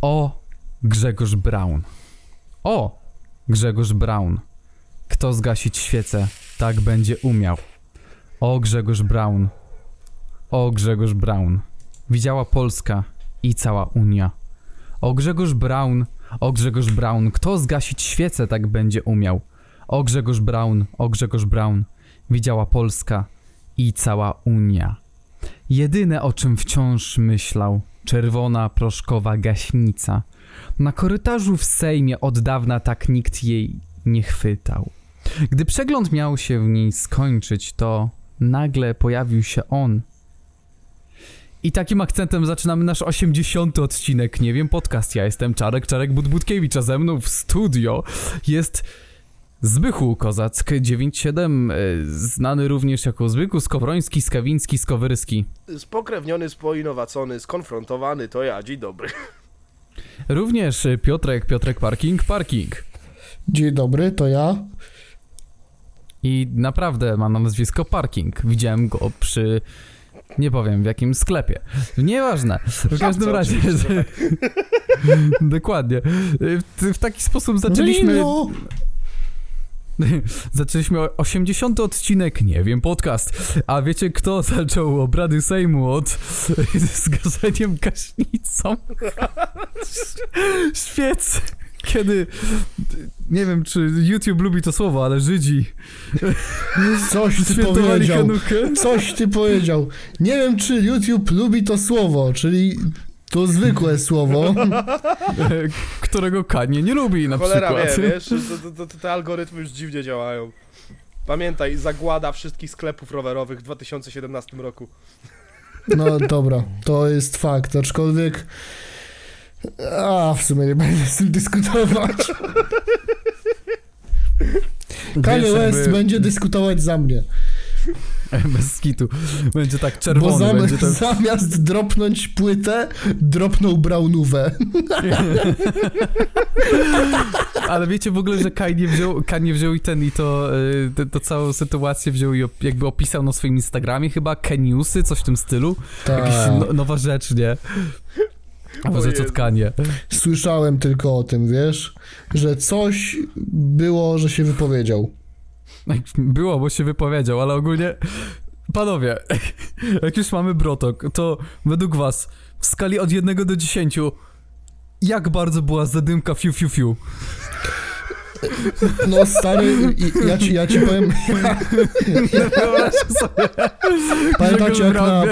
O, Grzegorz Braun. O, Grzegorz Braun. Kto zgasić świecę, tak będzie umiał. O, Grzegorz Braun. O, Grzegorz Braun. Widziała Polska i cała Unia. O, Grzegorz Braun. O, Grzegorz Braun. Kto zgasić świecę, tak będzie umiał. O, Grzegorz Braun. O, Grzegorz Braun. Widziała Polska i cała Unia. Jedyne o czym wciąż myślał, czerwona proszkowa gaśnica. Na korytarzu w Sejmie od dawna tak nikt jej nie chwytał. Gdy przegląd miał się w niej skończyć, to nagle pojawił się on. I takim akcentem zaczynamy nasz 80. odcinek, nie wiem, podcast. Ja jestem Czarek, Czarek Budbudkiewicz, a ze mną w studio jest Zbychu Kozack 97, y, znany również jako Zbychu Skowroński, Skawiński, Skowerski. Spokrewniony, spoinowacony, skonfrontowany, to ja, dzień dobry. Również Piotrek, Piotrek Parking, Parking. Dzień dobry, to ja. I naprawdę ma na nazwisko Parking. Widziałem go przy. Nie powiem w jakim sklepie. Nieważne. W każdym razie. Że... Dokładnie. W, w taki sposób zaczęliśmy. Zaczęliśmy 80 odcinek, nie wiem, podcast. A wiecie kto zaczął obrady Sejmu od zgaszeniem gaśnicą? Świec. Kiedy, nie wiem czy YouTube lubi to słowo, ale Żydzi Coś ty powiedział. Hanukę. Coś ty powiedział. Nie wiem, czy YouTube lubi to słowo, czyli to zwykłe słowo. którego Kanie nie lubi na Cholera przykład. wiesz, to, to, to, te algorytmy już dziwnie działają. Pamiętaj, zagłada wszystkich sklepów rowerowych w 2017 roku. No dobra, to jest fakt, aczkolwiek. A, w sumie nie będę z tym dyskutować. Kanye West jakby- będzie dyskutować za mnie. Bez skitu. Będzie tak Bo czerwony, zam, będzie tak... zamiast dropnąć płytę, dropnął brownówę. Ale wiecie w ogóle, że Kanye wziął, Kanye wziął i ten i to, y, to, to całą sytuację wziął i jakby opisał na swoim Instagramie chyba Keniusy, coś w tym stylu. Jakaś Tak. no, nowa rzecz, nie? Nowa O rzecz od Jezu. Kanie. Słyszałem tylko o tym, wiesz, że coś było, że się wypowiedział. Było, bo się wypowiedział, ale ogólnie... Panowie, jak już mamy brotok, to według was w skali od 1 do 10 jak bardzo była zadymka fiu fiu fiu? No stary, ja ci, ja ci powiem, sobie. pamiętacie jak, na,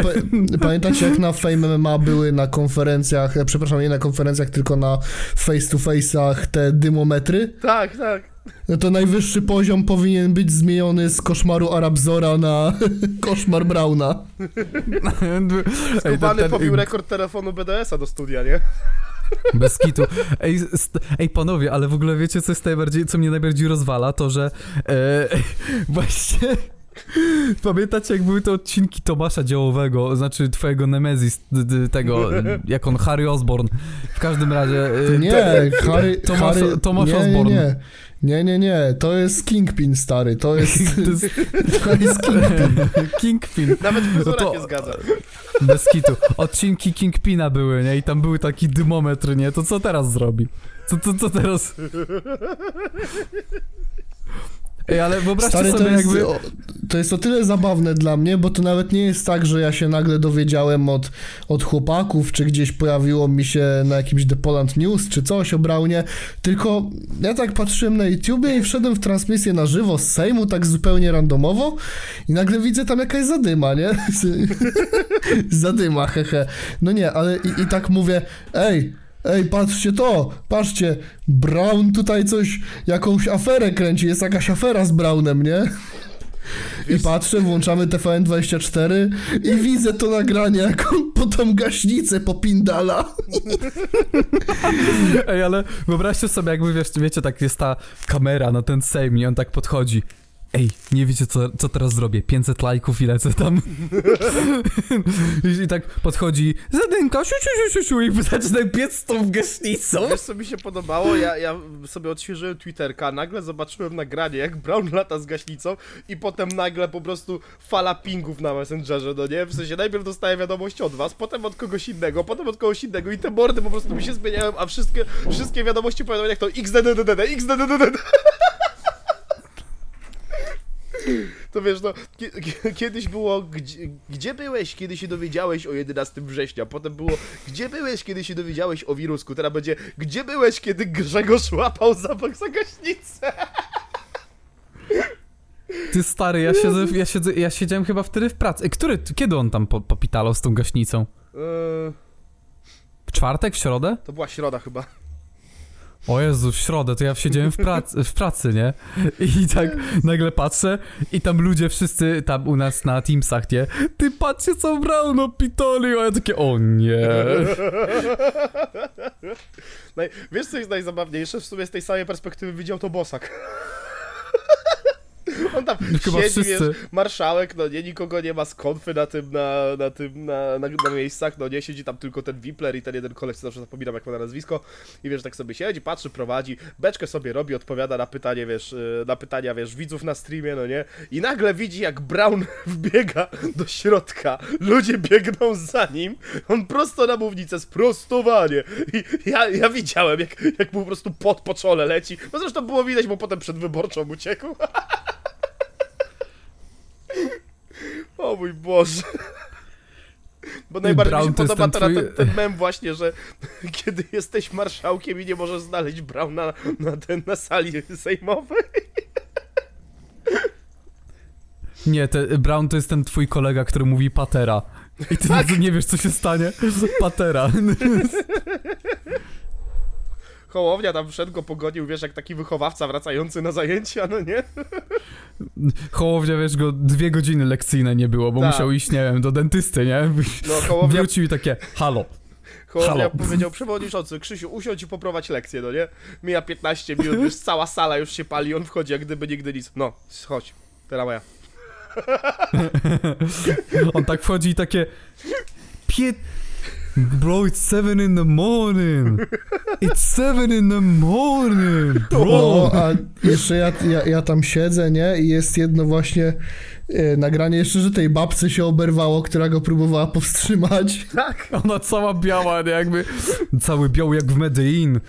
pamiętacie jak na Fame MMA były na konferencjach, przepraszam, nie na konferencjach, tylko na face to face'ach te dymometry? Tak, tak. No to najwyższy poziom powinien być zmieniony z koszmaru Arabzora na koszmar Brauna. Skubany ten- pobił rekord telefonu BDS-a do studia, nie? Bez kitu. Ej, st- ej, panowie, ale w ogóle wiecie, co jest najbardziej, co mnie najbardziej rozwala, to że e, właśnie pamiętacie, jak były te odcinki Tomasza Działowego, znaczy twojego Nemezis, d- d- tego, jak on, Harry Osborn. W każdym razie... e, Nie, to- Harry, Tomasz- Harry, Tomasz nie, nie, Osborn. nie. Nie, nie, nie, to jest Kingpin, stary, to jest, To jest to jest Kingpin. Kingpin. Nawet fryzura No to- się zgadza. Bez kitu. Odcinki Kingpina były, nie? I tam były taki dymometr, nie? To co teraz zrobi? Co, co, co teraz? Ej, ale wyobraźcie Stary, sobie to jest, jakby... o, to jest o tyle zabawne dla mnie, bo to nawet nie jest tak, że ja się nagle dowiedziałem od, od chłopaków, czy gdzieś pojawiło mi się na jakimś The Poland News, czy coś o Braunie, tylko ja tak patrzyłem na YouTubie i wszedłem w transmisję na żywo z Sejmu, tak zupełnie randomowo i nagle widzę tam jakaś zadyma, nie? zadyma, hehe. No nie, ale i, i tak mówię, ej, Ej, patrzcie to, patrzcie, Brown tutaj coś, jakąś aferę kręci, jest jakaś afera z Brownem, nie? I patrzę, włączamy TVN24 i widzę to nagranie, jak on po tą gaśnicę popindala. Ej, ale wyobraźcie sobie, jakby wiesz, wiecie, tak jest ta kamera na ten Sejm i on tak podchodzi. Ej, nie wiecie co, co teraz zrobię? 500 lajków i lecę tam. I, tak podchodzi Zadynka, siu, siu, siu, siu, i zaczyna biec z tą gaśnicą. Wiesz co mi się podobało? Ja, ja sobie odświeżyłem Twitterka, nagle zobaczyłem nagranie, jak Brown lata z gaśnicą i potem nagle po prostu fala pingów na Messengerze, no nie? W sensie najpierw dostaję wiadomość od was, potem od kogoś innego, potem od kogoś innego i te mordy po prostu mi się zmieniają, a wszystkie, wszystkie wiadomości powiadomienia jak to XDDDD, XDDDD. To wiesz, no, ki- ki- kiedyś było, gdzie, gdzie byłeś, kiedy się dowiedziałeś o 11 września? Potem było, gdzie byłeś, kiedy się dowiedziałeś o wirusku? Teraz będzie, gdzie byłeś, kiedy Grzegorz łapał zapach za gaśnicę? Ty stary, ja siedzę, ja siedzę, ja siedziałem chyba wtedy w pracy. Ej, Który, kiedy on tam po, popitalał z tą gaśnicą? Eee, W czwartek, w środę? to była środa chyba. O Jezu, w środę to ja siedziałem w, pracy, w pracy, nie? I tak nagle patrzę i tam ludzie wszyscy tam u nas na Teamsach, nie? Ty patrzcie co Brown opitolił, a ja takie, o nie. Wiesz co jest najzabawniejsze? W sumie z tej samej perspektywy widział to Bosak. On tam Chyba siedzi, wszyscy. wiesz, marszałek, no nie, nikogo nie ma z konfy na tym, na, na tym, na, na, na miejscach, no nie, siedzi tam tylko ten Wipler i ten jeden koleś, co zawsze zapominam jak ma na nazwisko. I wiesz, tak sobie siedzi, patrzy, prowadzi, beczkę sobie robi, odpowiada na pytanie, wiesz, y, na pytania, wiesz, widzów na streamie, no nie, i nagle widzi jak Brown wbiega do środka, ludzie biegną za nim, on prosto na mównicę, sprostowanie. I ja, ja widziałem, jak, jak mu po prostu pot po czole leci, no zresztą było widać, bo potem przed wyborczą uciekł. O mój Boże. Bo najbardziej mi Brown się to jest podoba teraz ten, ten mem właśnie, że kiedy jesteś marszałkiem i nie możesz znaleźć Brauna na, ten, na sali sejmowej. Nie, te, Brown to jest ten twój kolega, który mówi patera. I ty Tak. nie wiesz co się stanie. Patera. Hołownia tam wszedł go pogonił, wiesz, jak taki wychowawca wracający na zajęcia, no nie? Hołownia, wiesz, go dwie godziny lekcyjne nie było, bo Tak. musiał iść, nie wiem, do dentysty, nie? No Hołownia, Wrócił i takie, halo. Hołownia halo. powiedział, przewodniczący, Krzysiu, usiądź i poprowadź lekcję, no nie? Mija 15 minut, już cała sala już się pali, on wchodzi jak gdyby nigdy nic. No, chodź, teraz moja. On tak wchodzi i takie. Bro, it's seven in the morning. It's seven in the morning, bro. No, a jeszcze ja, ja, ja tam siedzę, nie? I jest jedno właśnie nagranie jeszcze, że tej babce się oberwało, która go próbowała powstrzymać. Tak. Ona cała biała, nie? jakby cały biały jak w Medellin.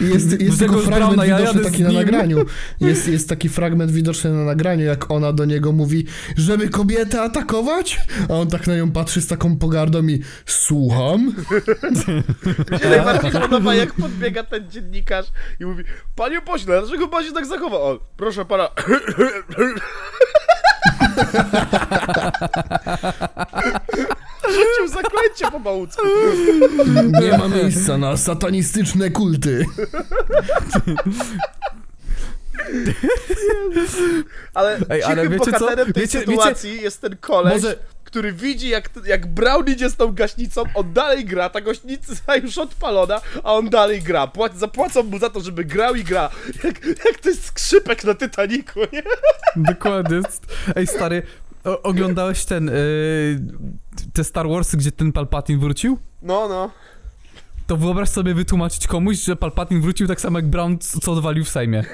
I jest, jest tylko fragment ja widoczny taki na nagraniu. Jest, jest taki fragment widoczny na nagraniu, jak ona do niego mówi, żeby kobietę atakować? A on tak na nią patrzy z taką pogardą i słucham. Najbardziej podoba, jak podbiega ten dziennikarz i mówi Panie pośle, dlaczego pan się tak zachował? On, proszę pana... Rzucił zaklęcie pomałutku. Nie ma miejsca na satanistyczne kulty. Ale, Ej, ale wiecie co? bohaterem tej Wiecie- sytuacji jest ten koleś, Może- który widzi jak, jak Brown idzie z tą gaśnicą, on dalej gra, ta gaśnica już odpalona, a on dalej gra. Płac, zapłacą mu za to, żeby grał i gra. Jak, jak to jest skrzypek na Titaniku, nie? Dokładnie. Ej, stary, o, oglądałeś ten, yy, te Star Warsy, gdzie ten Palpatine wrócił? No, no. To wyobraź sobie wytłumaczyć komuś, że Palpatine wrócił tak samo jak Brown, co co odwalił w Sejmie.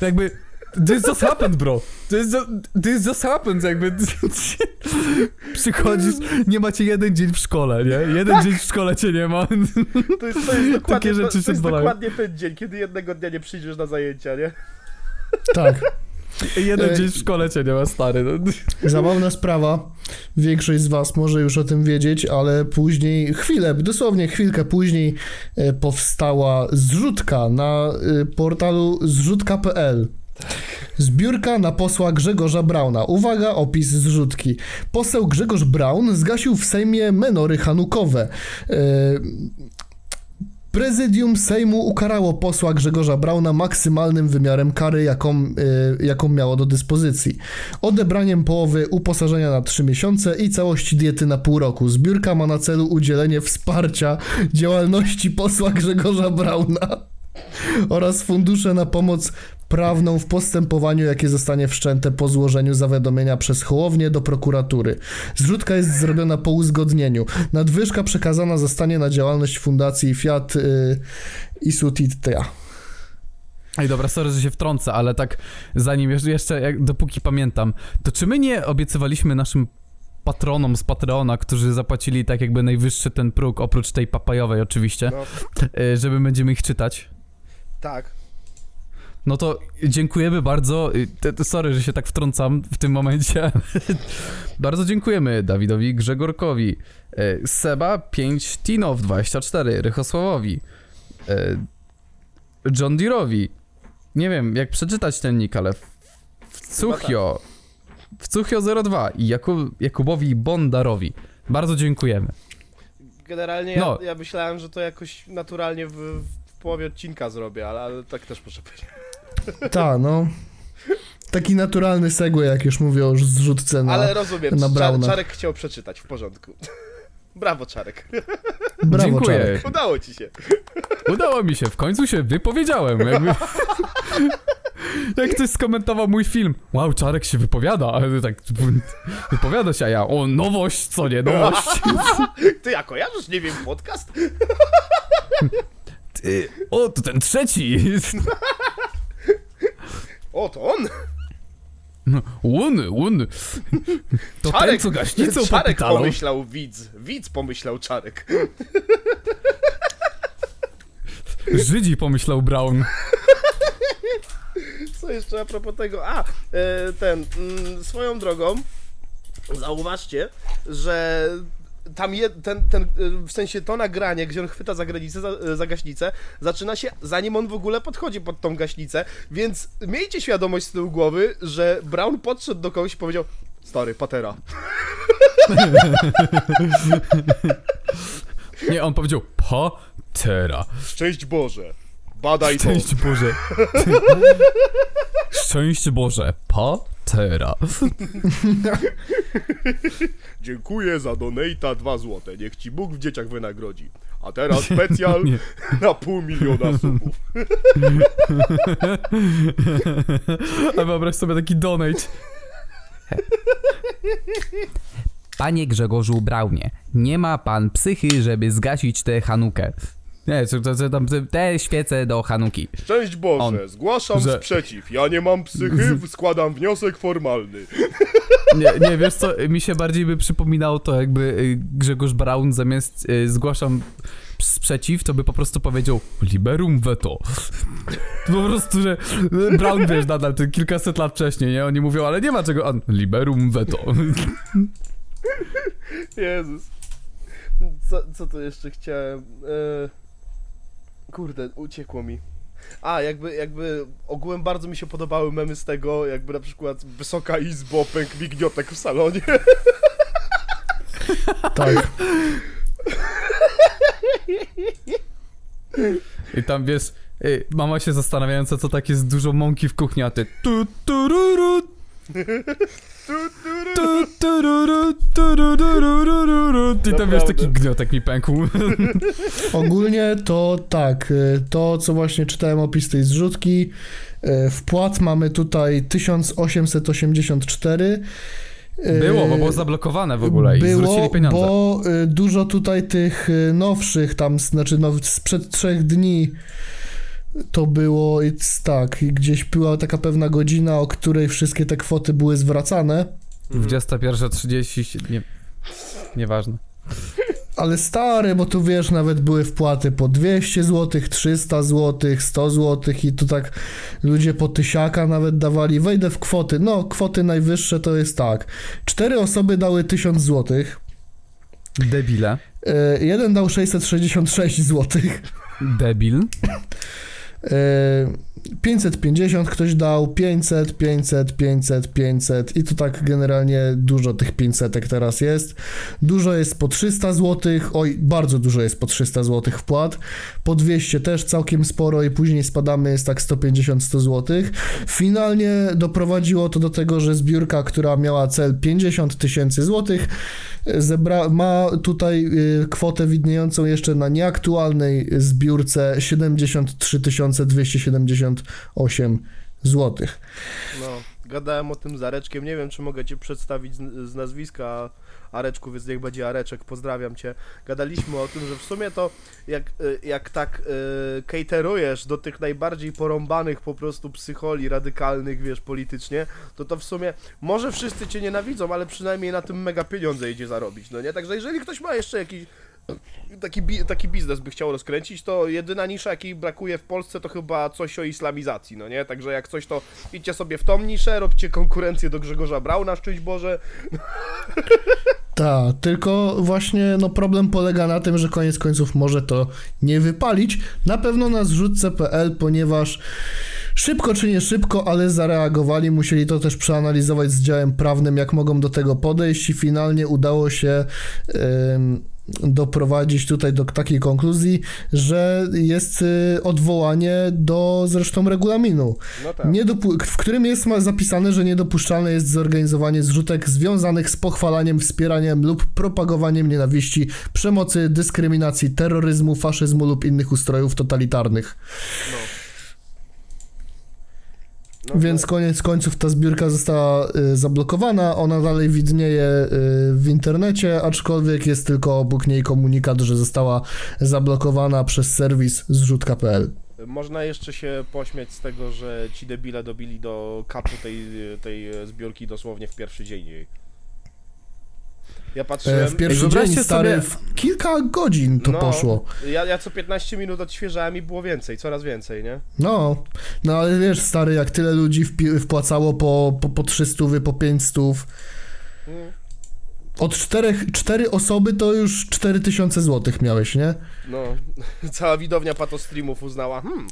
To jakby... This just happened, bro. This just, this just happened, jakby... Przychodzisz, nie macie jeden dzień w szkole, nie? Jeden dzień w szkole cię nie ma. To jest, to jest dokładnie, Takie rzeczy to, to się jest dokładnie ten dzień, kiedy jednego dnia nie przyjdziesz na zajęcia, nie? Tak. Jeden Ej. dzień w szkole cię nie ma, stary. Zabawna sprawa. Większość z was może już o tym wiedzieć, ale później, chwilę, dosłownie chwilkę później e, powstała zrzutka na e, portalu zrzutka.pl. Zbiórka na posła Grzegorza Brauna. Uwaga, opis zrzutki. Poseł Grzegorz Braun zgasił w Sejmie menory hanukowe. E, Prezydium Sejmu ukarało posła Grzegorza Brauna maksymalnym wymiarem kary, jaką, y, jaką miało do dyspozycji. Odebraniem połowy uposażenia na 3 miesiące i całości diety na pół roku. Zbiórka ma na celu udzielenie wsparcia działalności posła Grzegorza Brauna oraz fundusze na pomoc prawną w postępowaniu, jakie zostanie wszczęte po złożeniu zawiadomienia przez Hołownię do prokuratury. Zrzutka jest zrobiona po uzgodnieniu. Nadwyżka przekazana zostanie na działalność Fundacji Fiat y, Isutitia. Ej, dobra, sorry, że się wtrącę, ale tak zanim jeszcze, jak, dopóki pamiętam, to czy my nie obiecywaliśmy naszym patronom z Patreona, którzy zapłacili tak jakby najwyższy ten próg, oprócz tej papajowej oczywiście, No, y, żeby będziemy ich czytać? tak. No to dziękujemy bardzo. y, Sorry, że się tak wtrącam w tym momencie. bardzo dziękujemy Dawidowi Grzegorkowi, y, Seba 5 Tinow 24, Rychosławowi, y, John Deere'owi. Nie wiem, jak przeczytać ten nick, ale Wcuchio, Wcuchio02 i Jakub, Jakubowi Bondarowi. Bardzo dziękujemy. Generalnie No. ja, ja myślałem, że to jakoś naturalnie w, w połowie odcinka zrobię, ale, ale tak też muszę powiedzieć. Ta, no. Taki naturalny segue, jak już mówię o zrzutce na... ale rozumiem, na Czar. Czarek chciał przeczytać, w porządku. Brawo, Czarek. Brawo, Dziękuję. Czarek. Udało ci się. Udało mi się, w końcu się wypowiedziałem. Jakby... Jak ktoś skomentował mój film, wow, Czarek się wypowiada, ale tak wypowiada się, a ja, o, nowość, co nie, nowość. Ty, a kojarzysz, nie wiem, podcast? Ty, o, to ten trzeci. O, to on! Łuny, łuny. To ten, co gaśnicą Czarek pomyślał widz. Widz pomyślał Czarek. Żydzi pomyślał Brown. Co jeszcze a propos tego? A, e, ten, mm, swoją drogą, zauważcie, że tam je, ten, ten, e, w sensie to nagranie, gdzie on chwyta za granicę, za, za gaśnicę, zaczyna się zanim on w ogóle podchodzi pod tą gaśnicę, więc miejcie świadomość z tyłu głowy, że Brown podszedł do kogoś i powiedział Stary, patera. Nie, on powiedział, patera. Szczęść Boże. Badaj to. Szczęść Boże. Szczęść Boże, patera. Dziękuję za donata 2 złote. Niech ci Bóg w dzieciach wynagrodzi. A teraz specjal Nie. na pół miliona subów. A wyobraź sobie taki donate. Panie Grzegorzu Braunie, nie ma pan psychy, żeby zgasić tę Hanukę. Nie, to, to, tam te świece do Hanuki. Szczęść Boże, On. zgłaszam Że- sprzeciw. Ja nie mam psychy, składam wniosek formalny. Nie, nie, wiesz co, mi się bardziej by przypominało to, jakby y, Grzegorz Braun zamiast y, zgłaszam sprzeciw, to by po prostu powiedział liberum veto. Po prostu, że y, Brown, wiesz, nadal ty kilkaset lat wcześniej, nie? Oni mówią, ale nie ma czego, on liberum veto. Jezus. Co, co tu jeszcze chciałem? E... Kurde, uciekło mi. A, jakby, jakby ogółem bardzo mi się podobały memy z tego, jakby na przykład Wysoka Izbo, pęk mi gniotek w salonie. Tak. I tam, wiesz, y, mama się zastanawiająca, co tak jest dużo mąki w kuchni, a ty tu, tu, tururu, turururururu. I tam, wiesz, taki gniotek mi pękł. Ogólnie to tak, y, to co właśnie czytałem opis tej zrzutki, y, wpłat mamy tutaj 1884. y, Było, bo było zablokowane w ogóle i było, zwrócili pieniądze. bo dużo tutaj tych nowszych, tam, znaczy no, sprzed trzech dni to było it's tak, i gdzieś była taka pewna godzina, o której wszystkie te kwoty były zwracane, 21.30, nie, nieważne. ale stare, bo tu wiesz, nawet były wpłaty po 200 zł, 300 zł, 100 zł i tu tak ludzie po tysiaka nawet dawali. Wejdę w kwoty, no kwoty najwyższe to jest tak, cztery osoby dały 1000 złotych, Debile. y, jeden dał 666 złotych. Debil. E, 550 ktoś dał, 500, 500, 500, 500 i to tak generalnie dużo tych 500 teraz jest. Dużo jest po 300 zł, oj, bardzo dużo jest po 300 zł wpłat. Po 200 też całkiem sporo i później spadamy jest tak 150-100 zł. Finalnie doprowadziło to do tego, że zbiórka, która miała cel 50 tysięcy złotych, zebra- ma tutaj y, kwotę widniejącą jeszcze na nieaktualnej zbiórce 73 278 złotych. No, gadałem o tym z Areczkiem, nie wiem czy mogę cię przedstawić z, z nazwiska Areczku, więc niech będzie Areczek, pozdrawiam cię. Gadaliśmy o tym, że w sumie to jak, y, jak tak y, caterujesz do tych najbardziej porąbanych po prostu psycholi radykalnych, wiesz, politycznie, to to w sumie może wszyscy cię nienawidzą, ale przynajmniej na tym mega pieniądze idzie zarobić, no nie? Także jeżeli ktoś ma jeszcze jakiś taki, taki biznes by chciał rozkręcić, to jedyna nisza, jakiej brakuje w Polsce, to chyba coś o islamizacji, no nie? Także jak coś, to idźcie sobie w tą niszę, róbcie konkurencję do Grzegorza Brauna, szczęść Boże. Tak, tylko właśnie no problem polega na tym, że koniec końców może to nie wypalić. Na pewno na zrzutce.pl, ponieważ szybko czy nie szybko, ale zareagowali, musieli to też przeanalizować z działem prawnym, jak mogą do tego podejść i finalnie udało się ym, doprowadzić tutaj do takiej konkluzji, że jest y, odwołanie do zresztą regulaminu. No tak. Dopu- w którym jest zapisane, że niedopuszczalne jest zorganizowanie zrzutek związanych z pochwalaniem, wspieraniem lub propagowaniem nienawiści, przemocy, dyskryminacji, terroryzmu, faszyzmu lub innych ustrojów totalitarnych. No. No, Więc koniec końców ta zbiórka została y, zablokowana, ona dalej widnieje y, w internecie, aczkolwiek jest tylko obok niej komunikat, że została zablokowana przez serwis zrzutka.pl. Można jeszcze się pośmiać z tego, że ci debile dobili do kapu tej, tej zbiórki dosłownie w pierwszy dzień jej. Ja E, patrzyłem... W pierwszy dzień, stary, sobie- w kilka godzin to no, poszło. Ja, ja co 15 minut odświeżałem i było więcej, coraz więcej, nie? No, no ale wiesz, stary, jak tyle ludzi wpłacało po, po, po 300, po 500, Mm. od czterech, cztery osoby to już 4000 złotych miałeś, nie? No, cała widownia patostreamów uznała, hmm,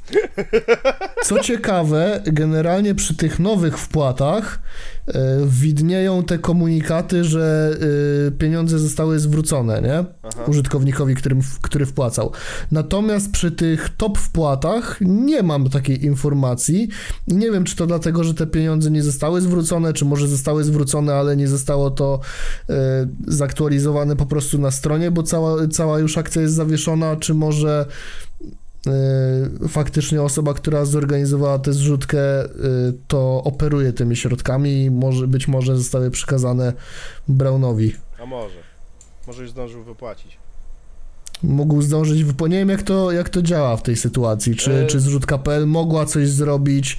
Co ciekawe, generalnie przy tych nowych wpłatach widnieją te komunikaty, że e, pieniądze zostały zwrócone, nie? Aha. Użytkownikowi, którym, który wpłacał. Natomiast przy tych top wpłatach nie mam takiej informacji. Nie wiem, czy to dlatego, że te pieniądze nie zostały zwrócone, czy może zostały zwrócone, ale nie zostało to e, zaktualizowane po prostu na stronie, bo cała, cała już akcja jest zawieszona, czy może e, faktycznie osoba, która zorganizowała tę zrzutkę, e, to operuje tymi środkami i może, być może zostały przekazane Brownowi. a może. Może już zdążył wypłacić. Mógł zdążyć, wypo- nie wiem jak to, jak to działa w tej sytuacji, czy, E, czy zrzutka.pl mogła coś zrobić,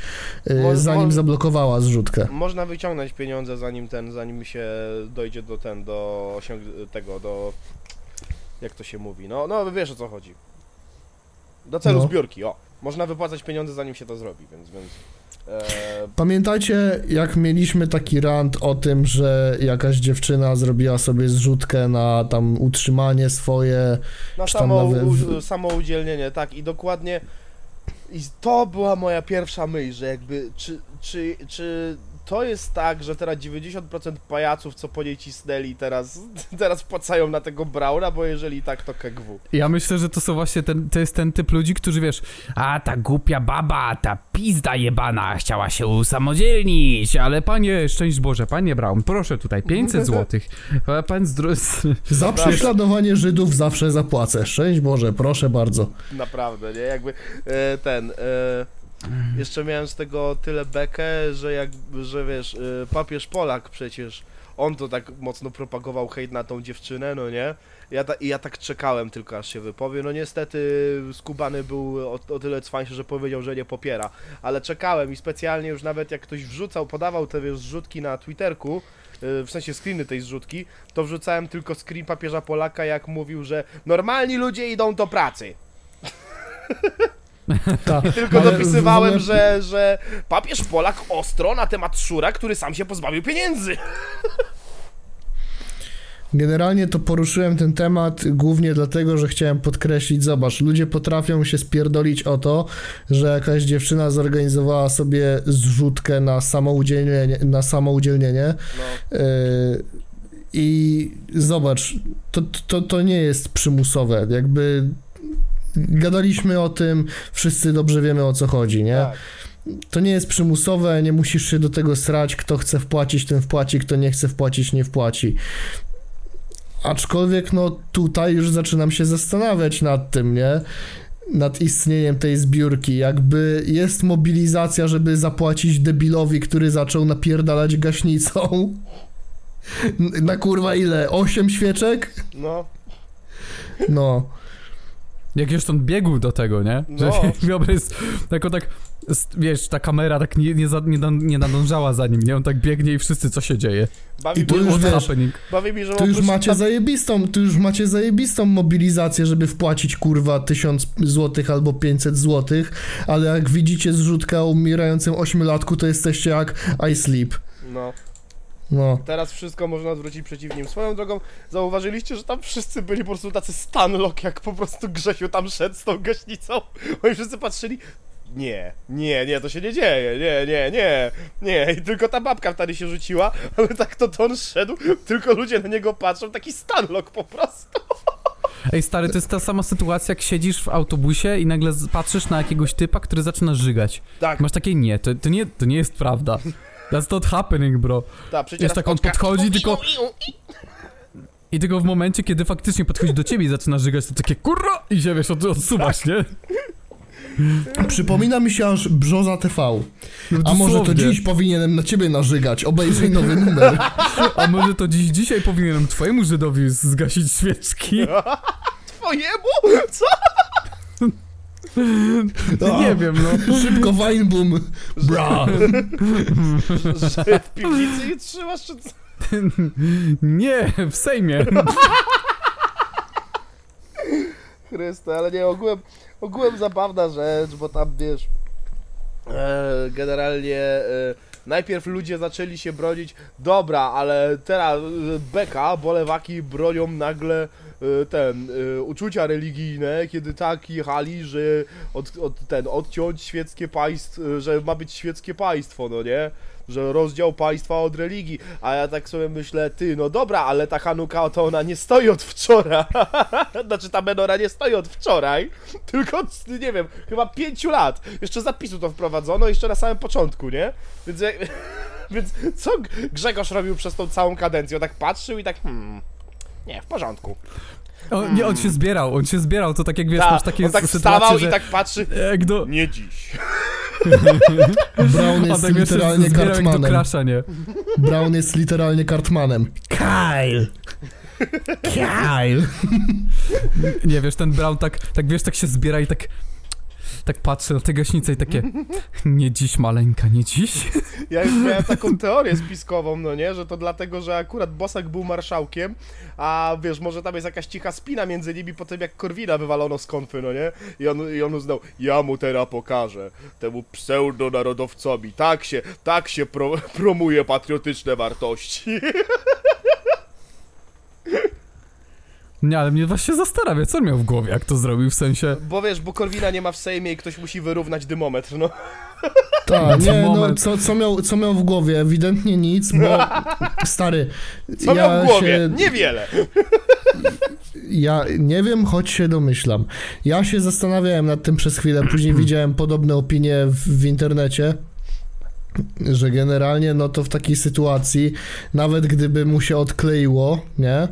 Mo- zanim mo- zablokowała zrzutkę. Można wyciągnąć pieniądze zanim ten, zanim się dojdzie do ten, do osiąg... tego, do... Jak to się mówi? No, no wiesz o co chodzi. Do celu No. zbiórki, o. Można wypłacać pieniądze zanim się to zrobi, więc, więc e, Pamiętacie, jak mieliśmy taki rant o tym, że jakaś dziewczyna zrobiła sobie zrzutkę na tam utrzymanie swoje, Na Czy tam samo, nawet w- u, samoudzielnienie, tak, i dokładnie. I to była moja pierwsza myśl, że jakby, czy, czy, czy to jest tak, że teraz 90% pajaców, co po niej cisnęli, teraz, teraz wpłacają na tego Brauna, bo jeżeli tak, to KGW. Ja myślę, że to są właśnie ten, to jest ten typ ludzi, którzy wiesz, a ta głupia baba, ta pizda jebana chciała się usamodzielnić, ale panie, szczęść Boże, panie Brown, proszę tutaj, 500 złotych. Pan zdro... za prześladowanie Żydów zawsze zapłacę. Szczęść Boże, proszę bardzo. Naprawdę, nie? Jakby e, ten. E, jeszcze miałem z tego tyle bekę, że jak, że wiesz, e, papież Polak przecież. On to tak mocno propagował hejt na tą dziewczynę, no nie? Ja, ta, I ja tak czekałem tylko aż się wypowie. No niestety skubany był o, o tyle cwańszy, że powiedział, że nie popiera. Ale czekałem i specjalnie już nawet jak ktoś wrzucał, podawał te wiesz, zrzutki na Twitterku, y, w sensie screeny tej zrzutki, to wrzucałem tylko screen papieża Polaka, jak mówił, że normalni ludzie idą do pracy. Ta, Tylko dopisywałem, ogóle- że, że papież Polak ostro na temat Szura, który sam się pozbawił pieniędzy. Generalnie to poruszyłem ten temat głównie dlatego, że chciałem podkreślić, zobacz, ludzie potrafią się spierdolić o to, że jakaś dziewczyna zorganizowała sobie zrzutkę na samoudzielnienie, na samoudzielnienie No, yy, i zobacz, to, to, to nie jest przymusowe, jakby gadaliśmy o tym, wszyscy dobrze wiemy o co chodzi, nie? tak. To nie jest przymusowe, nie musisz się do tego srać, kto chce wpłacić, ten wpłaci, kto nie chce wpłacić, nie wpłaci. Aczkolwiek, no tutaj już zaczynam się zastanawiać nad tym, nie? nad istnieniem tej zbiórki. Jakby jest mobilizacja, żeby zapłacić debilowi, który zaczął napierdalać gaśnicą. Na kurwa ile? Osiem świeczek? No, No. Jak już on biegł do tego, nie? Że No. wyobraź, tylko tak, wiesz, ta kamera tak nie, nie, za, nie, nie nadążała za nim, nie? On tak biegnie i wszyscy, co się dzieje. bawi, I tu już wiesz, happening? bawi mi, że Tu już macie tam- zajebistą, tu już macie zajebistą mobilizację, żeby wpłacić kurwa 1000 złotych albo 500 złotych, ale jak widzicie zrzutka o umierającym ośmiolatku, to jesteście jak I sleep. No, No. teraz wszystko można odwrócić przeciw nim. Swoją drogą, zauważyliście, że tam wszyscy byli po prostu tacy Stanlock, jak po prostu Grzesiu tam szedł z tą gaśnicą. Oni wszyscy patrzyli, nie, nie, nie, to się nie dzieje, nie, nie, nie, nie. I tylko ta babka wtedy się rzuciła, ale tak to, to on szedł, tylko ludzie na niego patrzą, taki Stanlock po prostu. Ej, stary, to jest ta sama sytuacja, jak siedzisz w autobusie i nagle patrzysz na jakiegoś typa, który zaczyna żygać. Tak, Masz takie, nie, to, to, nie, to nie jest prawda. That's not happening, bro. tak, przecież Wiesz, tak on podchodzi, tylko- I tylko w momencie, kiedy faktycznie podchodzi do ciebie i zaczyna żygać, to takie kurwa i się, wiesz, od, odsuwasz, nie? Przypomina mi się aż Brzoza TV. A może to dziś powinienem na ciebie narzygać, obejrzyj nowy numer. A może to dziś, dzisiaj powinienem twojemu Żydowi zgasić świeczki? Twojemu? Co? No. Nie wiem, no. Szybko Weinboom. Bra. Że w piwnicy je trzymasz, czy co? Nie, w Sejmie. Chryste, ale nie, ogółem, ogółem zabawna rzecz, bo tam wiesz, e, generalnie e, najpierw ludzie zaczęli się bronić, dobra, ale teraz e, beka, bo lewaki bronią nagle ten, e, uczucia religijne, kiedy tak jechali, że od, od, ten, odciąć świeckie państwo, że ma być świeckie państwo, no nie? Że rozdział państwa od religii, a ja tak sobie myślę, ty, no dobra, ale ta Hanuka to ona nie stoi od wczoraj, znaczy ta menora nie stoi od wczoraj, tylko, od, nie wiem, chyba pięciu lat. Jeszcze zapisu to wprowadzono, jeszcze na samym początku, nie? Więc, więc co Grzegorz robił przez tą całą kadencję? On tak patrzył i tak, hmm, nie, w porządku. O, nie, on się zbierał, on się zbierał, to tak jak wiesz, Ta, masz takie on tak sytuacje, wstawał że i tak patrzy, jak do... nie dziś. Brown On jest tak literalnie Cartmanem. Crasha, nie? Brown jest literalnie Cartmanem. Kyle! Kyle! Nie, wiesz, ten Brown tak, tak wiesz, tak się zbiera i tak... Tak patrzy na tę gaśnicę i takie... Nie dziś, maleńka, nie dziś. Ja już miałem taką teorię spiskową, no nie, że to dlatego, że akurat Bosak był marszałkiem, a wiesz, może tam jest jakaś cicha spina między nimi po tym, jak Korwina wywalono z konfy, no nie? I on, i on uznał, ja mu teraz pokażę, temu pseudonarodowcowi, tak się, tak się pro, promuje patriotyczne wartości. Nie, ale mnie właśnie zastanawia, co on miał w głowie, jak to zrobił, w sensie... Bo wiesz, bo Korwina nie ma w Sejmie i ktoś musi wyrównać dymometr, no. Tak, nie, no co, co, miał, co miał w głowie? Ewidentnie nic, bo stary. Co ja miał w głowie? Się, Niewiele. ja nie wiem, choć się domyślam. Ja się zastanawiałem nad tym przez chwilę, później widziałem podobne opinie w, w internecie. Że generalnie, no to w takiej sytuacji, nawet gdyby mu się odkleiło, nie?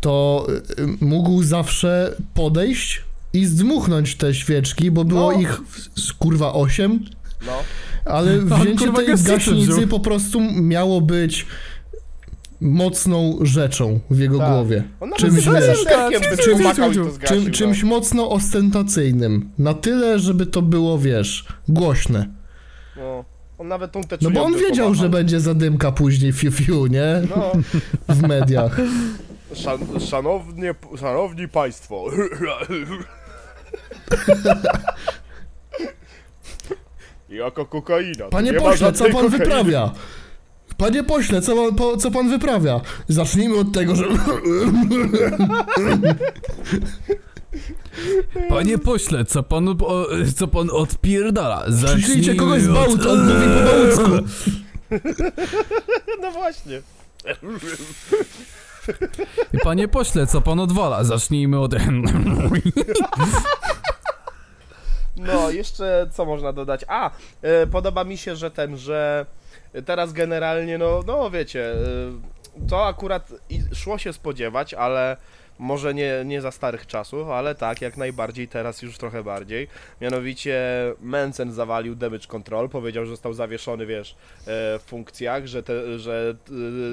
To y, mógł zawsze podejść i zdmuchnąć te świeczki, bo było No. ich z- kurwa osiem. No. Ale wzięcie kurwa, tej gaśnicy po prostu miało być mocną rzeczą w jego Tak. głowie. Czymś, wiesz, czymś- zgasił, Czym, no. czymś mocno ostentacyjnym. Na tyle, żeby to było, wiesz, głośne. No. On nawet tą No bo on wiedział, pomachał. że będzie zadymka później fiu fiu, nie? No. W mediach. Szan, szanownie, szanowni państwo. Jaka kokaina? Tu Panie nie ma pośle, co żadnej pan kokainy. wyprawia? Panie pośle, co, pan- po, co pan wyprawia? Zacznijmy od tego, że... Panie pośle, co pan, o, co pan odpierdala? Przyślijcie kogoś z od- bałut, on mówi po bałucku. No właśnie. Panie pośle, co pan odwala? Zacznijmy od... No, jeszcze co można dodać? A, e, podoba mi się, że ten, że teraz generalnie, no, no wiecie, e, to akurat szło się spodziewać, ale Może nie, nie za starych czasów, ale tak, jak najbardziej, teraz już trochę bardziej. Mianowicie Mencen zawalił damage control, powiedział, że został zawieszony, wiesz, e, w funkcjach, że, te, że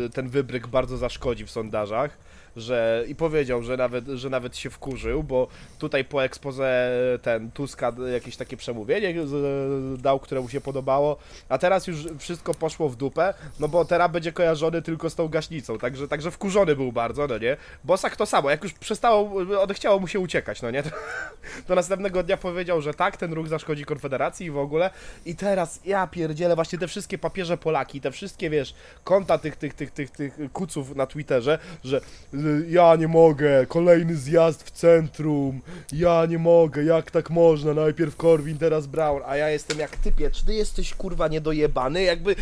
e, ten wybryk bardzo zaszkodzi w sondażach, że i powiedział, że nawet, że nawet się wkurzył, bo tutaj po ekspoze ten Tuska jakieś takie przemówienie z- dał, które mu się podobało, a teraz już wszystko poszło w dupę, no bo teraz będzie kojarzony tylko z tą gaśnicą, także, także wkurzony był bardzo, no nie? Bosak to samo, jak już przestało, odechciało mu się uciekać, no nie? To, to następnego dnia powiedział, że tak, ten ruch zaszkodzi Konfederacji i w ogóle i teraz, ja pierdzielę, właśnie te wszystkie papieże Polaki, te wszystkie, wiesz, konta tych, tych, tych, tych, tych kuców na Twitterze, że ja nie mogę, kolejny zjazd w centrum, ja nie mogę, jak tak można, najpierw Korwin, teraz Brown, a ja jestem jak typie, czy ty jesteś kurwa niedojebany, jakby,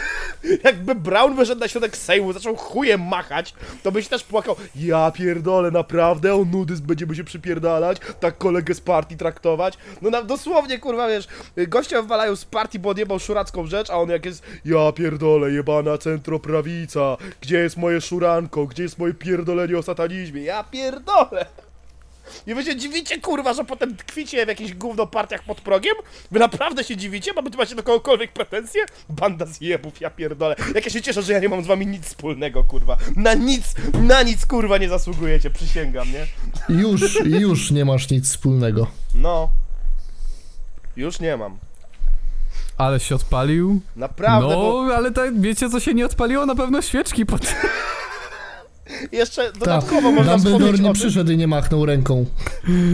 jakby Brown wyszedł na środek Sejmu, zaczął chujem machać, to byś też płakał, ja pierdolę, naprawdę, o nudy będziemy się przypierdalać, tak kolegę z partii traktować, no na, dosłownie, kurwa, wiesz, gościa wywalają z partii, bo odjebał szuracką rzecz, a on jak jest, ja pierdolę, jebana centroprawica, gdzie jest moje szuranko, gdzie jest moje pierdolenie o satanizmie, ja pierdolę. I wy się dziwicie, kurwa, że potem tkwicie w jakichś gówno partiach pod progiem? Wy naprawdę się dziwicie? Mamy tu macie do kogokolwiek pretensje? Banda zjebów, ja pierdolę. Jak ja się cieszę, że ja nie mam z wami nic wspólnego, kurwa. Na nic, na nic, kurwa, nie zasługujecie, przysięgam, nie? Już, już nie masz nic wspólnego. No. Już nie mam. Ale się odpalił. Naprawdę, no, bo ale tak, wiecie co się nie odpaliło? Na pewno świeczki pod... jeszcze Tak, dodatkowo można Dumbledore wspomnieć nie o tym, przyszedł i nie machnął ręką.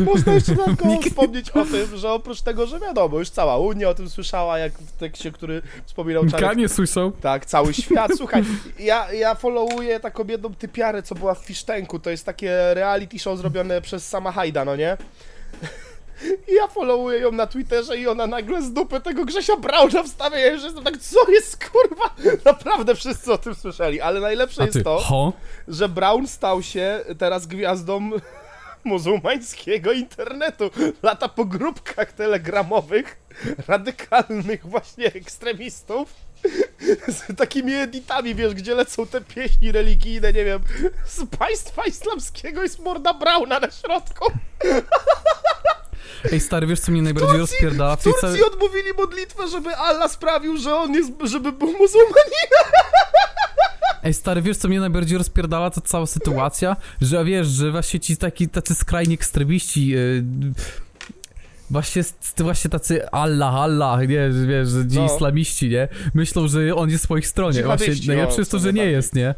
Można jeszcze dodatkowo wspomnieć o tym, że oprócz tego, że wiadomo, już cała Unia o tym słyszała, jak w tekście, który wspominał Czarek Kanie słyszał. Tak, cały świat. Słuchaj, ja, ja followuję taką jedną typiarę, co była w Fisztenku. To jest takie reality show zrobione przez sama Hajda, no nie? I ja followuję ją na Twitterze i ona nagle z dupy tego Grzesia Brauna wstawia. Ja już jestem tak, co jest kurwa? Naprawdę wszyscy o tym słyszeli, ale najlepsze A jest ty, to, ho? że Brown stał się teraz gwiazdą muzułmańskiego internetu. Lata po grupkach telegramowych radykalnych właśnie ekstremistów z takimi editami, wiesz, gdzie lecą te pieśni religijne, nie wiem, z państwa islamskiego jest morda Brauna na środku. Ej, stary, wiesz co mnie najbardziej rozpierdala w Turcji całej... odmówili modlitwę, żeby Allah sprawił, że on jest, żeby był muzułmaninem. Ej, stary, wiesz co mnie najbardziej rozpierdala, ta cała sytuacja? Że wiesz, że właśnie ci taki, tacy skrajni ekstremiści... Yy, Właśnie, właśnie tacy Allah, Allah, nie, wiesz, że ci No. islamiści, nie? Myślą, że on jest po ich stronie. Właśnie Dżihadyści, najlepsze jest to, że nie jest, nie?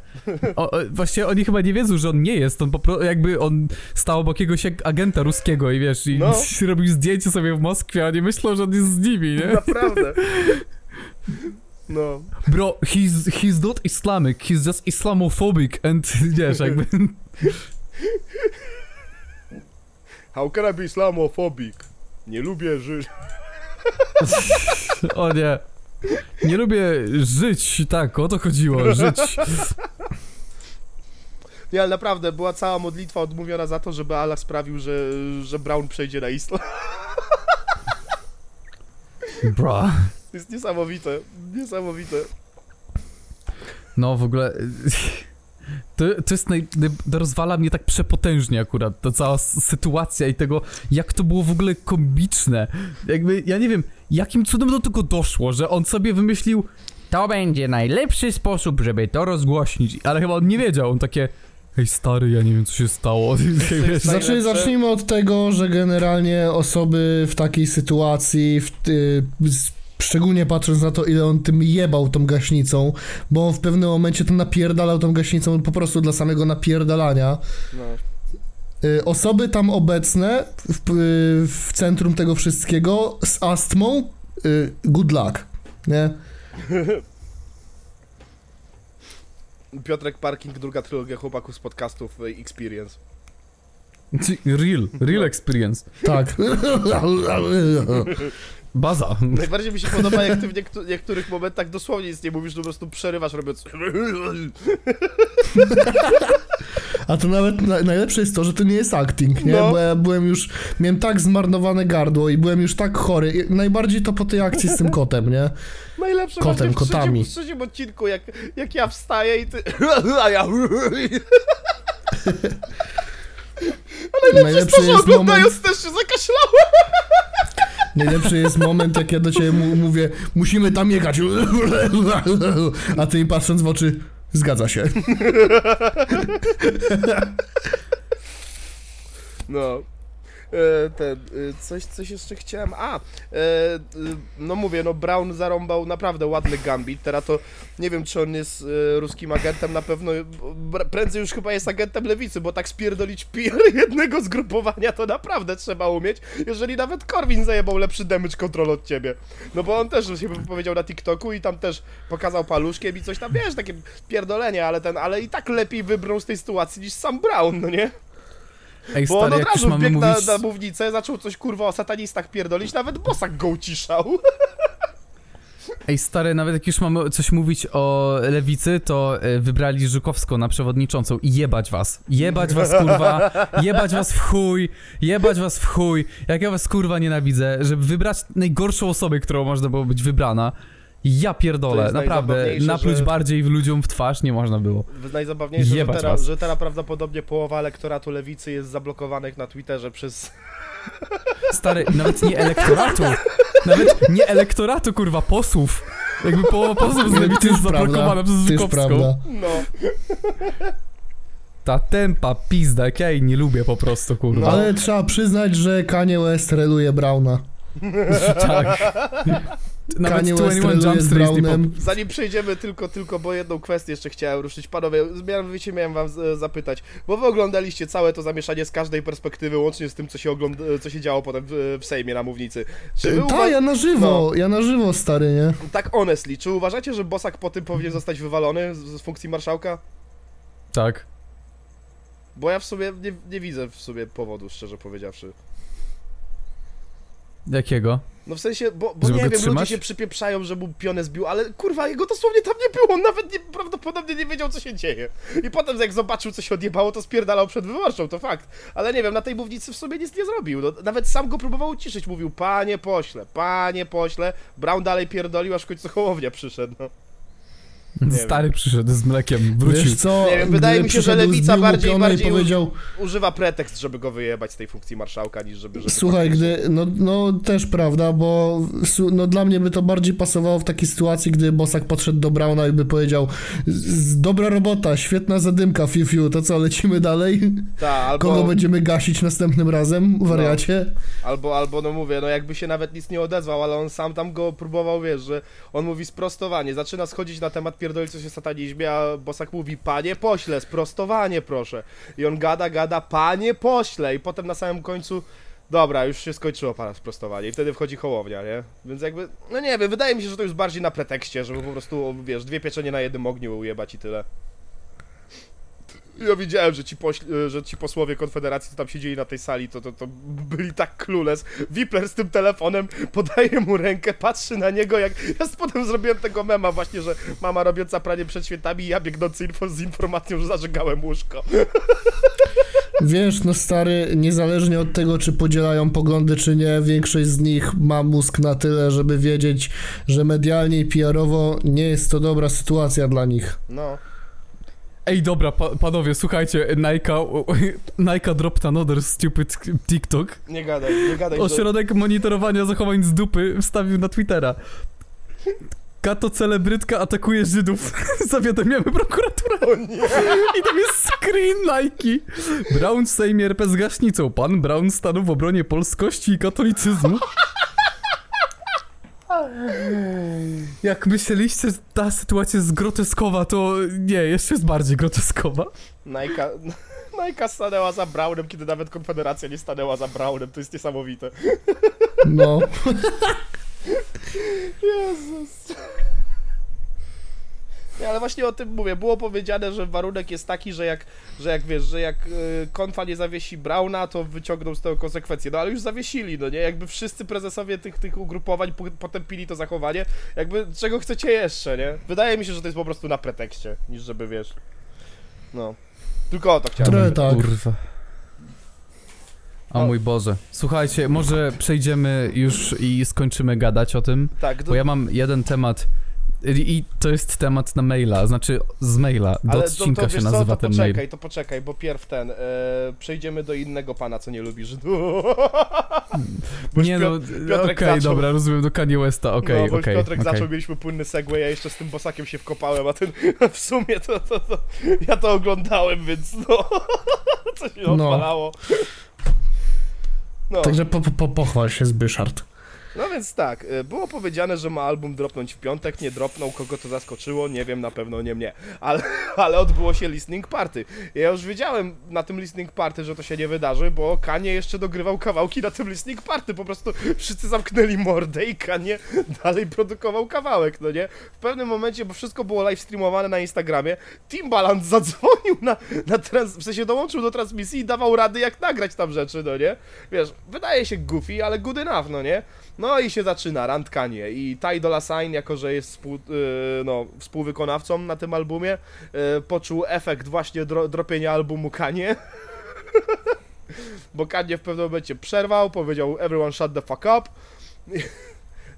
O, o, właśnie oni chyba nie wiedzą, że on nie jest, on po prostu jakby on stał obok jakiegoś ag- agenta ruskiego i wiesz, i No. robił zdjęcie sobie w Moskwie, a oni myślą, że on jest z nimi, nie? Naprawdę. No. Bro, he's, he's not Islamic, he's just Islamophobic and wiesz, jakby... How can I be Islamophobic? Nie lubię żyć. O nie. Nie lubię żyć, tak, o to chodziło, żyć. Nie, ale naprawdę, była cała modlitwa odmówiona za to, żeby Allah sprawił, że, że Brown przejdzie na islam. To jest niesamowite, niesamowite. No w ogóle... To, to jest naj, naj, to rozwala mnie tak przepotężnie akurat, ta cała sytuacja i tego, jak to było w ogóle komiczne. Jakby, ja nie wiem, jakim cudem do tego doszło, że on sobie wymyślił to będzie najlepszy sposób, żeby to rozgłośnić, ale chyba on nie wiedział, on takie hej stary, ja nie wiem co się stało. Znaczy, zacznijmy od tego, że generalnie osoby w takiej sytuacji, w, y, z- szczególnie patrząc na to, ile on tym jebał tą gaśnicą, bo on w pewnym momencie to napierdalał tą gaśnicą po prostu dla samego napierdalania. No. Y, Osoby tam obecne w, y, w centrum tego wszystkiego z astmą, y, good luck, nie? Piotrek Parking, druga trylogia chłopaków z podcastów Experience. Real, real experience. Tak. Baza. Najbardziej mi się podoba, jak ty w niektó- niektórych momentach dosłownie nic nie mówisz, po prostu przerywasz robiąc... A to nawet na, najlepsze jest to, że to nie jest acting, nie? No. Bo ja byłem już, miałem tak zmarnowane gardło i byłem już tak chory. I najbardziej to po tej akcji z tym kotem, nie? Najlepsze Kotem, w trzecim, kotami. w trzecim odcinku, jak, jak ja wstaję i ty... A ja... Najlepszy To, że jest moment, oglądając też się zakaszlałem. najlepszy jest moment, jak ja do ciebie mówię, musimy tam jechać. A ty mi patrząc w oczy, zgadza się. No. E, ten, e, coś, coś jeszcze chciałem. A, e, no mówię, no Brown zarąbał naprawdę ładny gambit. Teraz to nie wiem, czy on jest ruskim agentem, na pewno prędzej już chyba jest agentem lewicy, bo tak spierdolić PR jednego zgrupowania to naprawdę trzeba umieć, jeżeli nawet Korwin zajebał lepszy damage control od ciebie. No bo on też się wypowiedział na TikToku i tam też pokazał paluszkiem i coś tam, wiesz, takie pierdolenie, ale ten, ale i tak lepiej wybrał z tej sytuacji niż sam Brown, no nie? Ej, Bo on stary, od jak już razu mamy wbiegł mówić... na, na mównicę, zaczął coś kurwa o satanistach pierdolić, nawet Bosak go uciszał. Ej, stary, nawet jak już mamy coś mówić o lewicy, to e, wybrali Żukowską na przewodniczącą i jebać was. Jebać was, kurwa, jebać was w chuj, jebać was w chuj. Jak ja was, kurwa, nienawidzę, żeby wybrać najgorszą osobę, którą można było być wybrana. Ja pierdolę, naprawdę, napluć że- bardziej w ludziom w twarz nie można było. Najzabawniejsze, że teraz, że teraz prawdopodobnie połowa elektoratu lewicy jest zablokowanych na Twitterze przez... Stary, nawet nie elektoratu, nawet nie elektoratu, kurwa, posłów. Jakby połowa posłów z lewicy jest zablokowana przez prawda. No. Ta tempa pizda, jak ja jej nie lubię po prostu, kurwa. No. Ale trzeba przyznać, że Kanye West reluje Browna. tak. Nawet Kanye West 21 reluje Jump z Brownem. Zanim przejdziemy tylko, tylko, bo jedną kwestię jeszcze chciałem ruszyć. Panowie, mianowicie miałem wam z- zapytać, bo wy oglądaliście całe to zamieszanie z każdej perspektywy, łącznie z tym, co się, ogląda, co się działo potem w, w Sejmie na mównicy. Czy wy Tak, uwa- ja na żywo, No. ja na żywo, stary, nie? Tak honestly, czy uważacie, że Bosak po tym powinien zostać wywalony z, z funkcji marszałka? Tak. Bo ja w sumie nie, nie widzę w sobie powodu, szczerze powiedziawszy. Jakiego? No w sensie, bo, bo nie wiem, trzymać? ludzie się przypieprzają, że mu pionę zbił, ale kurwa, jego dosłownie tam nie było, on nawet nie, prawdopodobnie nie wiedział, co się dzieje. I potem jak zobaczył, co się odjebało, to spierdalał przed wyborczą, to fakt. Ale nie wiem, na tej mównicy w sobie nic nie zrobił, no, nawet sam go próbował uciszyć, mówił, panie pośle, panie pośle, Brown dalej pierdolił, aż w końcu Hołownia przyszedł, no. Stary przyszedł z mlekiem, wrócił. Wiesz co, Nie wiem, wydaje mi się, że lewica bardziej- bardziej powiedział, Używa pretekst, żeby go wyjebać z tej funkcji marszałka, niż żeby... żeby Słuchaj, gdy, no, no też prawda, bo no, dla mnie by to bardziej pasowało w takiej sytuacji, gdy Bosak podszedł do Brauna i by powiedział "Z- z- dobra robota, świetna zadymka, fiu, fiu, to co, lecimy dalej? Ta, albo... Kogo będziemy gasić następnym razem, wariacie? Albo, albo, no mówię, no jakby się nawet nic nie odezwał, ale on sam tam go próbował, wiesz, że on mówi sprostowanie, zaczyna schodzić na temat pierdolicy się satanizmie, a Bosak mówi, panie pośle, sprostowanie proszę. I on gada, gada, panie pośle, i potem na samym końcu, dobra, już się skończyło pana sprostowanie i wtedy wchodzi Hołownia, nie? Więc jakby, no nie wiem, wydaje mi się, że to już bardziej na pretekście, żeby po prostu, wiesz, dwie pieczenie na jednym ogniu ujebać i tyle. Ja widziałem, że ci, pośl, że ci posłowie Konfederacji, co tam siedzieli na tej sali, to, to, to byli tak clueless. Wipler z tym telefonem podaje mu rękę, patrzy na niego, jak... Ja potem zrobiłem tego mema właśnie, że mama robiąca pranie przed świętami i ja biegnący info z informacją, że zażegałem łóżko. Wiesz, no stary, niezależnie od tego, czy podzielają poglądy, czy nie, większość z nich ma mózg na tyle, żeby wiedzieć, że medialnie i PR-owo nie jest to dobra sytuacja dla nich. No. Ej, dobra, pa panowie, słuchajcie, Nike, Nike dropped another stupid TikTok. Nie gadaj, nie gadaj, że... Ośrodek monitorowania zachowań z dupy wstawił na Twittera. Kato celebrytka atakuje Żydów. Zawiadamiamy prokuraturę. O nie! I tam jest screen Nike. Brown w Sejmie RP z gaśnicą. Pan Brown stanął w obronie polskości i katolicyzmu. Jak myśleliście, że ta sytuacja jest groteskowa, to nie, jeszcze jest bardziej groteskowa. Najka... Najka stanęła za Brownem, kiedy nawet Konfederacja nie stanęła za Brownem, to jest niesamowite. No, Jezus. Nie, ale właśnie o tym mówię. Było powiedziane, że warunek jest taki, że jak, że jak wiesz, że jak y, konfa nie zawiesi Brauna, to wyciągną z tego konsekwencje. No ale już zawiesili, no nie? Jakby wszyscy prezesowie tych, tych ugrupowań po- potępili to zachowanie. Jakby czego chcecie jeszcze, nie? Wydaje mi się, że to jest po prostu na pretekście, niż żeby wiesz. No. Tylko o to chciałem. trochę tak. Kurwa. O O. mój Boże. Słuchajcie, może przejdziemy już i skończymy gadać o tym, Tak, bo ja mam jeden temat I, to jest temat na maila, znaczy z maila. Do Ale odcinka to, to, się wiesz co, nazywa to ten poczekaj, mail. to poczekaj, bo pierw ten, e, przejdziemy do innego pana, co nie lubi Żydów. Nie no, okej, zaczął. dobra, rozumiem, do Kanye Westa, okej, no, bo okej, Piotrek okej. zaczął, mieliśmy płynny segway, ja jeszcze z tym bosakiem się wkopałem, a ten w sumie to, to, to ja to oglądałem, więc no, co się No. odpalało. No. Także po, po, pochwal się Zbyszard. No więc tak, y, było powiedziane, że ma album dropnąć w piątek, nie dropnął, kogo to zaskoczyło, nie wiem, na pewno nie mnie, ale, ale odbyło się listening party. Ja już wiedziałem na tym listening party, że to się nie wydarzy, bo Kanie jeszcze dogrywał kawałki na tym listening party, po prostu wszyscy zamknęli mordę i Kanie dalej produkował kawałek, no nie? W pewnym momencie, bo wszystko było live streamowane na Instagramie, Timbaland zadzwonił na, na trans, w sensie dołączył do transmisji i dawał rady jak nagrać tam rzeczy, no nie? Wiesz, wydaje się goofy, ale good enough, no nie? No i się zaczyna randkanie i Ty Dolla Sign, jako że jest współ, yy, no, współwykonawcą na tym albumie, yy, poczuł efekt właśnie dro, dropienia albumu Kanie. Bo Kanye w pewnym momencie przerwał, powiedział everyone shut the fuck up.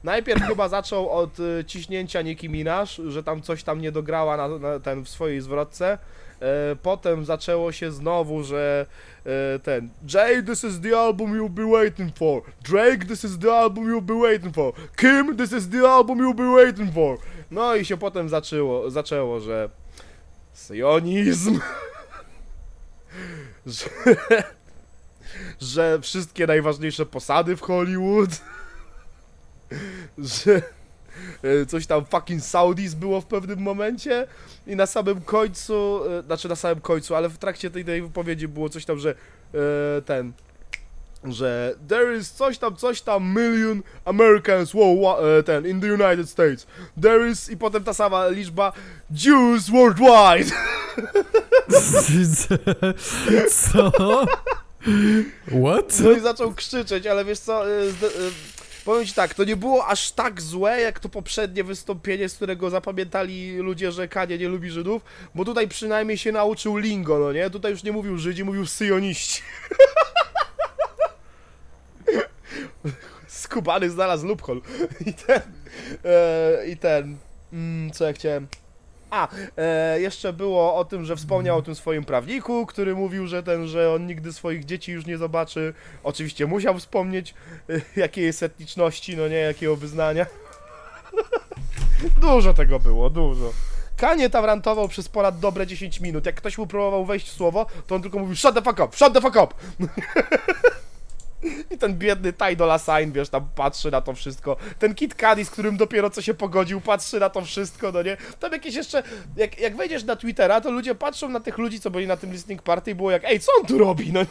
Najpierw chyba zaczął od y, ciśnięcia Nicki Minaj, że tam coś tam nie dograła na, na ten w swojej zwrotce. E, potem zaczęło się znowu, że e, ten Jay, this is the album you'll be waiting for. Drake, this is the album you'll be waiting for. Kim, this is the album you'll be waiting for. No i się potem zaczęło, zaczęło że sionizm, że, że wszystkie najważniejsze posady w Hollywood, że coś tam fucking Saudis było w pewnym momencie i na samym końcu, e, znaczy na samym końcu, ale w trakcie tej, tej wypowiedzi było coś tam, że e, ten, że there is coś tam, coś tam million Americans, wow, e, ten, in the United States, there is, i potem ta sama liczba Jews worldwide. Co? What? No i zaczął krzyczeć, ale wiesz co, e, e, powiem ci tak, to nie było aż tak złe, jak to poprzednie wystąpienie, z którego zapamiętali ludzie, że Kanie nie lubi Żydów, bo tutaj przynajmniej się nauczył lingo, no nie? Tutaj już nie mówił Żydzi, mówił syjoniści. Skubany znalazł loophole. I ten, e, i ten, mm, co ja chciałem... A, e, jeszcze było o tym, że wspomniał o tym swoim prawniku, który mówił, że ten, że on nigdy swoich dzieci już nie zobaczy. Oczywiście musiał wspomnieć, e, jakiej jest etniczności, no nie, jakiego wyznania. dużo tego było, dużo. Kanie tam rantował przez ponad dobre 10 minut. Jak ktoś mu próbował wejść w słowo, to on tylko mówił shut the fuck up, shut the fuck up. I ten biedny Ty Dolla wiesz, tam patrzy na to wszystko. Ten Kid Cudi, z którym dopiero co się pogodził, patrzy na to wszystko, no nie? Tam jakieś jeszcze, jak, jak wejdziesz na Twittera, to ludzie patrzą na tych ludzi, co byli na tym listening party i było jak, ej, co on tu robi, no nie?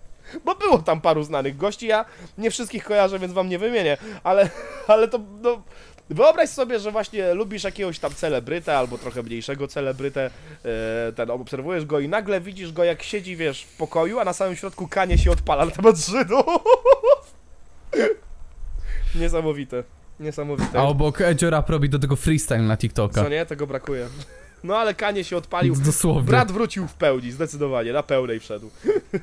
Bo było tam paru znanych gości, ja nie wszystkich kojarzę, więc wam nie wymienię, ale, ale to, no... Wyobraź sobie, że właśnie lubisz jakiegoś tam celebrytę albo trochę mniejszego celebrytę, e, ten, obserwujesz go i nagle widzisz go jak siedzi, wiesz, w pokoju, a na samym środku kanie się odpala na temat Żydów. Niesamowite. Niesamowite. A obok Edzio Rap robi do tego freestyle na TikToka. Co nie? Tego brakuje. No ale Kanie się odpalił. Dosłownie. Brat wrócił w pełni, zdecydowanie, na pełnej wszedł.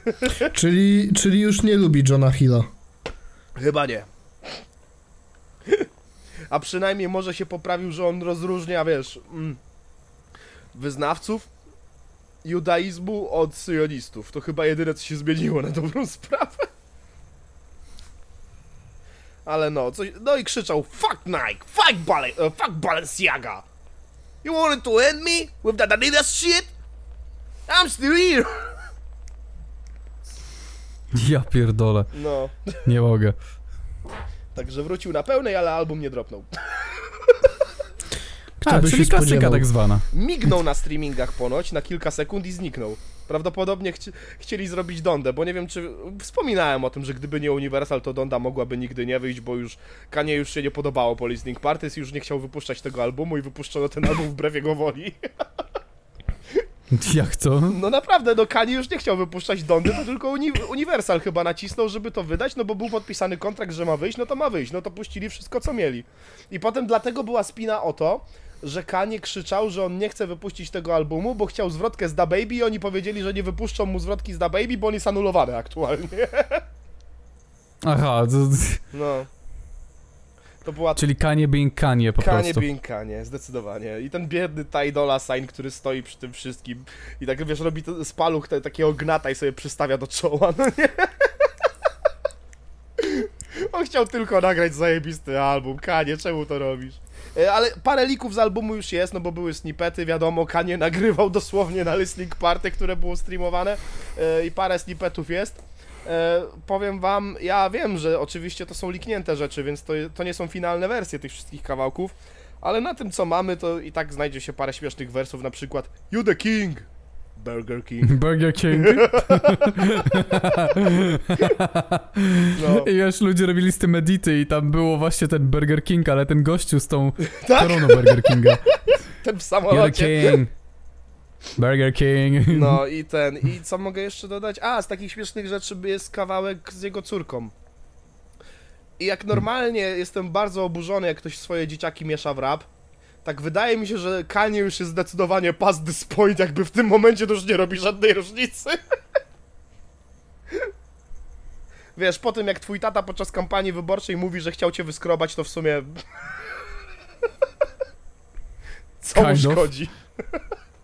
Czyli, czyli już nie lubi Johna Hilla. Chyba nie. A przynajmniej może się poprawił, że on rozróżnia, wiesz, mm, wyznawców judaizmu od syjonistów. To chyba jedyne, co się zmieniło na dobrą sprawę. Ale no, coś, no i krzyczał Fuck Nike! Fuck, Bale, uh, fuck Balenciaga! You wanted to end me with that Adidas shit? I'm still here! Ja pierdolę, No, nie mogę. Także wrócił na pełnej, ale album nie dropnął. Kto A, by czyli się klasyka spodziewał? tak zwana. mignął na streamingach ponoć na kilka sekund i zniknął. Prawdopodobnie chci chcieli zrobić Dondę, bo nie wiem czy... Wspominałem o tym, że gdyby nie Universal, to Donda mogłaby nigdy nie wyjść, bo już Kanie już się nie podobało po Listening Parties, już nie chciał wypuszczać tego albumu i wypuszczono ten album wbrew jego woli. Jak to? No naprawdę, no Kanye już nie chciał wypuszczać Dondy, to tylko uni Universal chyba nacisnął, żeby to wydać, no bo był podpisany kontrakt, że ma wyjść, no to ma wyjść, no to puścili wszystko, co mieli. I potem dlatego była spina o to, że Kanye krzyczał, że on nie chce wypuścić tego albumu, bo chciał zwrotkę z Da Baby i oni powiedzieli, że nie wypuszczą mu zwrotki z Da Baby, bo on jest anulowany aktualnie. Aha, to... No. To była Czyli Kanye being Kanye po Kanie prostu. being Kanie, zdecydowanie. I ten biedny Ty Dolla Sign, który stoi przy tym wszystkim i tak, wiesz, robi to z paluch te, takiego gnata i sobie przystawia do czoła, no nie? On chciał tylko nagrać zajebisty album. Kanie, czemu to robisz? E, Ale parę lików z albumu już jest, no bo były snippety, wiadomo, Kanie nagrywał dosłownie na Listening Party, które było streamowane e, i parę snippetów jest. E, powiem wam, ja wiem, że oczywiście to są liknięte rzeczy, więc to, to nie są finalne wersje tych wszystkich kawałków, ale na tym co mamy, to i tak znajdzie się parę śmiesznych wersów, na przykład You the King, Burger King, Burger King. no, I wiesz, ludzie robili z tym edity i tam było właśnie ten Burger King, ale ten gościu z tą tak, koroną Burger Kinga. ten w You're the samolocie. King. Burger King. No i ten, i co mogę jeszcze dodać? A, z takich śmiesznych rzeczy jest kawałek z jego córką. I jak normalnie jestem bardzo oburzony, jak ktoś swoje dzieciaki miesza w rap, tak wydaje mi się, że Kanye już jest zdecydowanie past this point, jakby w tym momencie to już nie robi żadnej różnicy. Wiesz, po tym jak twój tata podczas kampanii wyborczej mówi, że chciał cię wyskrobać, to w sumie... Co mu szkodzi?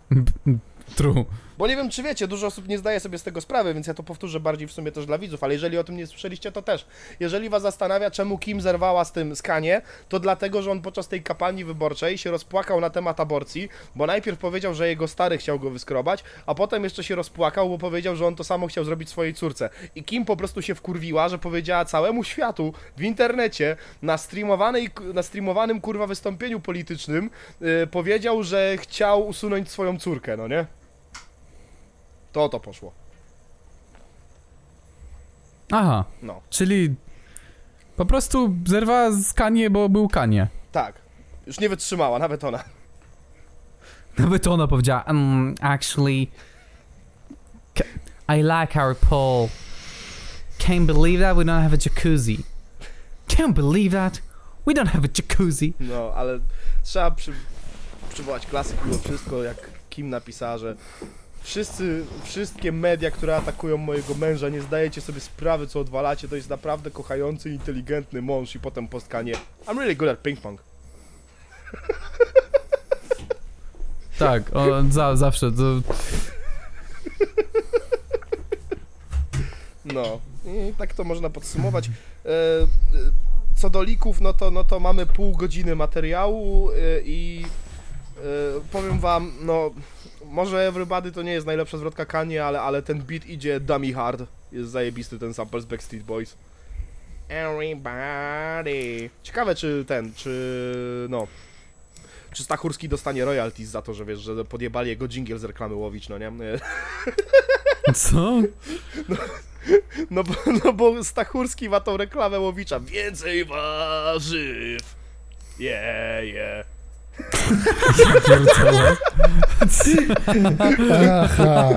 True. Bo nie wiem, czy wiecie, dużo osób nie zdaje sobie z tego sprawy, więc ja to powtórzę bardziej w sumie też dla widzów, ale jeżeli o tym nie słyszeliście, to też. Jeżeli was zastanawia, czemu Kim zerwała z tym skanie, to dlatego, że on podczas tej kampanii wyborczej się rozpłakał na temat aborcji, bo najpierw powiedział, że jego stary chciał go wyskrobać, a potem jeszcze się rozpłakał, bo powiedział, że on to samo chciał zrobić swojej córce. I Kim po prostu się wkurwiła, że powiedziała całemu światu w internecie, na, streamowanej, na streamowanym kurwa wystąpieniu politycznym, yy, powiedział, że chciał usunąć swoją córkę, no nie? To o to poszło. Aha, No, czyli po prostu zerwała z Kanye, bo był Kanye. tak. Już nie wytrzymała, nawet ona. Nawet ona powiedziała, um, actually, I like our poll. Can't believe that we don't have a jacuzzi. Can't believe that we don't have a jacuzzi. No, ale trzeba przy, przywołać klasyk mimo wszystko, jak Kim napisała, że wszyscy, wszystkie media, które atakują mojego męża, nie zdajecie sobie sprawy, co odwalacie, to jest naprawdę kochający, inteligentny mąż i potem postkanie I'm really good at ping pong. Tak, o, za, zawsze to... No, i tak to można podsumować. E, e, Co do lików, no to, no to mamy pół godziny materiału e, i powiem wam, no może Everybody to nie jest najlepsza zwrotka Kanye, ale, ale ten beat idzie dummy hard. Jest zajebisty ten sample z Backstreet Boys. Everybody. Ciekawe czy ten, czy no... Czy Stachurski dostanie royalties za to, że wiesz, że podjebali jego jingle z reklamy Łowicz, no nie? Co? No bo, no bo Stachurski ma tą reklamę Łowicza. Więcej warzyw. Yeah, yeah. Pierdolę. Aha.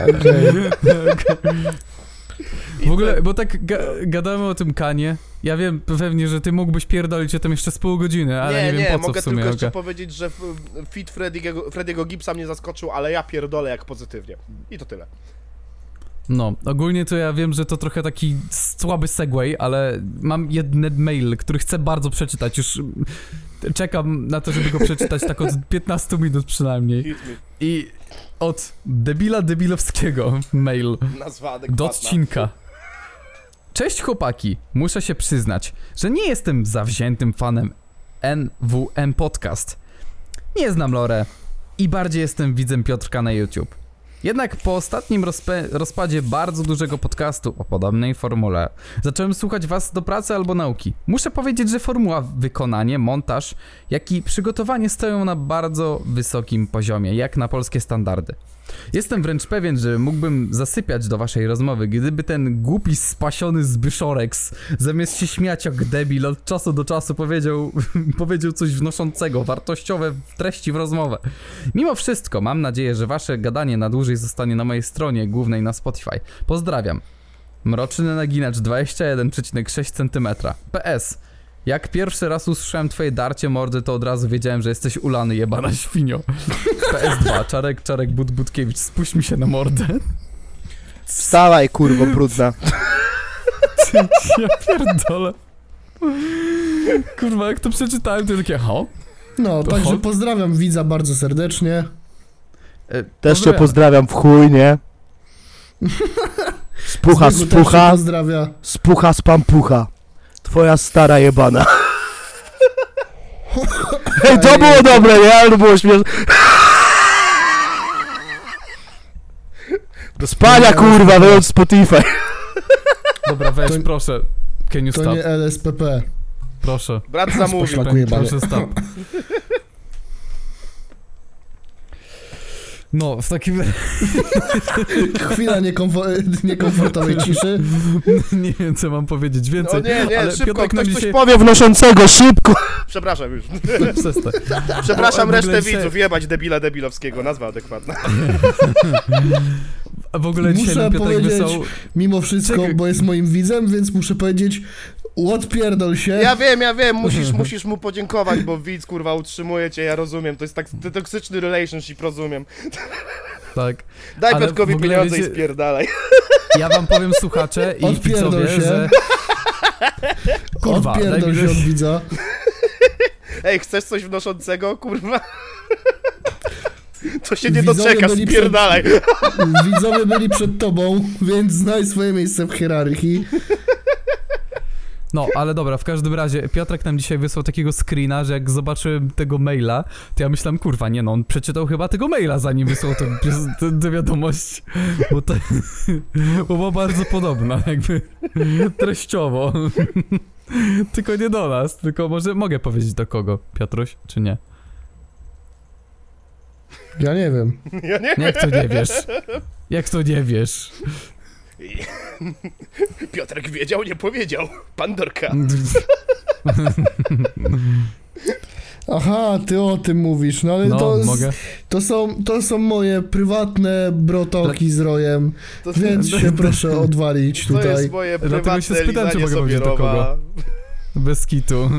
I W ogóle, bo tak ga gadamy o tym Kanie. Ja wiem pewnie, że ty mógłbyś pierdolić o tym jeszcze z pół godziny, ale nie, nie, wiem po co mogę w sumie. tylko jeszcze powiedzieć, że fit Frediego, Frediego Gibsa mnie zaskoczył, ale ja pierdolę jak pozytywnie. I to tyle. No, ogólnie to ja wiem, że to trochę taki słaby segway, ale mam jeden mail, który chcę bardzo przeczytać. Już czekam na to, żeby go przeczytać tak od 15 minut przynajmniej. I od debila debilowskiego mail do odcinka. Cześć chłopaki, muszę się przyznać, że nie jestem zawziętym fanem NWM Podcast. Nie znam Lore i bardziej jestem widzem Piotrka na YouTube. Jednak po ostatnim rozpadzie bardzo dużego podcastu o podobnej formule zacząłem słuchać was do pracy albo nauki. Muszę powiedzieć, że formuła, wykonanie, montaż, jak i przygotowanie stoją na bardzo wysokim poziomie, jak na polskie standardy. Jestem wręcz pewien, że mógłbym zasypiać do waszej rozmowy, gdyby ten głupi, spasiony Zbyszoreks, zamiast się śmiać jak debil, od czasu do czasu powiedział, powiedział coś wnoszącego, wartościowe treści w rozmowę. Mimo wszystko, mam nadzieję, że wasze gadanie na dłużej zostanie na mojej stronie głównej na Spotify. Pozdrawiam. Mroczny naginacz 21,6 cm. PS. Jak pierwszy raz usłyszałem twoje darcie mordy, to od razu wiedziałem, że jesteś ulany jebana świnio. PS2, Czarek, Czarek, But, Butkiewicz, spuść mi się na mordę. Wstawaj, kurwo brudna. Ja pierdolę. Kurwa, jak to przeczytałem, to takie, ho? No, To także pozdrawiam widza bardzo serdecznie. E, Też cię pozdrawiam. pozdrawiam w chuj, nie? Spucha, też spucha, pozdrawia. spucha, spampucha. Twoja stara jebana. Ej, to było dobre, nie? Ale to było śmieszne. Do spania, kurwa, wyłącz Spotify. Dobra, weź, To- proszę. Can you To stop? nie LSPP. Proszę. Brat zamówił. Proszę stop. No, w takim Chwila niekomfo- niekomfortowej ciszy. nie wiem, co mam powiedzieć No więcej. nie, nie, ale szybko, Piotrek nam ktoś coś dzisiaj... Powie wnoszącego, szybko. Przepraszam już. Przestań. Przepraszam resztę dzisiaj- widzów, jebać debila debilowskiego, nazwa adekwatna. A w ogóle dzisiaj Muszę nam Piotrek powiedzieć- wysłał... Mimo wszystko, Czekaj. bo jest moim widzem, więc muszę powiedzieć odpierdol się. Ja wiem, ja wiem, musisz, musisz mu podziękować, bo widz kurwa utrzymuje cię, ja rozumiem, to jest tak to toksyczny relationship, rozumiem. Tak. Daj Ale pieniądze wiecie- i spierdalaj. Ja wam powiem, słuchacze i Odpierdol widzowie, się. że... Kurwa, Odpierdol się od widza. Ej, chcesz coś wnoszącego, kurwa? To się nie doczeka, byli przed- spierdalaj. Widzowie byli przed tobą, więc znaj swoje miejsce w hierarchii. No, ale dobra, w każdym razie Piotrek nam dzisiaj wysłał takiego screena, że jak zobaczyłem tego maila, to ja myślałem, kurwa, nie no, on przeczytał chyba tego maila, zanim wysłał tę wiadomość, bo to bo była bardzo podobna, jakby treściowo. Tylko nie do nas, tylko może mogę powiedzieć do kogo, Piotruś, czy nie? Ja nie wiem. Ja nie Jak to nie wiesz? Jak to nie wiesz? Piotrek wiedział, nie powiedział. Pandorka. Aha, ty o tym mówisz, no ale No, to, mogę. to, są, to są moje prywatne brotoki z rojem, To, więc się proszę odwalić to tutaj. jest moje Dlatego prywatne się spytałem, czy mogę powiedzieć do Sobierowa. Bez kitu.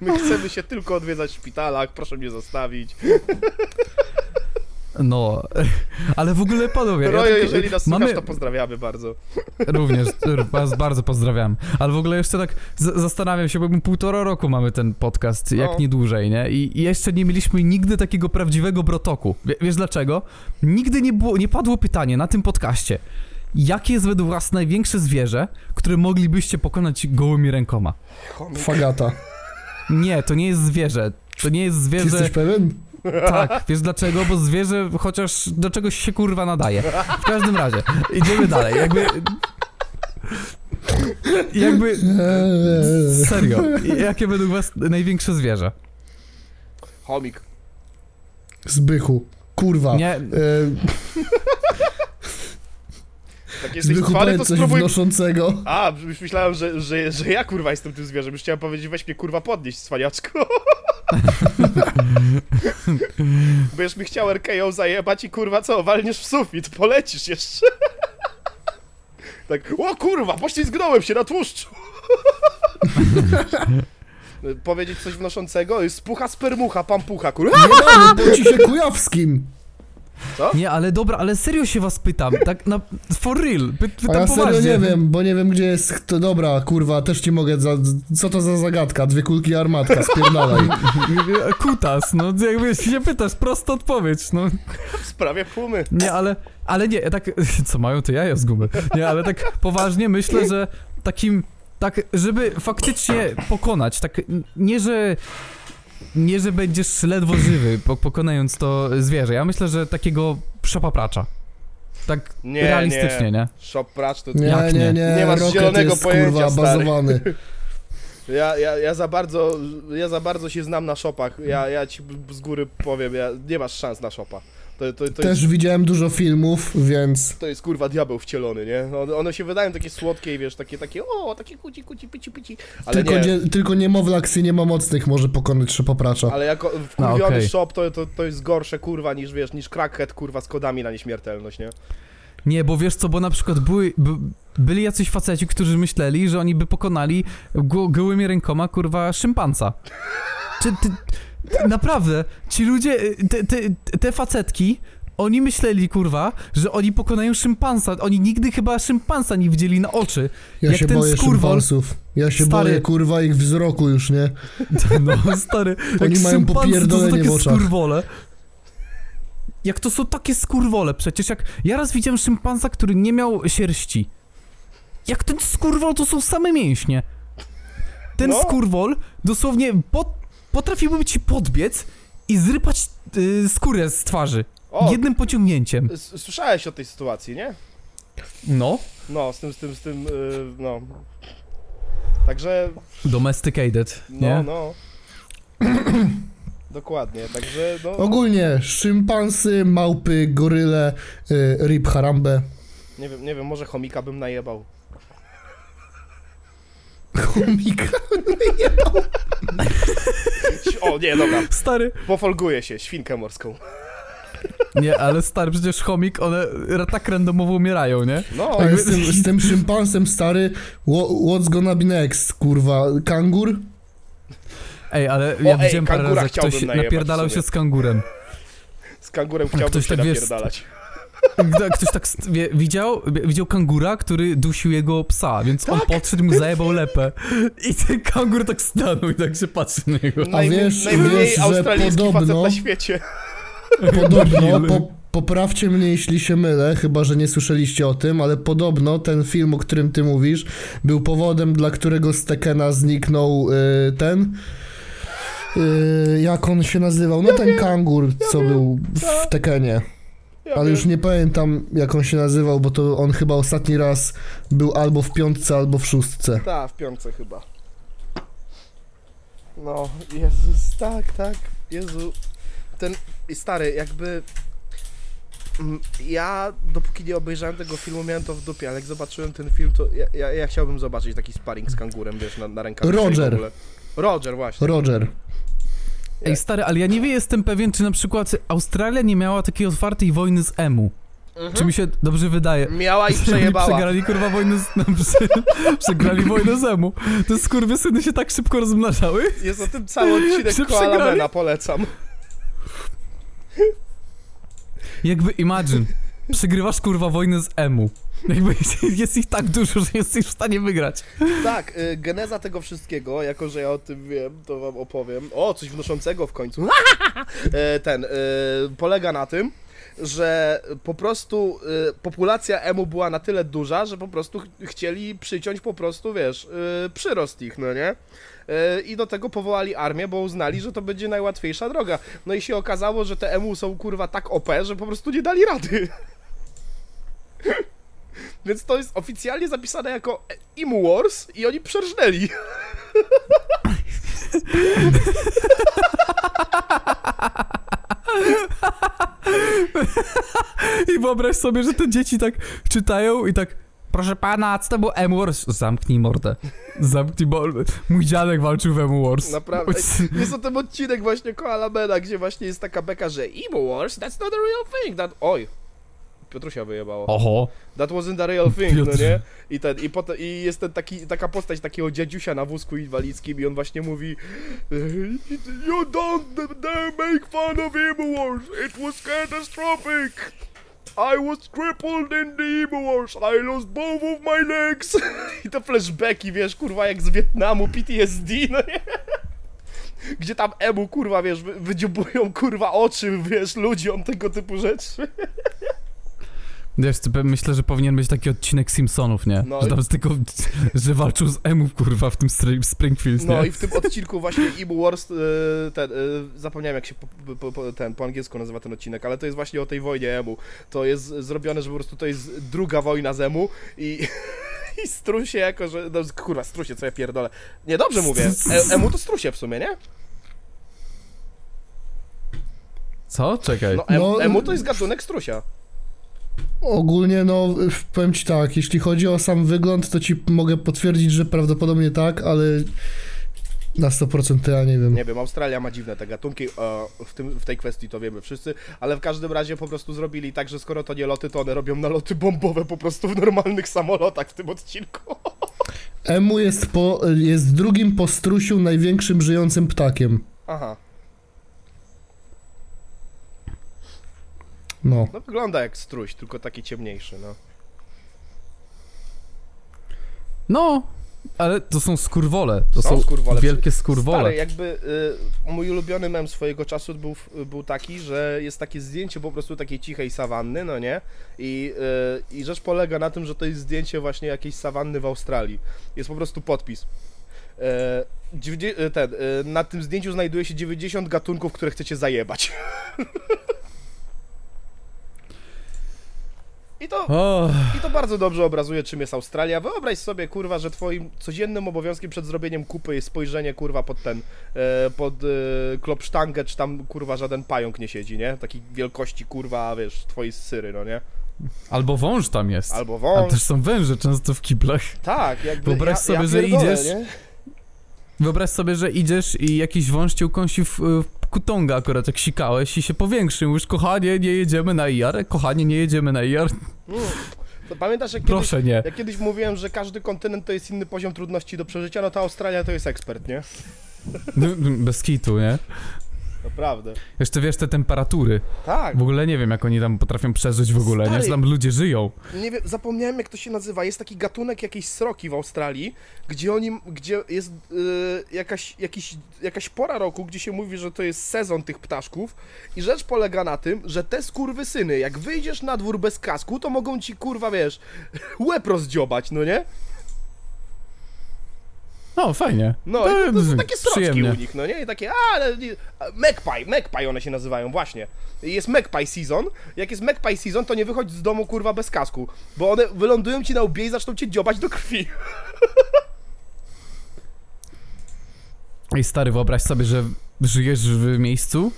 My chcemy się tylko odwiedzać w szpitalach, proszę mnie zostawić. No, ale w ogóle panowie, ja Rojo, tak- jeżeli nas mamy- słuchasz, to pozdrawiamy bardzo. Również, bardzo pozdrawiam. Ale w ogóle jeszcze tak z- zastanawiam się, bo my półtora roku mamy ten podcast, jak No. nie dłużej, nie? I, I jeszcze nie mieliśmy nigdy takiego prawdziwego brotoku. Wie, wiesz dlaczego? Nigdy nie, było, nie padło pytanie na tym podcaście, jakie jest według was największe zwierzę, które moglibyście pokonać gołymi rękoma? Fagata. Nie, to nie jest zwierzę. To nie jest Ty zwierzę... jesteś pewien? Tak, wiesz dlaczego? Bo zwierzę chociaż do czegoś się kurwa nadaje. W każdym razie, idziemy dalej. Jakby. Jakby. Serio. Jakie według was największe zwierzę? Chomik. Zbychu. Kurwa. Nie. Eee, Jak jesteś cwany, to spróbuj... wnoszącego. A, już myślałem, że, że, że ja kurwa jestem tym zwierzem. Już chciałem powiedzieć, weź mnie kurwa podnieść, cwaniaczku. Będziesz mi chciał RKO zajebać i kurwa co, walniesz w sufit, polecisz jeszcze. tak, o kurwa, poślizgnąłem się na tłuszczu. Powiedzieć coś wnoszącego? Spucha spermucha, pampucha, kurwa. Nie damy, bo ci się Kujawskim. Nie, ale dobra, ale serio się was pytam. Tak na. For real. Py, A pytam ja serio poważnie. nie wiem, bo nie wiem gdzie jest... To dobra, kurwa, też ci mogę... Za, co to za zagadka? Dwie kulki armatka, spierdalaj. Kutas, no jakby się pytasz, prosta odpowiedź, no. W sprawie pumy. Nie, ale, ale nie, tak, co mają to jaja z gumy. Nie, ale tak poważnie myślę, że takim, tak, żeby faktycznie pokonać, tak, nie, że, nie, że będziesz ledwo żywy, po, pokonając to zwierzę. Ja myślę, że takiego przepapracza. Tak Nie, realistycznie, nie? Shop pracz to... Nie, Jak nie, nie? nie, Nie masz Rocket zielonego jest, pojęcia, kurwa, stary. bazowany. Ja, ja, ja za bardzo, ja za bardzo się znam na shopach. Ja, ja ci z góry powiem, ja, nie masz szans na shopa. To, to, to, Też jest, widziałem dużo filmów, więc... to jest kurwa diabeł wcielony, nie? One, one się wydają takie słodkie i wiesz, takie, takie, o, takie kuci, kuci, pici, pici. Ale Tylko, nie, nie, tylko niemowlak nie ma mocnych może pokonać szepopracza. ale jako wkurwiony A, okej. shop to, to, to jest gorsze kurwa niż wiesz, niż crackhead kurwa z kodami na nieśmiertelność, nie? Nie, bo wiesz co, bo na przykład były, by, byli jacyś faceci, którzy myśleli, że oni by pokonali go, gołymi rękoma, kurwa, szympansa. Czy ty, naprawdę, ci ludzie, te, te, te facetki Oni myśleli, kurwa, że oni pokonają szympansa. Oni nigdy chyba szympansa nie widzieli na oczy. Ja Jak się ten boję skurwol- szympansów. Ja się Stary- boję, kurwa, ich wzroku już, nie? No, stary. Oni jak mają szympansy, to są popierdolenie takie w oczach. skurwole. Jak to są takie skurwole przecież, jak ja raz widziałem szympansa, który nie miał sierści. Jak ten skurwol, to są same mięśnie. Ten No. skurwol dosłownie pot, potrafiłby ci podbiec i zrypać y, skórę z twarzy. O, Jednym pociągnięciem. s- słyszałeś o tej sytuacji, nie? No. No, z tym, z tym, z tym, yy, no. Także, Domesticated, no, nie? no. Dokładnie, także, no, Ogólnie szympansy, małpy, goryle, y, rib harambe. nie wiem, nie wiem, może chomika bym najebał. Chomika. O, nie, dobra, Stary. pofolguję się, świnkę morską. Nie, ale stary, przecież chomik, one tak randomowo umierają, nie? No, A z tym, z tym szympansem stary, wha- what's gonna be next, kurwa? Kangur? Ej, ale ja ej, widziałem parę razy, jak ktoś napierdalał sobie. się z kangurem. z kangurem chciałbym ktoś się tak, wiesz, napierdalać. Ktoś tak wie, widział, widział kangura, który dusił jego psa, więc on podszedł i mu zajebał lepę. I ten kangur tak stanął i tak się patrzy na niego. A wiesz- najmniej wiesz, że australijski facet podobno- na świecie. Podobno, po, poprawcie mnie jeśli się mylę, chyba że nie słyszeliście o tym, ale podobno ten film, o którym ty mówisz, był powodem, dla którego z Tekena zniknął y, ten. Y, jak on się nazywał? No ten kangur, co był w Tekenie. Ja Ale wiem. już nie pamiętam jak on się nazywał, bo to on chyba ostatni raz był albo w piątce, albo w szóstce. Tak, w piątce chyba. No, Jezus, tak, tak, Jezu. Ten stary, jakby. mm, Ja, dopóki nie obejrzałem tego filmu, miałem to w dupie, ale jak zobaczyłem ten film, to ja, ja, ja chciałbym zobaczyć taki sparring z kangurem, wiesz, na, na rękach. Roger. Roger, właśnie. Roger. Ej, stary, ale ja nie jestem pewien, czy na przykład Australia nie miała takiej otwartej wojny z emu. Czy mi się dobrze wydaje? Miała i przejebała. Przegrali kurwa wojnę z... No, prze... Przegrali wojnę z emu. Te skurwysyny się tak szybko rozmnażały. Jest o tym cały odcinek Że Koala przegrali? Mena, polecam. Jakby imagine, przegrywasz kurwa wojnę z emu. Jakby jest ich tak dużo, że jesteś w stanie wygrać. Tak, y, geneza tego wszystkiego, jako że ja o tym wiem, to wam opowiem. O, coś wnoszącego w końcu. E, Ten, y, polega na tym, że po prostu y, populacja emu była na tyle duża, że po prostu ch chcieli przyciąć po prostu, wiesz, y, przyrost ich, no nie? Y, I do tego powołali armię, bo uznali, że to będzie najłatwiejsza droga. No i się okazało, że te emu są kurwa tak OP, że po prostu nie dali rady. Więc to jest oficjalnie zapisane jako Emu Wars i oni przerżnęli. I wyobraź sobie, że te dzieci tak czytają i tak Proszę pana, co to był M Wars? Zamknij mordę. Zamknij mordę. Mój dziadek walczył w M Wars. Naprawdę. Jest o tym odcinek właśnie Koala Mena, gdzie właśnie jest taka beka, że Emo Wars, that's not a real thing. That... Oj. Piotrusia wyjebało. Oho. That wasn't a real thing, no Piotr. nie? I, ten, i, potem, I jest ten taki, taka postać takiego dziadziusia na wózku inwalidzkim i on właśnie mówi You don't dare make fun of Emo Wars, it was catastrophic. I was crippled in the Wars, I lost both of my legs. I te flashbacki, wiesz, kurwa, jak z Wietnamu, PTSD, no nie? Gdzie tam emu, kurwa, wiesz, wy- wydziobują, kurwa, oczy, wiesz, ludziom, tego typu rzeczy. Wiesz, myślę, że powinien być taki odcinek Simpsonów, nie? No że i- tam z tylko, że walczył z emów, kurwa, w tym Springfield, nie? No i w tym odcinku właśnie Emu Wars, e, ten, e, zapomniałem jak się po, po, po, ten, po angielsku nazywa ten odcinek, ale to jest właśnie o tej wojnie Emu. To jest zrobione, że po prostu to jest druga wojna z Emu i... I strusie jako, że... No, kurwa, strusie, co ja pierdolę. Nie, dobrze mówię. E, emu to strusie w sumie, nie? Co? Czekaj. No, em, No, emu to jest gatunek strusia. Ogólnie, no, powiem ci tak, jeśli chodzi o sam wygląd, to ci mogę potwierdzić, że prawdopodobnie tak, ale na 100% to ja nie wiem. Nie wiem, Australia ma dziwne te gatunki, w, tym, w tej kwestii to wiemy wszyscy, ale w każdym razie po prostu zrobili tak, że skoro to nie loty, to one robią naloty bombowe po prostu w normalnych samolotach w tym odcinku. Emu jest, po, jest drugim po strusiu największym żyjącym ptakiem. Aha. No. No wygląda jak struś, tylko taki ciemniejszy, no. No, ale to są skurwole. To Są są, skurwole. wielkie skurwole. Stary, jakby y, mój ulubiony mem swojego czasu był, był taki, że jest takie zdjęcie po prostu takiej cichej sawanny, no nie? I, y, I rzecz polega na tym, że to jest zdjęcie właśnie jakiejś sawanny w Australii. Jest po prostu podpis. Dziewięćdzie- e, ten, e, na tym zdjęciu znajduje się 90 gatunków, które chcecie zajebać. I to, O, I to bardzo dobrze obrazuje, czym jest Australia. Wyobraź sobie, kurwa, że twoim codziennym obowiązkiem przed zrobieniem kupy jest spojrzenie, kurwa, pod ten, e, pod e, klopsztangę, czy tam, kurwa, żaden pająk nie siedzi, nie? Takiej wielkości, kurwa, wiesz, twojej syry, no nie? albo wąż tam jest. Albo A wąż. też są węże często w kiblach. Tak, jakby Wyobraź ja, sobie, ja że idziesz- Nie? Wyobraź sobie, że idziesz i jakiś wąż cię ukąsi w, w kutonga akurat jak sikałeś i się powiększy. Mówisz, kochanie, nie jedziemy na IR, kochanie, nie jedziemy na IR. Mm. To pamiętasz, jak kiedyś, Proszę nie. jak kiedyś mówiłem, że każdy kontynent to jest inny poziom trudności do przeżycia, no to Australia to jest ekspert, nie? Bez kitu, nie? Naprawdę. Jeszcze wiesz te temperatury. Tak. W ogóle nie wiem, jak oni tam potrafią przeżyć w ogóle, nie? Stary. Że tam ludzie żyją. Nie wiem, zapomniałem jak to się nazywa. Jest taki gatunek jakiejś sroki w Australii, gdzie oni, gdzie jest y, jakaś, jakiś, jakaś pora roku, gdzie się mówi, że to jest sezon tych ptaszków i rzecz polega na tym, że te skurwysyny, jak wyjdziesz na dwór bez kasku, to mogą ci kurwa, wiesz, łeb rozdziobać, no nie? No, fajnie. No, to, to są takie sroczki u nich, no nie? I takie, a, ale... Magpie, Magpie one się nazywają, właśnie. Jest Magpie Season. Jak jest Magpie Season, to nie wychodź z domu, kurwa, bez kasku. Bo one wylądują ci na łbie i zaczną cię dziobać do krwi. Ej, stary, wyobraź sobie, że żyjesz w miejscu,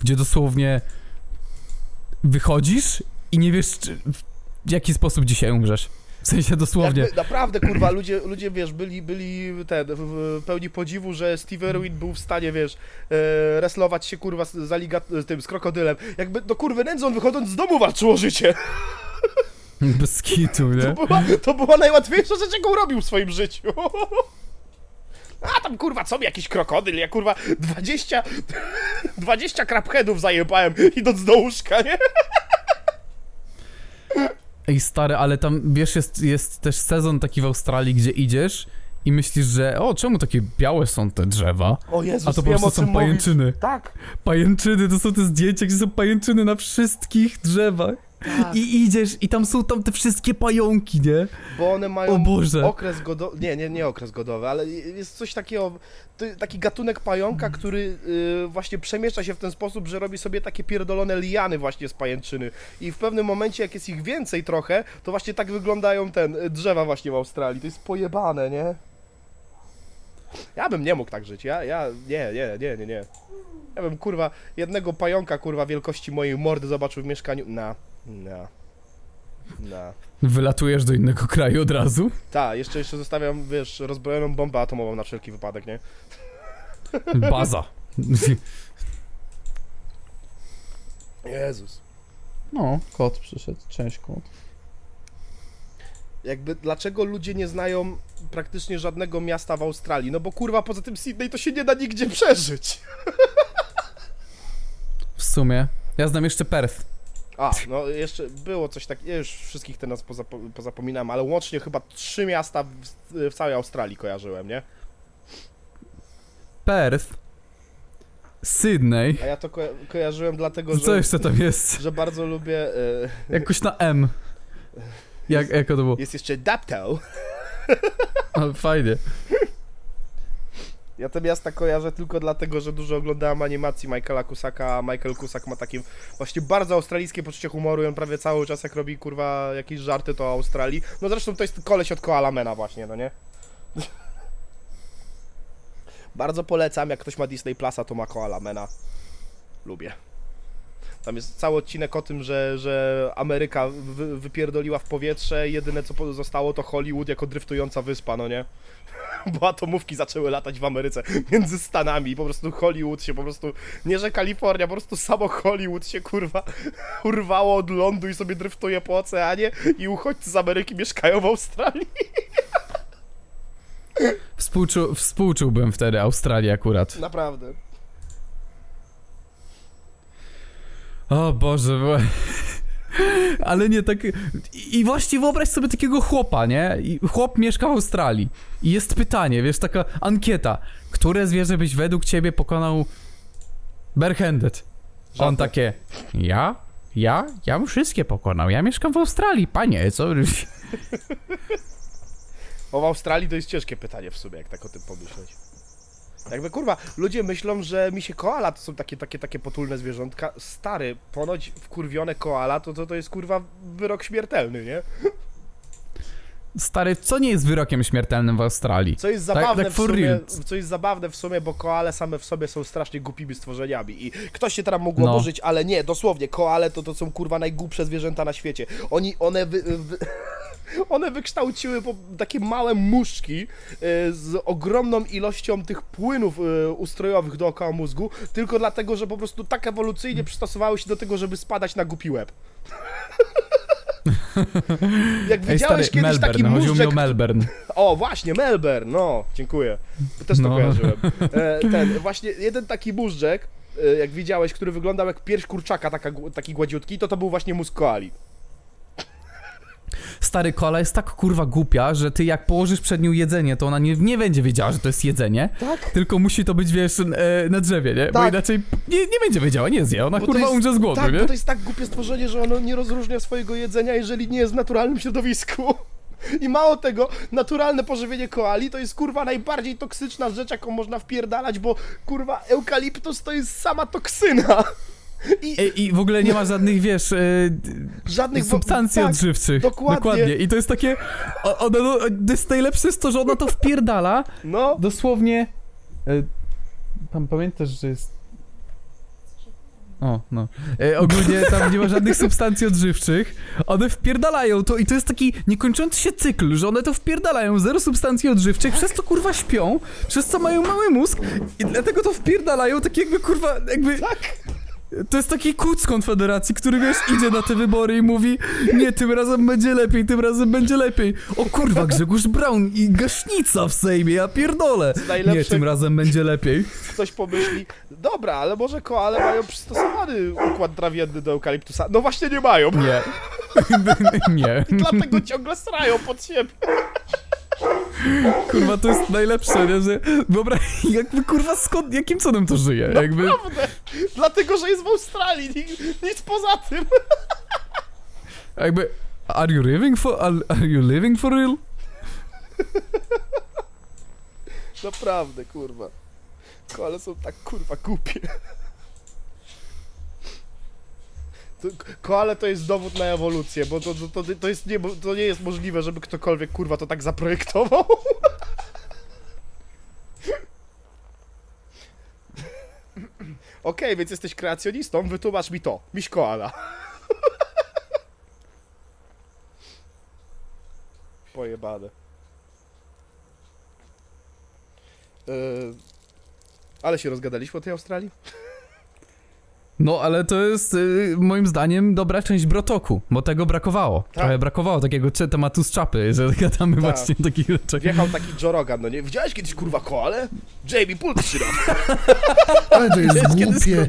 gdzie dosłownie wychodzisz i nie wiesz, czy, w jaki sposób dzisiaj umrzesz. W sensie dosłownie. Jakby, naprawdę, kurwa, ludzie, ludzie, wiesz, byli, byli ten, w, pełni podziwu, że Steve Irwin był w stanie, wiesz, e, wrestlować się, kurwa, z, z, tym, z krokodylem. Jakby, do kurwy nędzy on wychodząc z domu walczył o życie. Bez kitu, nie? To była, to była najłatwiejsza rzecz, jaką robił w swoim życiu. A tam kurwa, co mi jakiś krokodyl, ja kurwa 20, 20 crabheadów zajebałem idąc do łóżka, nie? Ej, stary, ale tam, wiesz, jest, jest też sezon taki w Australii, gdzie idziesz i myślisz, że o, czemu takie białe są te drzewa? O Jezus, A to po prostu są czym mówisz. pajęczyny. Tak, Pajęczyny, to są te zdjęcia, gdzie są pajęczyny na wszystkich drzewach. Tak, I idziesz i tam są tam te wszystkie pająki, nie? bo one mają O Boże. okres godowy, nie, nie, nie okres godowy, ale jest coś takiego, taki gatunek pająka, który y, właśnie przemieszcza się w ten sposób, że robi sobie takie pierdolone liany właśnie z pajęczyny i w pewnym momencie, jak jest ich więcej trochę, to właśnie tak wyglądają ten, y, drzewa właśnie w Australii, to jest pojebane, nie? Ja bym nie mógł tak żyć, ja, ja, nie, nie, nie, nie, nie. Ja bym, kurwa, jednego pająka, kurwa, wielkości mojej mordy zobaczył w mieszkaniu, na, na, na. Wylatujesz do innego kraju od razu. Tak, jeszcze, jeszcze zostawiam, wiesz, rozbrojoną bombę atomową na wszelki wypadek, nie? Baza. Jezus. No, kot przyszedł, cześć kot. Jakby, dlaczego ludzie nie znają praktycznie żadnego miasta w Australii? No bo kurwa, poza tym Sydney to się nie da nigdzie przeżyć. W sumie. Ja znam jeszcze Perth. A, no jeszcze było coś takiego, ja już wszystkich teraz pozapo- pozapominam, ale łącznie chyba trzy miasta w, w całej Australii kojarzyłem, nie? Perth. Sydney. A ja to ko- kojarzyłem dlatego, Co że, jeszcze tam jest? że bardzo lubię... E, Jakoś na M. Jak, jak to było? jest jeszcze Dapto. Fajnie. Ja te miasta kojarzę tylko dlatego, że dużo oglądałem animacji Michaela Kusaka, a Michael Kusak ma takie właśnie bardzo australijskie poczucie humoru i on prawie cały czas jak robi kurwa jakieś żarty to o Australii. No zresztą to jest koleś od Koalamena właśnie, no nie? bardzo polecam, jak ktoś ma Disney Plusa, to ma Koalamena. Lubię. Tam jest cały odcinek o tym, że, że Ameryka wy, wypierdoliła w powietrze jedyne co zostało to Hollywood jako dryftująca wyspa, no nie? bo atomówki zaczęły latać w Ameryce między Stanami po prostu Hollywood się po prostu, nie że Kalifornia, po prostu samo Hollywood się kurwa urwało od lądu i sobie dryftuje po oceanie i uchodźcy z Ameryki mieszkają w Australii. Współczu, współczułbym wtedy Australii akurat. Naprawdę. O Boże, bo... Ale nie tak... I właśnie wyobraź sobie takiego chłopa, nie? I chłop mieszka w Australii. I jest pytanie, wiesz, taka ankieta. Które zwierzę byś według ciebie pokonał barehanded? On takie... Ja? Ja? Ja bym wszystkie pokonał. Ja mieszkam w Australii, panie, co... O, w Australii to jest ciężkie pytanie w sumie, jak tak o tym pomyśleć. Jakby kurwa, ludzie myślą, że mi się koala to są takie, takie, takie potulne zwierzątka. Stary, ponoć wkurwione koala to, to, to jest kurwa wyrok śmiertelny, nie? Stary, co nie jest wyrokiem śmiertelnym w Australii? Co jest Tak- zabawne tak w for sumie, co jest zabawne w sumie, bo koale same w sobie są strasznie głupimi stworzeniami i ktoś się teraz mógł No. ale nie, dosłownie, koale to, to są kurwa najgłupsze zwierzęta na świecie. Oni, one wy, wy, one wykształciły takie małe muszki e, z ogromną ilością tych płynów e, ustrojowych dookoła mózgu, tylko dlatego, że po prostu tak ewolucyjnie przystosowały się do tego, żeby spadać na głupi łeb. Jak Ej, stary, widziałeś kiedyś Melbourne, taki chodziło mi móżdżek, o Melbourne. o, właśnie, Melbourne, no, dziękuję. Też to No. kojarzyłem. E, ten, właśnie jeden taki móżdżek, e, jak widziałeś, który wyglądał jak pierś kurczaka, taka, taki gładziutki, to to był właśnie mózg koali. Stary, koala jest tak kurwa głupia, że ty jak położysz przed nią jedzenie, to ona nie, nie będzie wiedziała, że to jest jedzenie, Tak? tylko musi to być, wiesz, e, na drzewie, nie? Bo Tak. inaczej nie, nie będzie wiedziała, nie zje, ona Bo kurwa jest- umrze z głodu, Tak, nie? bo to jest tak głupie stworzenie, że ono nie rozróżnia swojego jedzenia, jeżeli nie jest w naturalnym środowisku. I mało tego, naturalne pożywienie koali to jest kurwa najbardziej toksyczna rzecz, jaką można wpierdalać, bo kurwa eukaliptus to jest sama toksyna. I I w ogóle nie ma żadnych, wiesz, e, żadnych substancji tak, odżywczych. dokładnie. I to jest takie, ona, no, to jest najlepsze jest to, że ona to wpierdala, No, dosłownie, e, tam pamiętasz, że jest... O, no. E, ogólnie tam nie ma żadnych substancji odżywczych. One wpierdalają to i to jest taki niekończący się cykl, że one to wpierdalają, zero substancji odżywczych, przez to kurwa śpią, przez co mają mały mózg i dlatego to wpierdalają tak jakby kurwa, jakby... tak. To jest taki kuc Konfederacji, który wiesz, idzie na te wybory i mówi nie, tym razem będzie lepiej, tym razem będzie lepiej. O kurwa, Grzegorz Braun i gaśnica w Sejmie, ja pierdolę. Nie, tym razem będzie lepiej. Ktoś pomyśli, dobra, ale może koale mają przystosowany układ trawienny do eukaliptusa. No właśnie nie mają, Nie. nie. dlatego ciągle srają pod siebie. Kurwa, to jest najlepsze, nie? Że wyobraź, jakby kurwa skąd, jakim cudem to żyje? Jakby, Naprawdę. Dlatego, że jest w Australii, nic, poza tym. jakby, are you living for, are, are you living for real? Naprawdę, kurwa. Koale są tak kurwa głupie. Koale to jest dowód na ewolucję, bo to, to, to, jest nie, to nie jest możliwe, żeby ktokolwiek kurwa to tak zaprojektował. Okej, więc jesteś kreacjonistą, wytłumacz mi to. Miś koala. Pojebane. Yy, ale się rozgadaliśmy o tej Australii? No, ale to jest y, moim zdaniem dobra część Brotoku, bo tego brakowało. Trochę brakowało takiego cze- tematu z czapy, że gadamy Tak. właśnie takich rzeczach. Wjechał taki Joe Rogan, no nie? Widziałeś kiedyś kurwa koale? Jamie, shit up. Ale to jest głupie.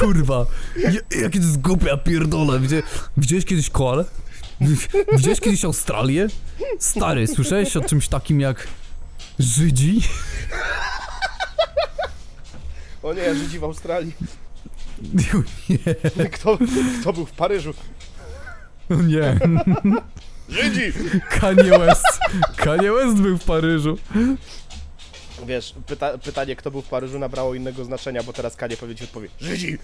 Kurwa, ja- jakie to jest głupie, ja pierdolę. Widzia, widziałeś kiedyś koalę? Widziałeś kiedyś Australię? Stary, słyszałeś o czymś takim jak Żydzi? O nie, Żydzi w Australii. Nie, Kto, kto był w Paryżu? o nie. Żydzi! Kanye West. Kanye West był w Paryżu. Wiesz, pyta, pytanie, kto był w Paryżu nabrało innego znaczenia, bo teraz Kanie pewnie ci odpowie. Żydzi!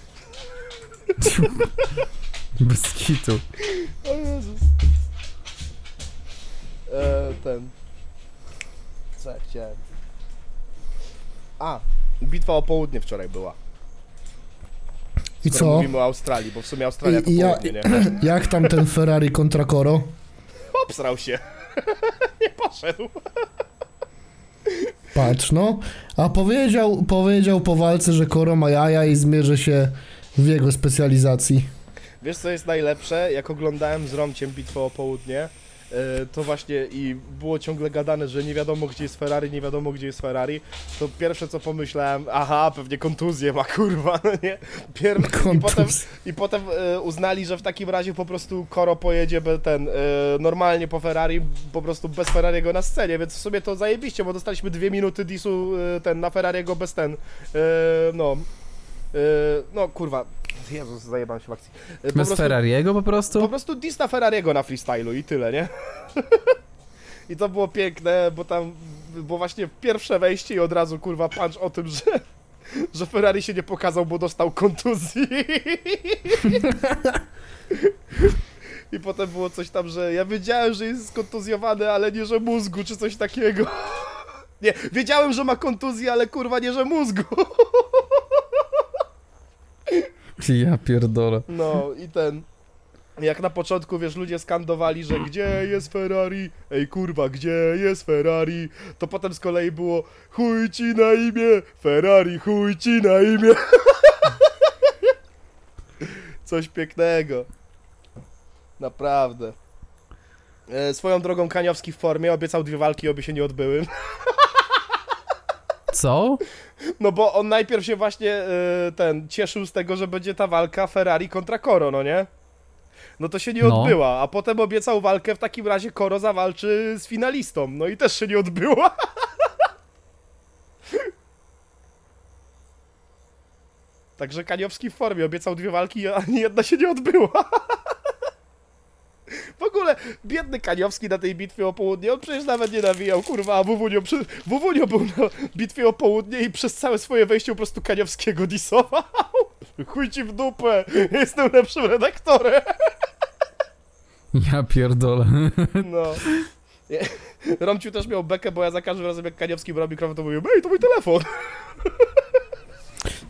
Bez kitu. O Jezus. E, ten... Co ja chciałem? A, bitwa o południe wczoraj była. I Skoro co? mówimy o Australii, bo w sumie Australia I, to i ja, południe, nie? jak tam ten Ferrari kontra Coro? Obsrał się. nie poszedł. Patrz, no. A powiedział, powiedział po walce, że Coro ma jaja i zmierzy się w jego specjalizacji. Wiesz co jest najlepsze? Jak oglądałem z Romciem bitwę o południe, to właśnie i było ciągle gadane, że nie wiadomo gdzie jest Ferrari, nie wiadomo gdzie jest Ferrari, to pierwsze co pomyślałem, aha, pewnie kontuzję ma, kurwa, no nie? Pier... I potem, i potem e, uznali, że w takim razie po prostu Koro pojedzie ten, e, normalnie po Ferrari, po prostu bez Ferrariego na scenie, więc w sumie to zajebiście, bo dostaliśmy dwie minuty disu e, ten, na Ferrariego bez ten, e, no, e, no kurwa, Jezus, zajebałem się w akcji. E, po Bez prostu- Ferrariego po po prostu? prostu dis na Ferrariego na freestylu i tyle, nie? I to było piękne, bo tam, bo właśnie pierwsze wejście i od razu kurwa punch o tym, że, że Ferrari się nie pokazał, bo dostał kontuzji. I potem było coś tam, że ja wiedziałem, że jest skontuzjowany, ale nie, że mózgu, czy coś takiego. Nie, wiedziałem, że ma kontuzję, ale kurwa nie, że mózgu. Ja pierdolę. No i ten. Jak na początku, wiesz, ludzie skandowali, że gdzie jest Ferrari? Ej kurwa, gdzie jest Ferrari? To potem z kolei było chuj ci na imię, Ferrari, chuj ci na imię. Coś pięknego. Naprawdę. E, swoją drogą Kaniowski w formie obiecał dwie walki, oby się nie odbyły. Co? No bo on najpierw się właśnie e, ten cieszył z tego, że będzie ta walka Ferrari kontra Koro, no nie? No to się nie No. odbyła, a potem obiecał walkę w takim razie Koro zawalczy z finalistą, no i też się nie odbyła. Także Kaniowski w formie obiecał dwie walki, a ani jedna się nie odbyła. W ogóle biedny Kaniowski na tej bitwie o południe, on przecież nawet nie nawijał, kurwa, a Wuwunio, przy... Wuwunio był na bitwie o południe i przez całe swoje wejście po prostu Kaniowskiego disował. Chuj ci w dupę, jestem lepszym redaktorem. Ja pierdolę. No. Romciu też miał bekę, bo ja za każdym razem jak Kaniowski brał mikrofon, to mówił, ej, to mój telefon.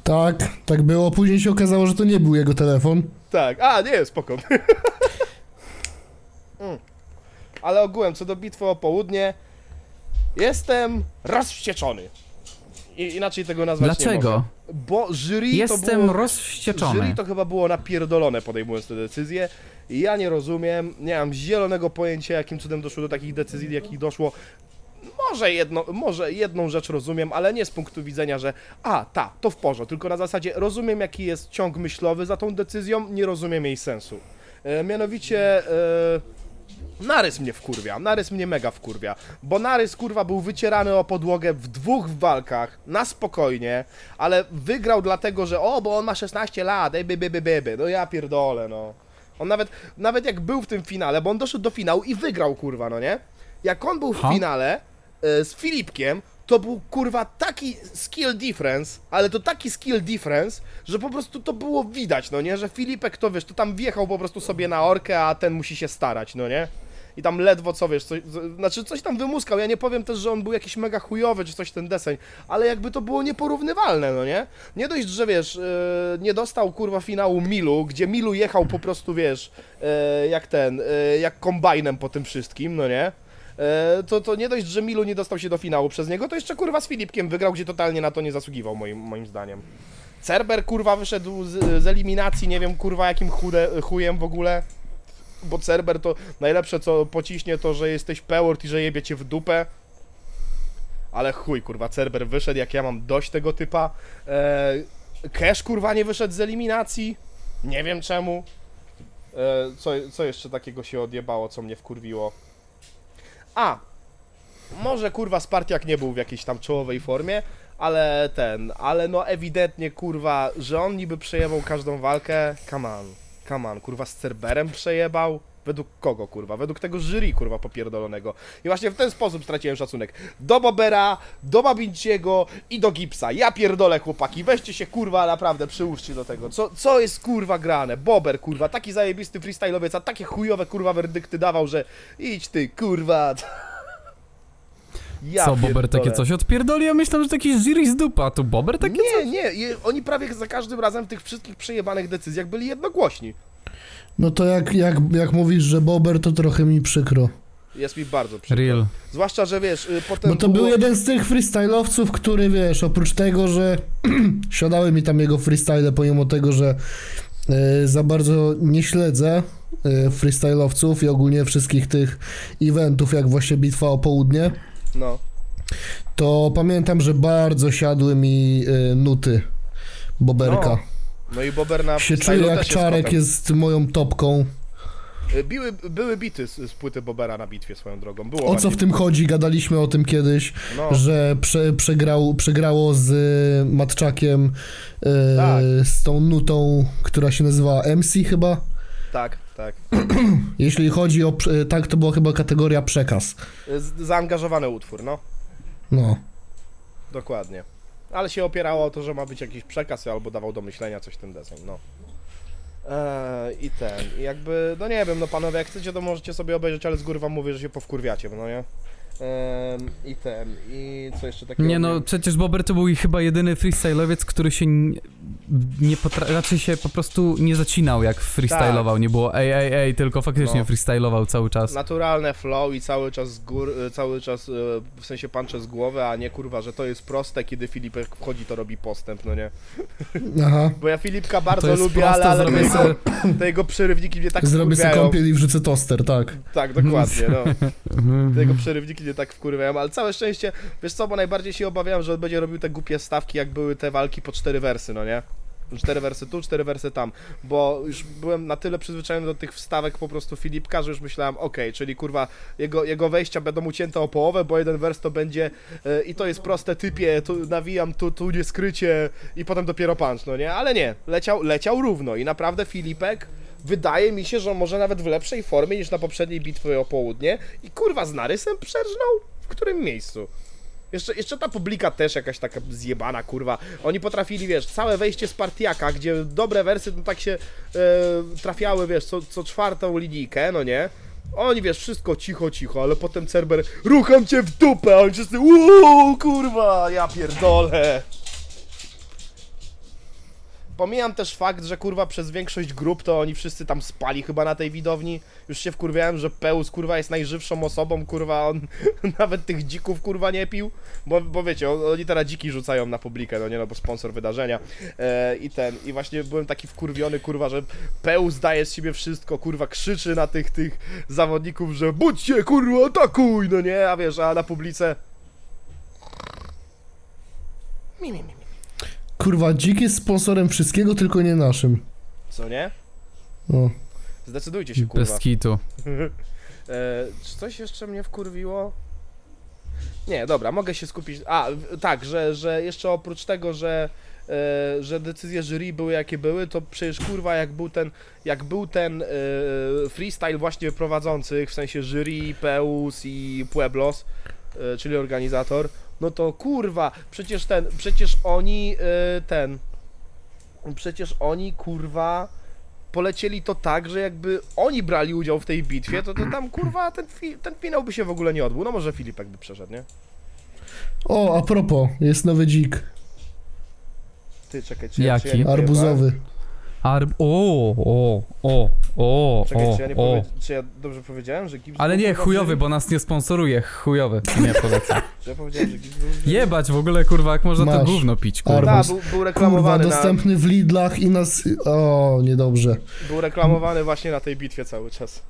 Tak, tak było. Później się okazało, że to nie był jego telefon. Tak, a nie, spoko. Mm. Ale ogółem, co do bitwy o południe, jestem rozwścieczony. I, inaczej tego nazwać nie Dlaczego? mogę. Bo jury to Jestem było... rozwścieczony. Jury to chyba było napierdolone podejmując te decyzje. I ja nie rozumiem, nie mam zielonego pojęcia, jakim cudem doszło do takich decyzji, do jakich doszło. Może, jedno, może jedną rzecz rozumiem, ale nie z punktu widzenia, że a, ta, to w porządku, tylko na zasadzie rozumiem, jaki jest ciąg myślowy za tą decyzją, nie rozumiem jej sensu. E, mianowicie... E, Narys mnie wkurwia, Narys mnie mega wkurwia, bo Narys kurwa był wycierany o podłogę w dwóch walkach, na spokojnie, ale wygrał dlatego, że o, bo on ma 16 lat, ej, by, by, by, no ja pierdolę, no. On nawet, nawet jak był w tym finale, bo on doszedł do finału i wygrał, kurwa, no nie? Jak on był w finale e, z Filipkiem, to był kurwa taki skill difference, ale to taki skill difference, że po prostu to było widać, no nie? Że Filipek to wiesz, to tam wjechał po prostu sobie na orkę, a ten musi się starać, no nie? I tam ledwo co wiesz, coś, znaczy coś tam wymuskał. Ja nie powiem też, że on był jakiś mega chujowy czy coś ten deseń, ale jakby to było nieporównywalne, no nie? Nie dość, że wiesz, yy, nie dostał kurwa finału Milu, gdzie Milu jechał po prostu, wiesz, yy, jak ten, yy, jak kombajnem po tym wszystkim, no nie? E, to, to nie dość, że Milu nie dostał się do finału przez niego, to jeszcze kurwa z Filipkiem wygrał, gdzie totalnie na to nie zasługiwał, moim, moim zdaniem. Cerber kurwa wyszedł z, z eliminacji, nie wiem kurwa jakim chude, chujem w ogóle. Bo Cerber to najlepsze co pociśnie to, że jesteś pełort i że jebie cię w dupę. Ale chuj kurwa, Cerber wyszedł, jak ja mam dość tego typa. E, Cash kurwa nie wyszedł z eliminacji. Nie wiem czemu. E, co, co jeszcze takiego się odjebało, co mnie wkurwiło? A, może kurwa Spartiak nie był w jakiejś tam czołowej formie, ale ten, ale no ewidentnie kurwa, że on niby przejebał każdą walkę, come on, come on, kurwa z Cerberem przejebał? Według kogo kurwa? Według tego jury kurwa popierdolonego. I właśnie w ten sposób straciłem szacunek. Do Bobera, do Babinciego i do Gipsa. Ja pierdolę chłopaki, weźcie się kurwa naprawdę, przyłóżcie do tego. Co, co jest kurwa grane? Bober kurwa, taki zajebisty freestyle'owiec, a takie chujowe kurwa werdykty dawał, że idź ty kurwa. Ja Co, Bober pierdolę. takie coś odpierdoli? Ja myślałem, że taki jury z dupa, a tu Bober takie Nie, nie, je- oni prawie za każdym razem w tych wszystkich przejebanych decyzjach byli jednogłośni. No to jak, jak, jak mówisz, że Bober, to trochę mi przykro. Jest mi bardzo przykro. Real. Zwłaszcza, że wiesz, y, potem Bo to było... był jeden z tych freestyle'owców, który wiesz, oprócz tego, że siadały mi tam jego freestyle, pomimo tego, że e, za bardzo nie śledzę y, freestyle'owców i ogólnie wszystkich tych eventów, jak właśnie Bitwa o Południe, No. to pamiętam, że bardzo siadły mi y, nuty Boberka. No, No i Bober na się czuję jak Czarek jest moją topką. Y, Biły, były bity z, z płyty Bobera na bitwie swoją drogą. Było O co w tym chodzi? Gadaliśmy o tym kiedyś, No, że prze, przegrał, przegrało z y, Matczakiem y, Tak. z tą nutą, która się nazywa MC chyba. tak, tak. Jeśli chodzi o, tak to była chyba kategoria przekaz. Z, zaangażowany utwór, no. No. Dokładnie. Ale się opierało o to, że ma być jakiś przekaz albo dawał do myślenia coś ten deseń, no. Eee, I ten, i jakby, no nie wiem, no panowie, jak chcecie, to możecie sobie obejrzeć, ale z góry wam mówię, że się powkurwiacie, no nie? I ten, i co jeszcze takiego? Nie no, miałem? przecież Bober to był chyba jedyny freestyle'owiec, który się nie, nie potra- raczej się po prostu nie zacinał jak freestyle'ował, nie było ej, ej, ej, tylko faktycznie No. freestyle'ował cały czas. Naturalne flow i cały czas z gór, y, cały czas y, w sensie pancze z głowy, a nie kurwa, że to jest proste, kiedy Filipek wchodzi, to robi postęp, no nie? Aha. Bo ja Filipka To bardzo jest lubię, proste, ale, ale te, zrobię jego, sobie... te jego przerywniki mnie tak Zrobię sobie kąpiel i wrzucę toster, tak. Tak, dokładnie, no. Te jego przerywniki mnie tak wkurwiają, ale całe szczęście, wiesz co, bo najbardziej się obawiałem, że on będzie robił te głupie stawki, jak były te walki po cztery wersy, no nie? Cztery wersy tu, cztery wersy tam, bo już byłem na tyle przyzwyczajony do tych wstawek po prostu Filipka, że już myślałem, okej, czyli kurwa, jego, jego wejścia będą ucięte o połowę, bo jeden wers to będzie e, i to jest proste typie, tu nawijam, tu, tu nie skrycie i potem dopiero punch, no nie? Ale nie, leciał, leciał równo i naprawdę Filipek wydaje mi się, że może nawet w lepszej formie niż na poprzedniej bitwie o południe i kurwa z narysem przerżnął w którym miejscu. Jeszcze, jeszcze ta publika też jakaś taka zjebana, kurwa. Oni potrafili, wiesz, całe wejście z partiaka, gdzie dobre wersy no tak się e, trafiały, wiesz, co, co czwartą linijkę, no nie? Oni, wiesz, wszystko cicho, cicho, ale potem Cerber, rucham cię w dupę, a oni wszyscy, uuu, kurwa, ja pierdolę. Pomijam też fakt, że kurwa przez większość grup to oni wszyscy tam spali chyba na tej widowni. Już się wkurwiałem, że Peus kurwa jest najżywszą osobą, kurwa on nawet tych dzików kurwa nie pił. Bo, bo wiecie, oni teraz dziki rzucają na publikę, no nie no, bo sponsor wydarzenia. E, I ten, i właśnie byłem taki wkurwiony kurwa, że Peus daje z siebie wszystko, kurwa krzyczy na tych tych zawodników, że budźcie kurwa, atakuj, no nie, a wiesz, a na publice... Mi, mi, mi. Kurwa, dzik jest sponsorem wszystkiego, tylko nie naszym. Co nie? No. Zdecydujcie się kurwa. Bez kitu. E, czy coś jeszcze mnie wkurwiło? Nie, dobra, mogę się skupić. A, tak, że, że jeszcze oprócz tego, że, e, że decyzje jury były jakie były, to przecież kurwa jak był ten, jak był ten e, freestyle właśnie prowadzących, w sensie jury, Peus i Pueblos, e, czyli organizator, no to kurwa, przecież ten, przecież oni e, ten, przecież oni kurwa polecieli to tak, że jakby oni brali udział w tej bitwie, to, to tam kurwa ten, fi- ten finał by się w ogóle nie odbył. No może Filipek by przeszedł, nie? O, a propos, jest nowy dzik, Ty czekaj, czy Jaki? Ja, czy ja nie arbuzowy. Arb... O, o, o, o, Czekaj, o, czy ja, nie o. powie... czy ja dobrze powiedziałem, że Gibbs Ale był, nie, chujowy, bo nas nie sponsoruje, chujowy, nie polecam. Czy ja powiedziałem, że Gibbs był? Jebać w ogóle, kurwa, jak można to Masz. gówno pić, kurwa. Da, był, był Kurwa, reklamowany na, dostępny w Lidlach i nas... O, niedobrze. był reklamowany właśnie na tej bitwie cały czas.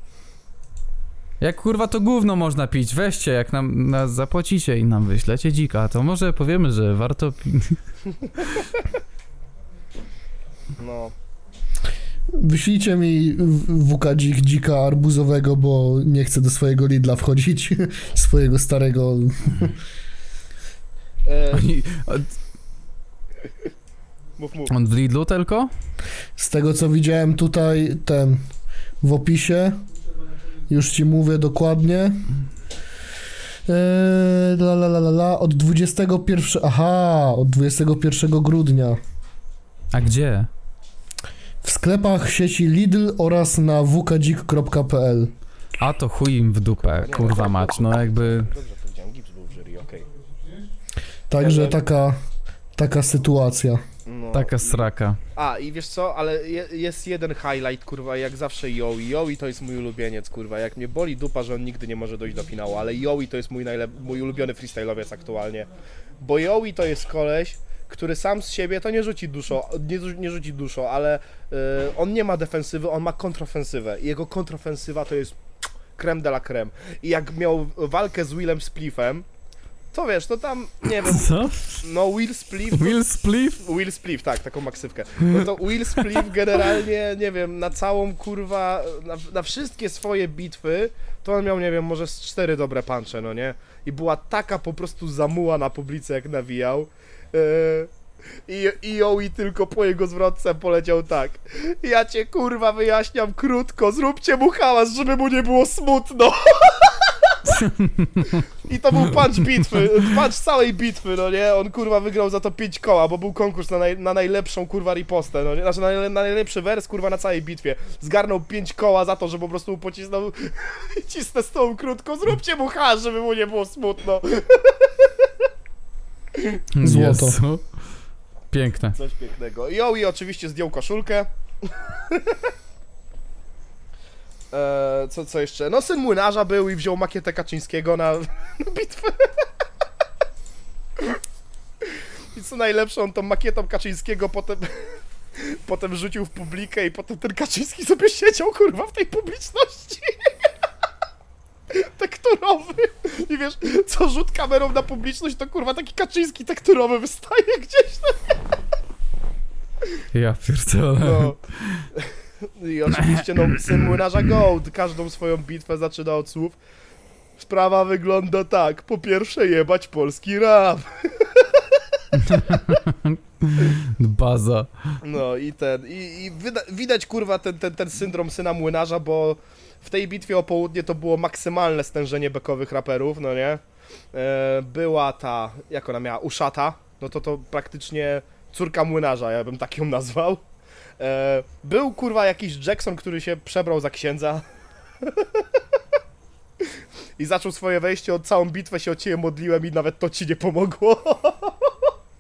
Jak kurwa to gówno można pić, weźcie, jak nam nas zapłacicie i nam wyślecie dzika, to może powiemy, że warto pi- No. Wyślijcie mi w- WK dzik, dzika arbuzowego, bo nie chcę do swojego Lidla wchodzić. swojego starego... Oni, mów, mów. on w Lidlu tylko? Z tego co widziałem tutaj, ten w opisie, już ci mówię dokładnie. Eee, la, la, la, la, la, od 21. Aha, od 21 grudnia. A gdzie? W sklepach sieci Lidl oraz na wkdzik.pl. A to chuj im w dupę, kurwa mać, no jakby... Dobrze powiedziałem, Gibbs był w jury, okej. Także taka, taka sytuacja. No. Taka sraka. A, i wiesz co, ale je, jest jeden highlight, kurwa, jak zawsze Joey. Joey to jest mój ulubieniec, kurwa. Jak mnie boli dupa, że on nigdy nie może dojść do finału, ale Joey to jest mój, najlep- mój ulubiony freestyle'owiec aktualnie. Bo Joey to jest koleś, który sam z siebie to nie rzuci duszą, nie, nie rzuci duszą, ale y, on nie ma defensywy, on ma kontrofensywę. I jego kontrofensywa to jest creme de la creme. I jak miał walkę z Willem Spliffem, to wiesz, to tam, nie wiem, Co? no Will Spliff... Will Spliff? Will Spliff, tak, taką maksywkę. No to Will Spliff generalnie, nie wiem, na całą kurwa, na, na wszystkie swoje bitwy, to on miał, nie wiem, może z cztery dobre puncze, no nie? I była taka po prostu zamuła na publicy, jak nawijał. Yy, I, I ją i tylko po jego zwrotce poleciał tak. Ja cię kurwa wyjaśniam krótko, zróbcie mu hałas, żeby mu nie było smutno. I to był punch bitwy, punch całej bitwy, no nie? On kurwa wygrał za to 5 koła, bo był konkurs na, naj, na najlepszą kurwa ripostę, no nie? Znaczy na, na najlepszy wers kurwa na całej bitwie. Zgarnął 5 koła za to, że po prostu pocisnął i cisnę z tą krótko, zróbcie mu hasz, żeby mu nie było smutno. Złoto. Jezu. Piękne. Coś pięknego. I o, i oczywiście zdjął koszulkę. Eee, co, co jeszcze? No syn młynarza był i wziął makietę Kaczyńskiego na, na bitwę. I co najlepsze, on tą makietą Kaczyńskiego potem, potem rzucił w publikę i potem ten Kaczyński sobie siedział, kurwa, w tej publiczności. Tekturowy. I wiesz, co rzut kamerą na publiczność, to kurwa taki Kaczyński tekturowy wystaje gdzieś Ja pierdolę. No. I oczywiście, no, syn młynarza Gold każdą swoją bitwę zaczyna od słów. Sprawa wygląda tak. Po pierwsze, jebać polski rap. Baza. No i ten. I, i widać kurwa ten, ten, ten syndrom syna młynarza, bo w tej bitwie o południe to było maksymalne stężenie bekowych raperów, no nie? E, była ta, jak ona miała, Uszata, no to to praktycznie córka młynarza, ja bym tak ją nazwał. E, był kurwa jakiś Jackson, który się przebrał za księdza. I zaczął swoje wejście, od całą bitwę się o ciebie modliłem i nawet to ci nie pomogło.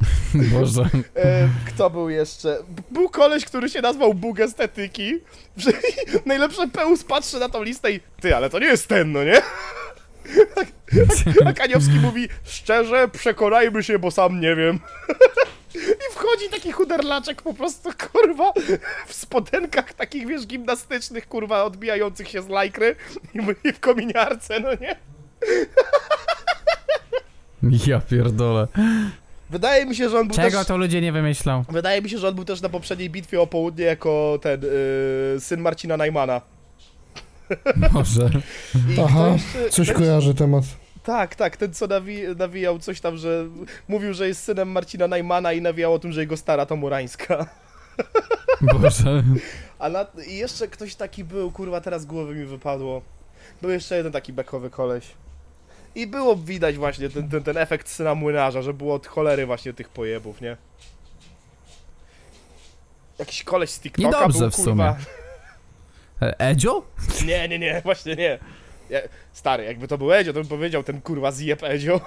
Boże. E, kto był jeszcze? Był koleś, który się nazwał Bóg Estetyki. Najlepsze Peus patrzy na tą listę i ty, ale to nie jest ten, no nie? A Kaniowski mówi, szczerze, przekonajmy się, bo sam nie wiem. I wchodzi taki chuderlaczek po prostu, kurwa, w spodenkach takich, wiesz, gimnastycznych, kurwa, odbijających się z lajkry i w kominiarce, no nie? Ja pierdolę. Wydaje mi się, że on był Czego też... to ludzie nie wymyślą? Wydaje mi się, że on był też na poprzedniej bitwie o południe jako ten yy, syn Marcina Najmana. Może. I Aha, jeszcze- coś ten, kojarzy temat. Tak, tak, ten co nawi nawijał coś tam, że mówił, że jest synem Marcina Najmana i nawijał o tym, że jego stara to Murańska. Boże. A na, i jeszcze ktoś taki był, kurwa, teraz z głowy mi wypadło. Był jeszcze jeden taki bekowy koleś. I było widać właśnie ten, ten, ten efekt syna młynarza, że było od cholery właśnie tych pojebów, nie? Jakiś koleś z TikToka Niedobrze był, w kurwa. E, Edzio? Nie, nie, nie, właśnie nie. Ja, stary, jakby to był Edzio, to bym powiedział ten kurwa zjeb Edzio.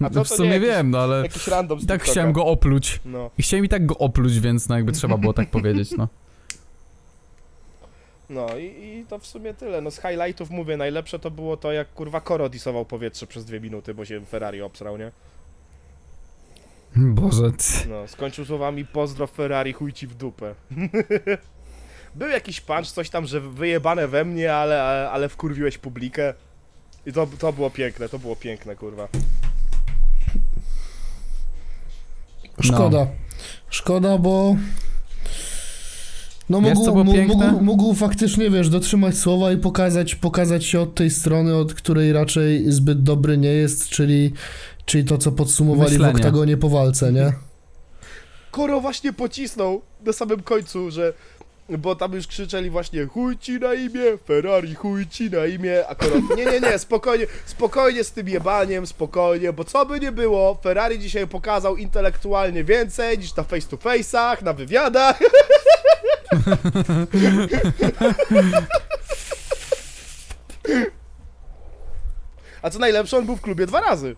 A to, w to sumie nie jakiś, wiem, no ale jakiś random z i tak TikToka. chciałem go opluć. No, I chciałem i tak go opluć, więc no jakby trzeba było tak powiedzieć, no. No i, i to w sumie tyle. No z highlightów mówię, najlepsze to było to, jak kurwa Koro disował powietrze przez dwie minuty, bo się Ferrari obsrał, nie? Boże. No, skończył słowami pozdrow Ferrari, chuj ci w dupę. Był jakiś punch, coś tam, że wyjebane we mnie, ale, ale, ale wkurwiłeś publikę. I to, to było piękne, to było piękne, kurwa. Szkoda. Szkoda, bo... No Wiesz, mógł, co było mógł, piękne? mógł, mógł faktycznie, wiesz, dotrzymać słowa i pokazać, pokazać się od tej strony, od której raczej zbyt dobry nie jest, czyli, czyli to, co podsumowali Myślenie. w oktagonie po walce, nie? Koro właśnie pocisnął na samym końcu, że. Bo tam już krzyczeli właśnie chuj ci na imię, Ferrari chuj ci na imię, a Koro nie, nie, nie, spokojnie, spokojnie z tym jebaniem, spokojnie, bo co by nie było, Ferrari dzisiaj pokazał intelektualnie więcej niż na face to face'ach, na wywiadach. A co najlepsze, on był w klubie dwa razy.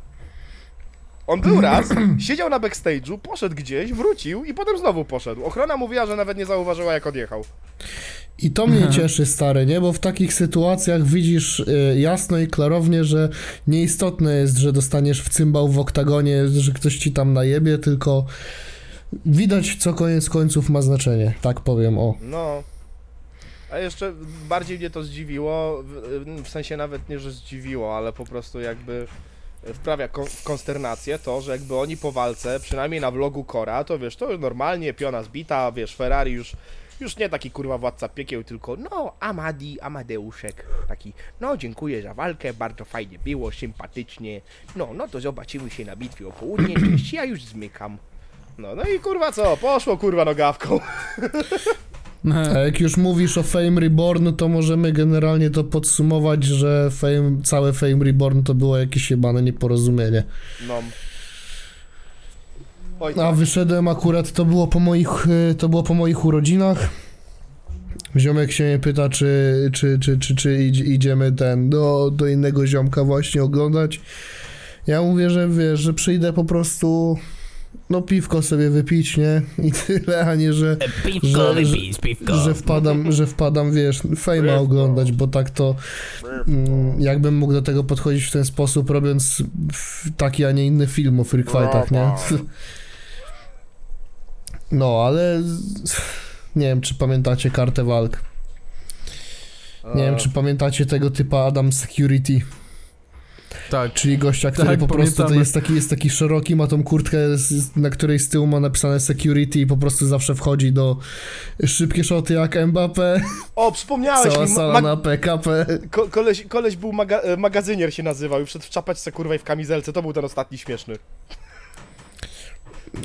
On był raz, siedział na backstage'u, poszedł gdzieś, wrócił i potem znowu poszedł. Ochrona mówiła, że nawet nie zauważyła jak odjechał. I to mnie cieszy, stary, nie? Bo w takich sytuacjach widzisz y, jasno i klarownie, że nieistotne jest, że dostaniesz w cymbał w oktagonie, że ktoś ci tam najebie, tylko widać, co koniec końców ma znaczenie. Tak powiem, o. No. A jeszcze bardziej mnie to zdziwiło, w, sensie nawet nie, że zdziwiło, ale po prostu jakby wprawia kon konsternację to, że jakby oni po walce, przynajmniej na vlogu Kora, to wiesz, to normalnie, piona zbita, wiesz, Ferrari już, już nie taki kurwa władca piekieł, tylko no, Amadi, Amadeuszek, taki, no dziękuję za walkę, bardzo fajnie było, sympatycznie, no, no to zobaczymy się na bitwie o południe, cześć, ja już zmykam. No, no i kurwa co, poszło kurwa nogawką. A jak już mówisz o Fame Reborn, to możemy generalnie to podsumować, że fame, całe Fame Reborn to było jakieś jebane nieporozumienie. No. Oj, A wyszedłem akurat, to było po moich, y, to było po moich urodzinach. Ziomek się mnie pyta, czy, czy, czy, czy, czy idziemy ten, do, do innego ziomka właśnie oglądać. Ja mówię, że wiesz, że przyjdę po prostu, no piwko sobie wypić, nie? I tyle, a nie, że, Piwko, Że- wypij, piwko. że wpadam, że wpadam, wiesz, fejma oglądać, bo tak to mm, jakbym mógł do tego podchodzić w ten sposób, robiąc taki, a nie inny film o freak fightach, nie? No, ale nie wiem, czy pamiętacie kartę walk. Nie wiem, czy pamiętacie tego typa Adam Security, Tak. czyli gościa, który Tak, po prostu to pamiętamy. jest taki, jest taki szeroki, ma tą kurtkę, na której z tyłu ma napisane Security i po prostu zawsze wchodzi do szybkie szoty jak Mbappé, O, przypomniałeś cała mi, sala ma- na PKP. ko koleś, koleś był maga e, magazynier się nazywał i wszedł w czapeczce kurwa i w kamizelce, to był ten ostatni śmieszny.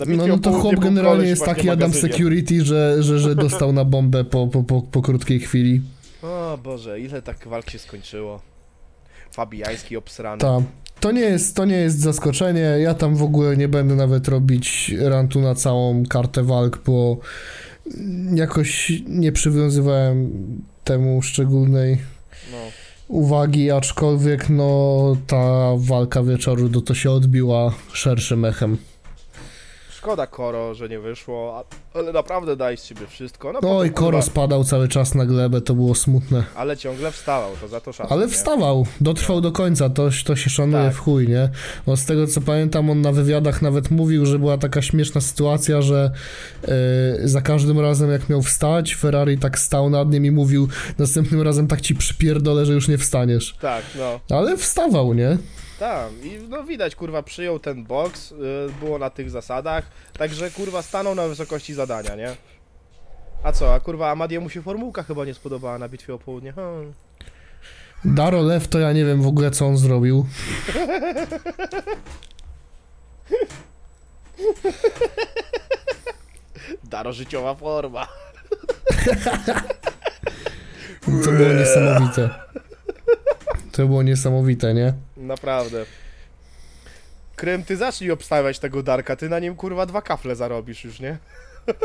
No, no to chłop generalnie jest taki Adam. Security, że, że, że dostał na bombę po, po, po, po krótkiej chwili. O Boże, ile tak walk się skończyło. Fabijański obsrany. To nie, jest, to nie jest zaskoczenie. Ja tam w ogóle nie będę nawet robić rantu na całą kartę walk, bo jakoś nie przywiązywałem temu szczególnej No. uwagi, aczkolwiek no ta walka wieczoru no, to się odbiła szerszym echem. Szkoda Koro, że nie wyszło, a- ale naprawdę daj z siebie wszystko. No, No potem, i Koro kurwa, spadał cały czas na glebę, to było smutne. Ale ciągle wstawał, to za to szacunek. Ale wstawał, dotrwał do końca, to, to się szanuje Tak. w chuj, nie? Bo z tego co pamiętam, on na wywiadach nawet mówił, że była taka śmieszna sytuacja, że yy, za każdym razem jak miał wstać, Ferrari tak stał nad nim i mówił, następnym razem tak ci przypierdolę, że już nie wstaniesz. Tak, no. Ale wstawał, nie? Tak, i no widać, kurwa, przyjął ten boks, y, było na tych zasadach, także kurwa stanął na wysokości zadania, nie? A co, a kurwa Amadiemu się formułka chyba nie spodobała na bitwie o południe. Hmm. Daro Lew to ja nie wiem w ogóle co on zrobił. Darożyciowa forma. To było niesamowite. To było niesamowite, nie? Naprawdę. Krym, ty zacznij obstawiać tego Darka, ty na nim kurwa dwa kafle zarobisz już, nie?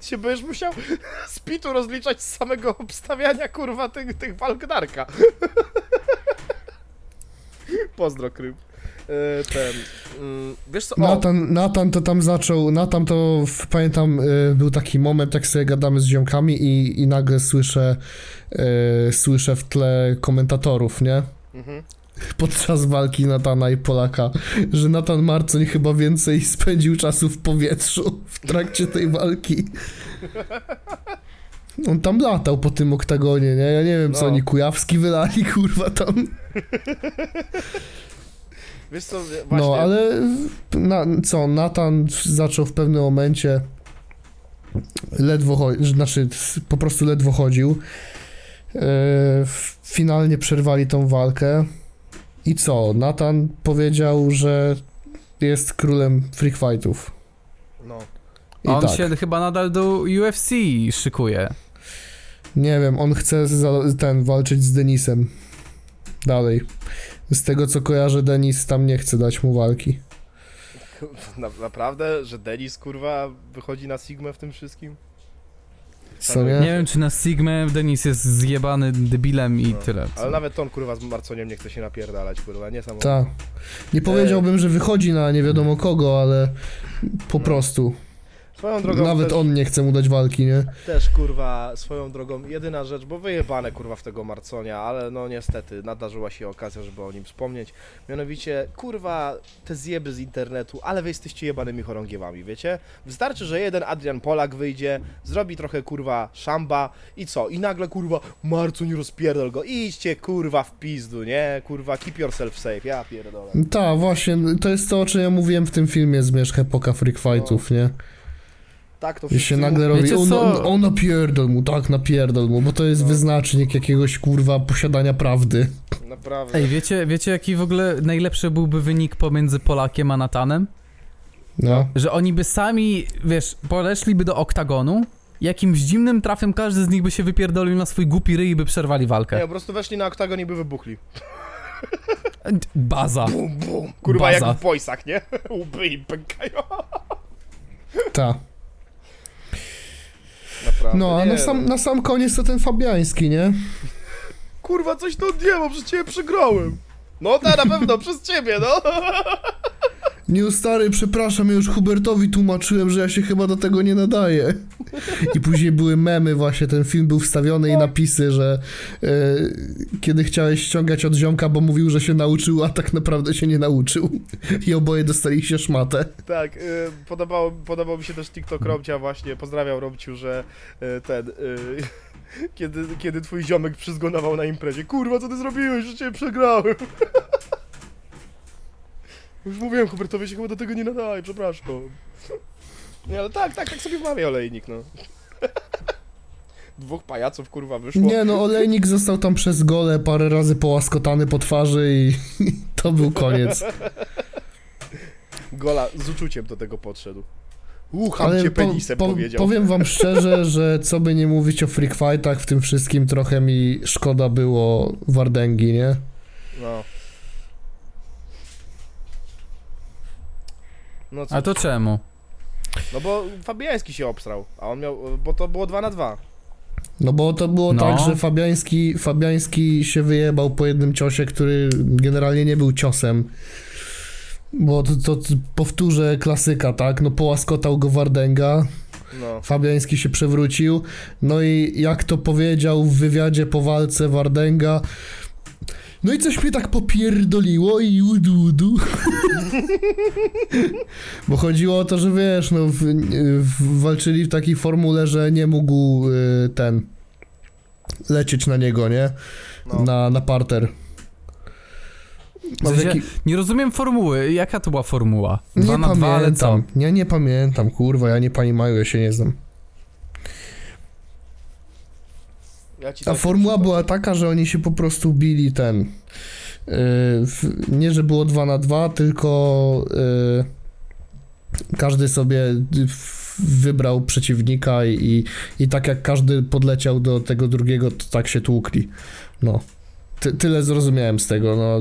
Ty się będziesz musiał z pitu rozliczać z samego obstawiania kurwa tych, tych walk Darka. Pozdro, Krym. E, Ten. mm, Wiesz co? O, Natan to tam zaczął, Natan to pamiętam y, był taki moment, jak sobie gadamy z ziomkami i, i nagle słyszę, y, słyszę w tle komentatorów, nie? mhm. Podczas walki Natana i Polaka, że Natan Marcoń chyba więcej spędził czasu w powietrzu w trakcie tej walki. On tam latał po tym oktagonie, nie? Ja nie wiem, co No. oni Kujawski wylali, kurwa, tam. Wiesz co, właśnie. No, ale na, co, Nathan zaczął w pewnym momencie ledwo chodził, znaczy po prostu ledwo chodził. E, finalnie przerwali tą walkę. I co? Nathan powiedział, że jest królem freak fightów. No. I On tak, się chyba nadal do UFC szykuje. nie wiem, on chce za, ten walczyć z Denisem. Dalej. Z tego co kojarzę, Denis tam nie chce dać mu walki. Na, naprawdę, że Denis kurwa wychodzi na Sigmę w tym wszystkim? Co nie? Nie wiem, czy na Sigmę Denis jest zjebany debilem i No. tyle. Ale nawet on kurwa z Marconiem nie chce się napierdalać, kurwa, niesamowite. Tak. Nie powiedziałbym, że wychodzi na nie wiadomo kogo, ale po prostu. Swoją drogą Nawet też, on nie chce mu dać walki, nie? też kurwa swoją drogą jedyna rzecz, bo wyjebane kurwa w tego Marconia, ale no niestety nadarzyła się okazja, żeby o nim wspomnieć. Mianowicie kurwa te zjeby z internetu, ale wy jesteście jebanymi chorągiewami, wiecie? Wystarczy, że jeden Adrian Polak wyjdzie, zrobi trochę kurwa szamba i co? I nagle kurwa Marcoń rozpierdol go. Idźcie kurwa w pizdu, nie? Kurwa keep yourself safe, ja pierdolę. Tak, właśnie, to jest to, o czym ja mówiłem w tym filmie Zmierzch Epoka Freak Fightów, nie? Tak to I się nagle robi, Wiecie on, on, on napierdol mu, tak, napierdol mu, bo to jest No. wyznacznik jakiegoś, kurwa, posiadania prawdy. Naprawdę. Ej, wiecie, wiecie jaki w ogóle najlepszy byłby wynik pomiędzy Polakiem a Natanem? No. Że oni by sami, wiesz, podeszliby do oktagonu, jakimś zimnym trafem każdy z nich by się wypierdolił na swój głupi ryj i by przerwali Nie, walkę. po prostu weszli na oktagon i by wybuchli. Baza. Bum, bum. Kurwa Baza. jak w boysach, nie? Łby im pękają. Ta. Naprawdę. No, a nie, na sam, na sam koniec to ten Fabiański, nie? Kurwa, coś to odjęło, przez ciebie przegrałem. No ta, na pewno, przez ciebie, no. Nie, stary, przepraszam, ja już Hubertowi tłumaczyłem, że ja się chyba do tego nie nadaję. I później były memy, właśnie ten film był wstawiony i napisy, że e, kiedy chciałeś ściągać od ziomka, bo mówił, że się nauczył, a tak naprawdę się nie nauczył. I oboje dostali się szmatę. Tak, y, podobało, podobał mi się też TikTok Romcia właśnie, pozdrawiam Romciu, że y, ten... Y, kiedy, kiedy twój ziomek przyzgonował na imprezie. Kurwa, co ty zrobiłeś, że cię przegrałem. Już mówiłem, Hubertowi się chyba do tego nie nadaje, przepraszam. Nie, ale tak, tak, tak sobie wmawia olejnik, no. Dwóch pajaców, kurwa, wyszło. Nie no, olejnik został tam przez gole parę razy połaskotany po twarzy i to był koniec. Gola z uczuciem do tego podszedł. Ucham Ale cię po, penisem, po, powiedział. powiem wam szczerze, że co by nie mówić o freak fightach, w tym wszystkim trochę mi szkoda było Wardęgi, nie? No. No? A to czemu? No bo Fabiański się obstrał, a on miał, bo to było 2 na 2. No bo to było No. tak, że Fabiański, Fabiański się wyjebał po jednym ciosie, który generalnie nie był ciosem. Bo to, to, to powtórzę klasyka, tak? No połaskotał go Wardęga, No. Fabiański się przewrócił. No i jak to powiedział w wywiadzie po walce Wardęga. No i coś mnie tak popierdoliło i udu, udu. Bo chodziło o to, że wiesz, no w, w, walczyli w takiej formule, że nie mógł y, ten lecieć na niego, nie? no. Na, na parter. W sensie, Nie rozumiem formuły. Jaka to była formuła? Dwa nie na dwa, ale co? pamiętam. Ja nie pamiętam, kurwa, ja nie pani Maju, ja się nie znam. Ja Ta tak formuła była taka, że oni się po prostu bili ten. Yy, nie, że było 2 na 2, tylko yy, każdy sobie wybrał przeciwnika i, i, i tak jak każdy podleciał do tego drugiego, to tak się tłukli. No. Ty, tyle zrozumiałem z tego, no.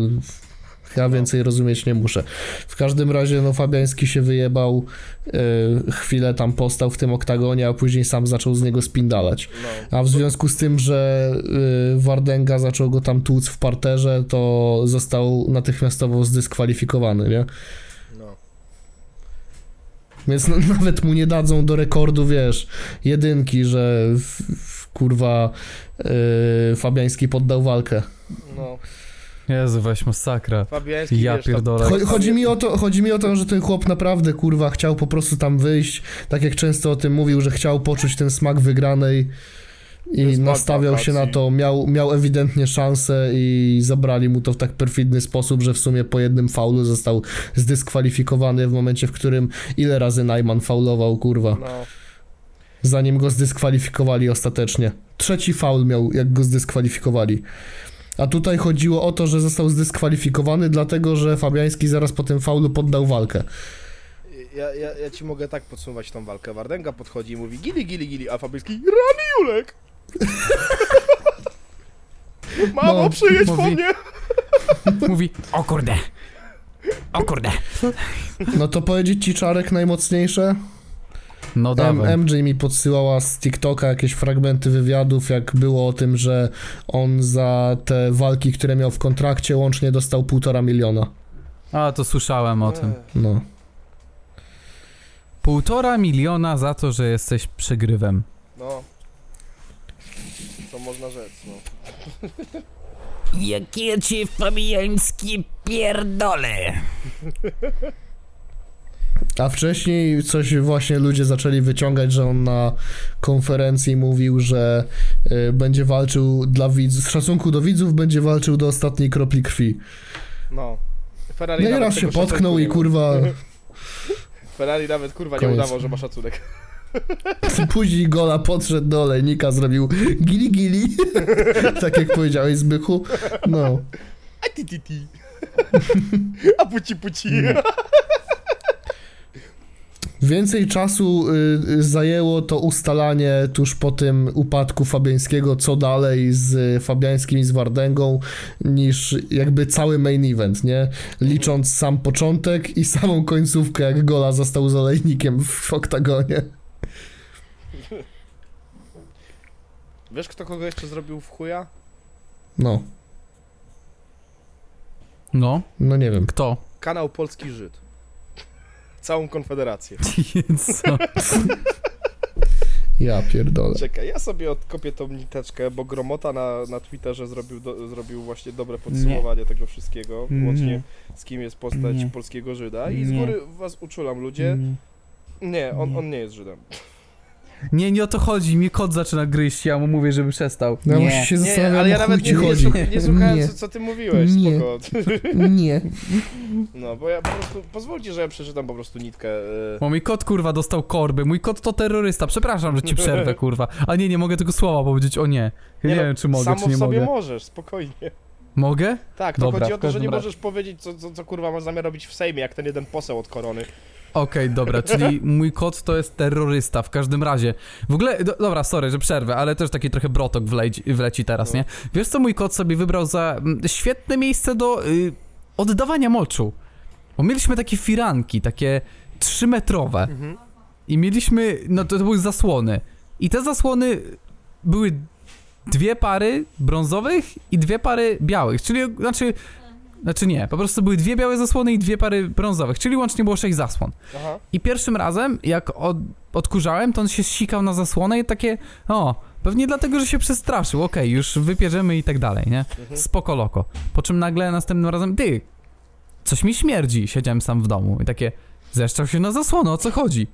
Ja No. więcej rozumieć nie muszę. W każdym razie, no, Fabiański się wyjebał, yy, chwilę tam postał w tym oktagonie, a później sam zaczął z niego spindalać. No. A w związku z tym, że y, Wardęga zaczął go tam tłuc w parterze, to został natychmiastowo zdyskwalifikowany, nie? No. Więc no, nawet mu nie dadzą do rekordu, wiesz, jedynki, że w, w, kurwa y, Fabiański poddał walkę. no. Jezu, weź masakra. Fabiański, Ja wiesz, tam- pierdolę. Cho- chodzi, mi o to, chodzi mi o to, że ten chłop naprawdę, kurwa, chciał po prostu tam wyjść, tak jak często o tym mówił, że chciał poczuć ten smak wygranej i smak nastawiał się na to, miał, miał ewidentnie szansę i zabrali mu to w tak perfidny sposób, że w sumie po jednym faulu został zdyskwalifikowany w momencie, w którym ile razy Najman faulował, kurwa, No. zanim go zdyskwalifikowali ostatecznie. Trzeci faul miał, jak go zdyskwalifikowali. A tutaj chodziło o to, że został zdyskwalifikowany, dlatego że Fabiański zaraz po tym faulu poddał walkę. Ja, ja, ja ci mogę tak podsumować tą walkę. Wardęga podchodzi i mówi gili, gili, gili, a Fabiański rany Julek! Mamo, No, przyjedź po mówi- mnie! Mówi, o kurde. O kurde. No to powiedzieć ci czarek najmocniejsze? No dawaj. MJ mi podsyłała z TikToka jakieś fragmenty wywiadów, jak było o tym, że on za te walki, które miał w kontrakcie, łącznie dostał półtora miliona. A, to słyszałem o tym. No. Półtora miliona za to, że jesteś przegrywem. No. Co można rzec, no. Jakie cię fabiańskie pierdole! A wcześniej coś właśnie ludzie zaczęli wyciągać, że on na konferencji mówił, że y, będzie walczył dla widzów, z szacunku do widzów będzie walczył do ostatniej kropli krwi. No. Ferrari No i nawet raz się potknął i nie kurwa Ferrari nawet kurwa nie Koniec. udawał, że ma szacunek. później gola podszedł do olejnika, zrobił gili gili, tak jak powiedziałeś Zbychu. No. A ti ti ti. A puci puci. Więcej czasu y, y, zajęło to ustalanie tuż po tym upadku Fabiańskiego, co dalej z Fabiańskim i z Wardęgą, niż jakby cały main event, nie? Licząc sam początek i samą końcówkę, jak Gola został z olejnikiem w oktagonie. Wiesz kto kogo jeszcze zrobił w chuja? No, No, no nie wiem. kto? Kanał Polski Żyd. Całą konfederację. Co? Ja pierdolę. Czekaj, ja sobie odkopię tą niteczkę, bo Gromota na, na Twitterze zrobił, do, zrobił właśnie dobre podsumowanie tego wszystkiego, Nie. łącznie z kim jest postać Nie. polskiego Żyda i z Nie. góry was uczulam ludzie. Nie, on, on nie jest Żydem. Nie, nie o to chodzi. Mi kot zaczyna gryźć, ja mu mówię, żeby przestał. Ja nie. się Nie, ale ja nawet ci nie, nie, chodzi. nie słuchałem, Nie. co, co ty mówiłeś, Nie. spoko. Nie. No, bo ja po prostu, pozwólcie, że ja przeczytam po prostu nitkę. e, Bo mój kot kurwa dostał korby. Mój kot to terrorysta. Przepraszam, że ci przerwę, kurwa. A nie, nie mogę tego słowa powiedzieć. O nie. Ja nie, no, wiem, czy mogę, samo czy nie w sobie mogę. możesz, spokojnie. Mogę? Tak, to Dobra, chodzi o to, że nie razie. możesz powiedzieć, co, co, co kurwa masz zamiar robić w Sejmie, jak ten jeden poseł od korony. Okej, dobra, czyli mój kot to jest terrorysta w każdym razie. W ogóle, do, dobra, sorry, że przerwę, ale też taki trochę brotok wleci, wleci teraz, nie? Wiesz co mój kot sobie wybrał za mm, świetne miejsce do y, oddawania moczu? Bo mieliśmy takie firanki, takie trzymetrowe Mhm. i mieliśmy, no to, to były zasłony. I te zasłony były dwie pary brązowych i dwie pary białych, czyli, znaczy, znaczy nie, po prostu były dwie białe zasłony i dwie pary brązowych, czyli łącznie było sześć zasłon. Aha. I pierwszym razem, jak od, odkurzałem, to on się sikał na zasłonę i takie, o, pewnie dlatego, że się przestraszył, okej, już wypierzemy i tak dalej, nie? Mhm. Spoko loko. Po czym nagle następnym razem, ty, coś mi śmierdzi, siedziałem sam w domu i takie, zeszczał się na zasłonę, o co chodzi?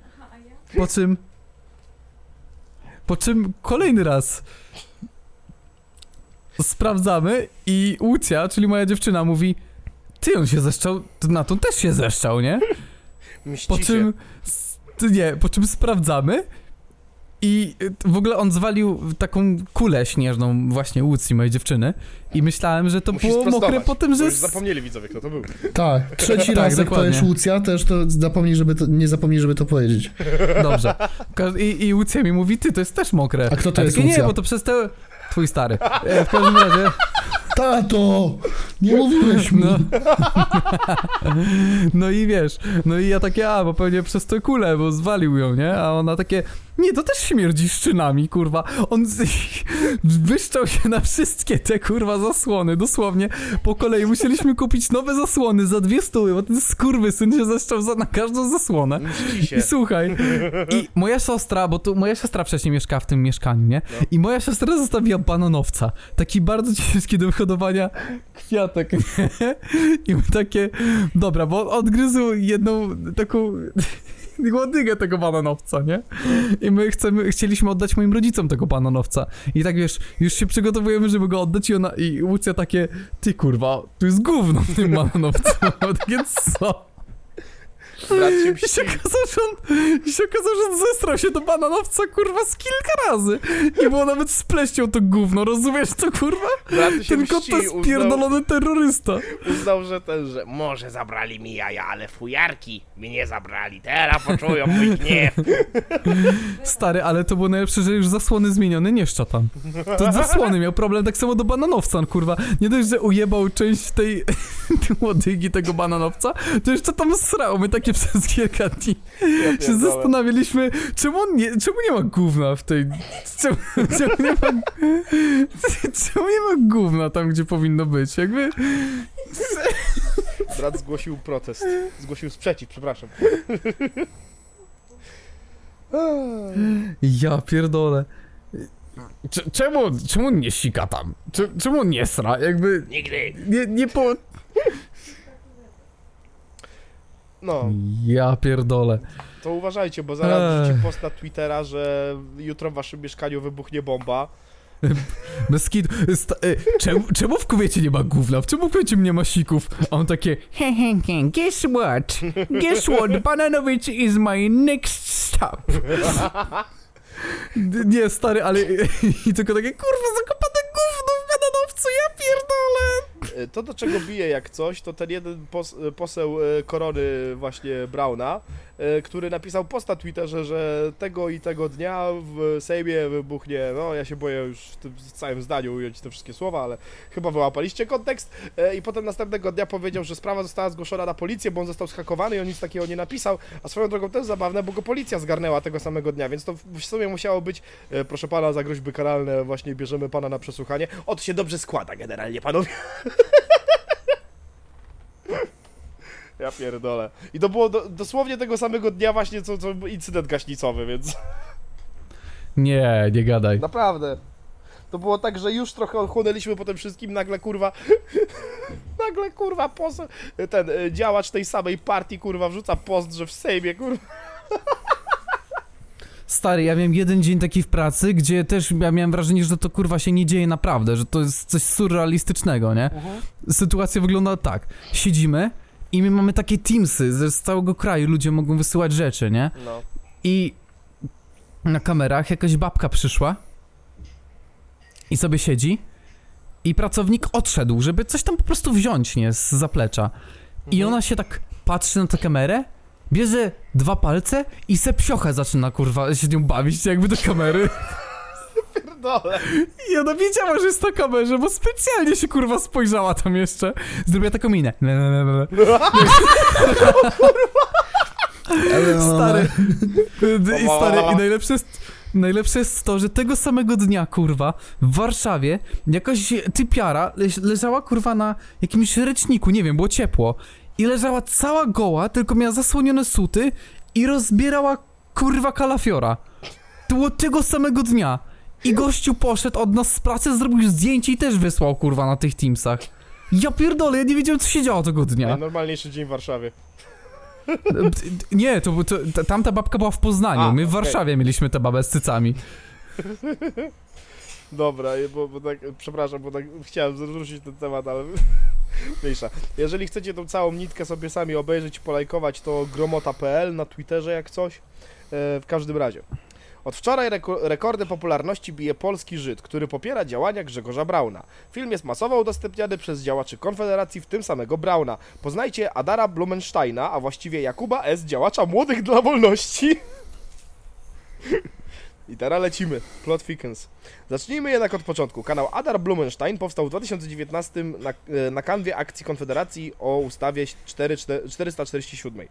Po czym, po czym kolejny raz sprawdzamy i Łucja, czyli moja dziewczyna, mówi, ty, on się zeszczał, to na tą też się zeszczał, nie? Mści Po czym. Nie, po czym sprawdzamy. I w ogóle on zwalił taką kulę śnieżną właśnie Łucji, mojej dziewczyny. I myślałem, że to Musisz było mokre po tym, że... już zapomnieli widzowie, kto to był. Tak, trzeci Tak, raz jak dokładnie. powiesz Łucja, też to zapomnij, żeby to, nie zapomnij, żeby to powiedzieć. Dobrze. I, I Łucja mi mówi, ty, to jest też mokre. A kto to A jest takie, Łucja? Nie, bo to przez te... Twój stary. E, w każdym razie... Tato! Nie mówiłeś mi! No. No i wiesz, no i ja takie, a, bo pewnie przez tę kulę, bo zwalił ją, nie? A ona takie, nie, to też śmierdzi szczynami, kurwa. On z... wyszczał się na wszystkie te, kurwa, zasłony, dosłownie. Po kolei musieliśmy kupić nowe zasłony za dwie stóły, bo ten skurwysyn się zeszczał za, na każdą zasłonę. I słuchaj, i moja siostra, bo tu moja siostra wcześniej mieszkała w tym mieszkaniu, nie? No. I moja siostra zostawiła bananowca. Taki bardzo ciężki do wyhodowania kwiatek, nie? I takie, dobra, bo odgryzł jedną taką łodygę tego bananowca, nie? I my chcemy, chcieliśmy oddać moim rodzicom tego bananowca. I tak wiesz, już się przygotowujemy, żeby go oddać i ona, i Łucja takie, ty kurwa, tu jest gówno w tym bananowcu. takie, co? I się okazało, że on, i się okazało, że on zestrał się do bananowca, kurwa, z kilka razy. Nie było nawet z pleścią to gówno, rozumiesz to, kurwa? Ten kot to jest pierdolony terrorysta. uznał, że ten, że może zabrali mi jaja, ale fujarki mi nie zabrali. Teraz poczują mój gniew. Stary, ale to było najlepsze, że już zasłony zmienione, nie szczotam. To zasłony miał problem, tak samo do bananowca, on, kurwa. Nie dość, że ujebał część tej, tej łodygi tego bananowca, to jeszcze tam srał. My takie przez kilka dni Ja się zastanawialiśmy, czemu, on nie, czemu nie ma gówna w tej... Czemu, czemu, nie ma, czemu nie ma gówna tam, gdzie powinno być? Jakby... Brat zgłosił protest. Zgłosił sprzeciw, przepraszam. Ja pierdolę. Cze- Czemu, czemu nie sika tam? Cze- Czemu nie sra? Jakby Nigdy. nie, nie po... No, Ja pierdolę. to uważajcie, bo zaraz Ech. post na Twittera, że jutro w waszym mieszkaniu wybuchnie bomba. Bez kitu. Sta- e, czemu, czemu w kobiecie nie ma gówna? Czemu w kobiecie nie ma sików? A on takie... He he he, guess what? Guess what? Bananowicz is my next stop. Nie, stary, ale... I tylko takie, kurwa, zakopane gówno w bananowcu, ja pierdolę! To, do czego bije jak coś, to ten jeden pos poseł e, korony właśnie Brauna, który napisał post na Twitterze, że tego i tego dnia w Sejmie wybuchnie, no ja się boję już w tym całym zdaniu ująć te wszystkie słowa, ale chyba wyłapaliście kontekst E, i potem następnego dnia powiedział, że sprawa została zgłoszona na policję, bo on został schakowany i on nic takiego nie napisał, a swoją drogą też zabawne, bo go policja zgarnęła tego samego dnia, więc to w sumie musiało być, e, proszę pana, za groźby karalne właśnie bierzemy pana na przesłuchanie. O, to się dobrze składa generalnie, panowie. Ja pierdolę. I to było do, dosłownie tego samego dnia właśnie, co, co incydent gaśnicowy, więc... Nie, nie gadaj. Naprawdę. To było tak, że już trochę odchłonęliśmy po tym wszystkim, nagle kurwa... nagle kurwa post... Ten y, działacz tej samej partii kurwa wrzuca post, że w Sejmie kurwa... Stary, ja miałem jeden dzień taki w pracy, gdzie też ja miałem wrażenie, że to kurwa się nie dzieje naprawdę, że to jest coś surrealistycznego, nie? Sytuacja wygląda tak. Siedzimy i my mamy takie teamsy z całego kraju, ludzie mogą wysyłać rzeczy, nie? No. I na kamerach jakaś babka przyszła i sobie siedzi i pracownik odszedł, żeby coś tam po prostu wziąć, nie? Z zaplecza. I Mhm. ona się tak patrzy na tę kamerę, bierze dwa palce i se psiochę zaczyna, kurwa, się nią bawić jakby do kamery. Pierdolę. I ona wiedziała, że jest na kamerze, bo specjalnie się, kurwa, spojrzała tam jeszcze. Zrobiła taką minę. Le, le, le, le. Stary. I stary, i najlepsze jest, najlepsze jest to, że tego samego dnia, kurwa, w Warszawie jakaś typiara leż, leżała, kurwa, na jakimś ręczniku, nie wiem, było ciepło. I leżała cała goła, tylko miała zasłonione suty i rozbierała, kurwa, kalafiora. To było tego samego dnia. I gościu poszedł od nas z pracy, zrobił zdjęcie i też wysłał, kurwa, na tych Teamsach. Ja pierdolę, ja nie wiedziałem, co się działo tego dnia. Najnormalniejszy dzień w Warszawie. Nie, to, to, ta- tamta babka była w Poznaniu. A, My w okej. Warszawie mieliśmy tę babę z cycami. Dobra, bo, bo tak, przepraszam, bo tak chciałem zwrócić ten temat, ale mniejsza. Jeżeli chcecie tą całą nitkę sobie sami obejrzeć i polajkować, to gromota.pl na Twitterze jak coś. E, w każdym razie. Od wczoraj reko- rekordy popularności bije polski Żyd, który popiera działania Grzegorza Brauna. Film jest masowo udostępniany przez działaczy Konfederacji, w tym samego Brauna. Poznajcie Adara Blumensteina, a właściwie Jakuba S., działacza Młodych dla Wolności. I teraz lecimy. Plot thickens. Zacznijmy jednak od początku. Kanał Adar Blumenstein powstał w 2019 na, e, na kanwie akcji Konfederacji o ustawie 4, 447. E,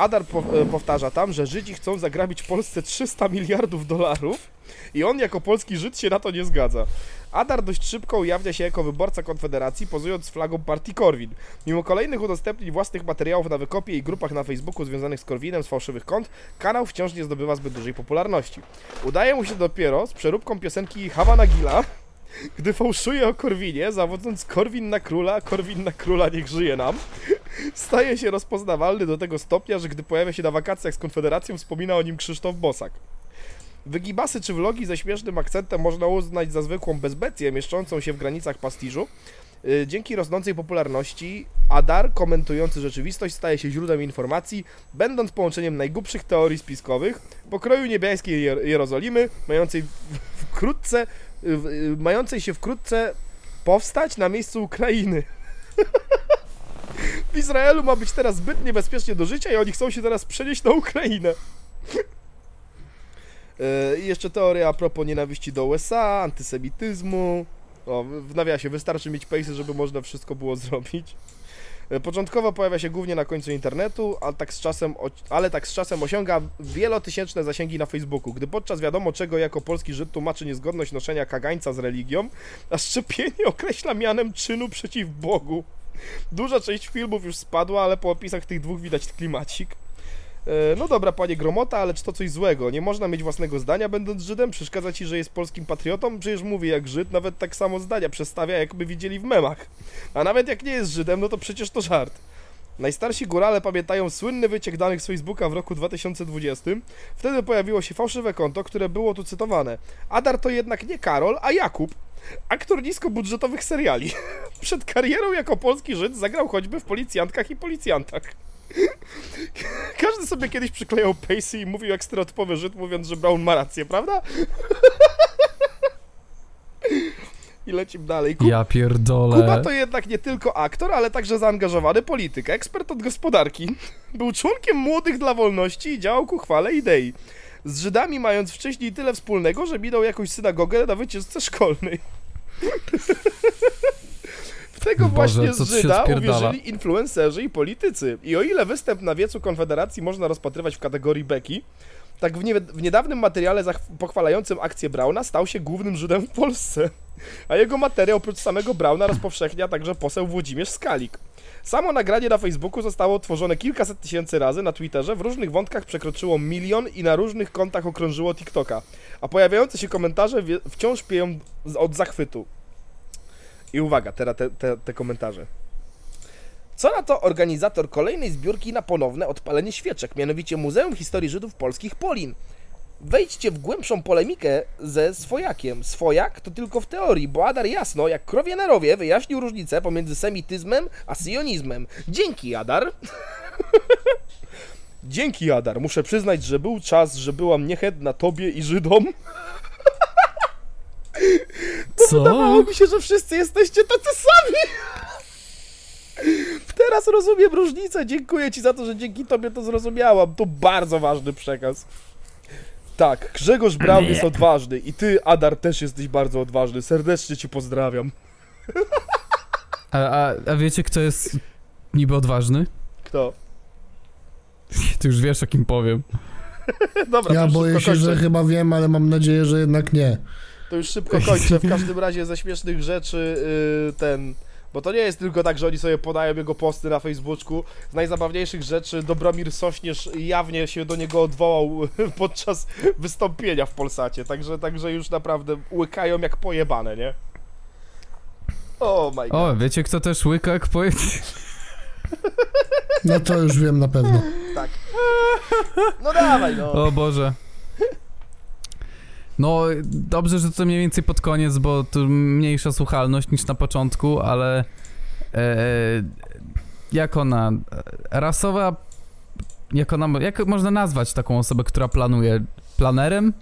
Adar po, e, powtarza tam, że Żydzi chcą zagrabić Polsce 300 miliardów dolarów i on jako polski Żyd się na to nie zgadza. Adar dość szybko ujawnia się jako wyborca Konfederacji, pozując flagą partii Korwin. Mimo kolejnych udostępnień własnych materiałów na wykopie i grupach na Facebooku związanych z Korwinem z fałszywych kont, kanał wciąż nie zdobywa zbyt dużej popularności. Udaje mu się dopiero z przeróbką piosenki Havana Gila, gdy fałszuje o Korwinie, zawodząc Korwin na króla, Korwin na króla niech żyje nam, staje się rozpoznawalny do tego stopnia, że gdy pojawia się na wakacjach z Konfederacją, wspomina o nim Krzysztof Bosak. Wygibasy czy vlogi ze śmiesznym akcentem można uznać za zwykłą bezbecję mieszczącą się w granicach pastiżu. Yy, Dzięki rosnącej popularności Adar, komentujący rzeczywistość, staje się źródłem informacji, będąc połączeniem najgłupszych teorii spiskowych, pokroju niebiańskiej Jer- Jerozolimy, mającej wkrótce, w- yy, mającej się wkrótce powstać na miejscu Ukrainy. W Izraelu ma być teraz zbyt niebezpiecznie do życia i oni chcą się teraz przenieść na Ukrainę. Yy, I jeszcze teoria a propos nienawiści do USA, antysemityzmu. O, w nawiasie, wystarczy mieć pejsy, żeby można wszystko było zrobić. Yy, Początkowo pojawia się głównie na końcu internetu, ale tak z czasem, ale tak z czasem osiąga wielotysięczne zasięgi na Facebooku, gdy podczas wiadomo czego jako polski Żyd tłumaczy niezgodność noszenia kagańca z religią, a szczepienie określa mianem czynu przeciw Bogu. Duża część filmów już spadła, ale po opisach tych dwóch widać klimacik. E, No dobra, panie Gromota, ale czy to coś złego? Nie można mieć własnego zdania, będąc Żydem? Przeszkadza ci, że jest polskim patriotą? Przecież mówi jak Żyd, nawet tak samo zdania przestawia, jakby widzieli w memach. A nawet jak nie jest Żydem, no to przecież to żart. Najstarsi górale pamiętają słynny wyciek danych z Facebooka w roku 2020. Wtedy pojawiło się fałszywe konto, które było tu cytowane. Adar to jednak nie Karol, a Jakub. Aktor niskobudżetowych seriali. Przed karierą jako polski Żyd zagrał choćby w policjantkach i policjantach. Każdy sobie kiedyś przyklejał pejsy i mówił jak stereotypowy Żyd, mówiąc, że Brown ma rację, prawda? I lecimy dalej. Ku- Ja pierdolę. Kuba to jednak nie tylko aktor, ale także zaangażowany polityk, ekspert od gospodarki. Był członkiem Młodych dla Wolności i działał ku chwale idei. Z Żydami mając wcześniej tyle wspólnego, że minął jakąś synagogę na wycieczce szkolnej. W tego Boże, właśnie z Żyda uwierzyli influencerzy i politycy. I o ile występ na wiecu Konfederacji można rozpatrywać w kategorii beki, tak w, nie, w niedawnym materiale pochwalającym akcję Brauna stał się głównym Żydem w Polsce. A jego materiał oprócz samego Brauna rozpowszechnia także poseł Włodzimierz Skalik. Samo nagranie na Facebooku zostało tworzone kilkaset tysięcy razy, na Twitterze w różnych wątkach przekroczyło milion i na różnych kontach okrążyło TikToka. A pojawiające się komentarze wciąż pieją od zachwytu. I uwaga, teraz te, te, te komentarze. Co na to organizator kolejnej zbiórki na ponowne odpalenie świeczek, mianowicie Muzeum Historii Żydów Polskich Polin. Wejdźcie w głębszą polemikę ze swojakiem. Swojak to tylko w teorii, bo Adar jasno, jak krowie na rowie, wyjaśnił różnicę pomiędzy semityzmem a sionizmem. Dzięki, Adar. Dzięki, Adar. Muszę przyznać, że był czas, że byłam niechętna tobie i Żydom. Wydawało Co? mi się, że wszyscy jesteście tacy sami. Teraz rozumiem różnicę. Dziękuję ci za to, że dzięki tobie to zrozumiałam. To bardzo ważny przekaz. Tak, Grzegorz Braun jest odważny i ty, Adar, też jesteś bardzo odważny. Serdecznie ci pozdrawiam. A, a, a wiecie, kto jest niby odważny? Kto? Ty już wiesz, o kim powiem. Dobra, to Ja boję się, że chyba wiem, ale mam nadzieję, że jednak nie. To już szybko kończę. W każdym razie ze śmiesznych rzeczy yy, ten... Bo to nie jest tylko tak, że oni sobie podają jego posty na Facebooku. Z najzabawniejszych rzeczy Dobromir Sośnierz jawnie się do niego odwołał podczas wystąpienia w Polsacie. Także, także już naprawdę łykają jak pojebane, nie? O my god. O, wiecie, kto też łyka, jak powie... No to już wiem na pewno. Tak. No dawaj, no. O Boże. No, dobrze, że to mniej więcej pod koniec, bo tu mniejsza słuchalność niż na początku, ale e, jak ona, e, rasowa, jak ona, jak można nazwać taką osobę, która planuje? Planerem?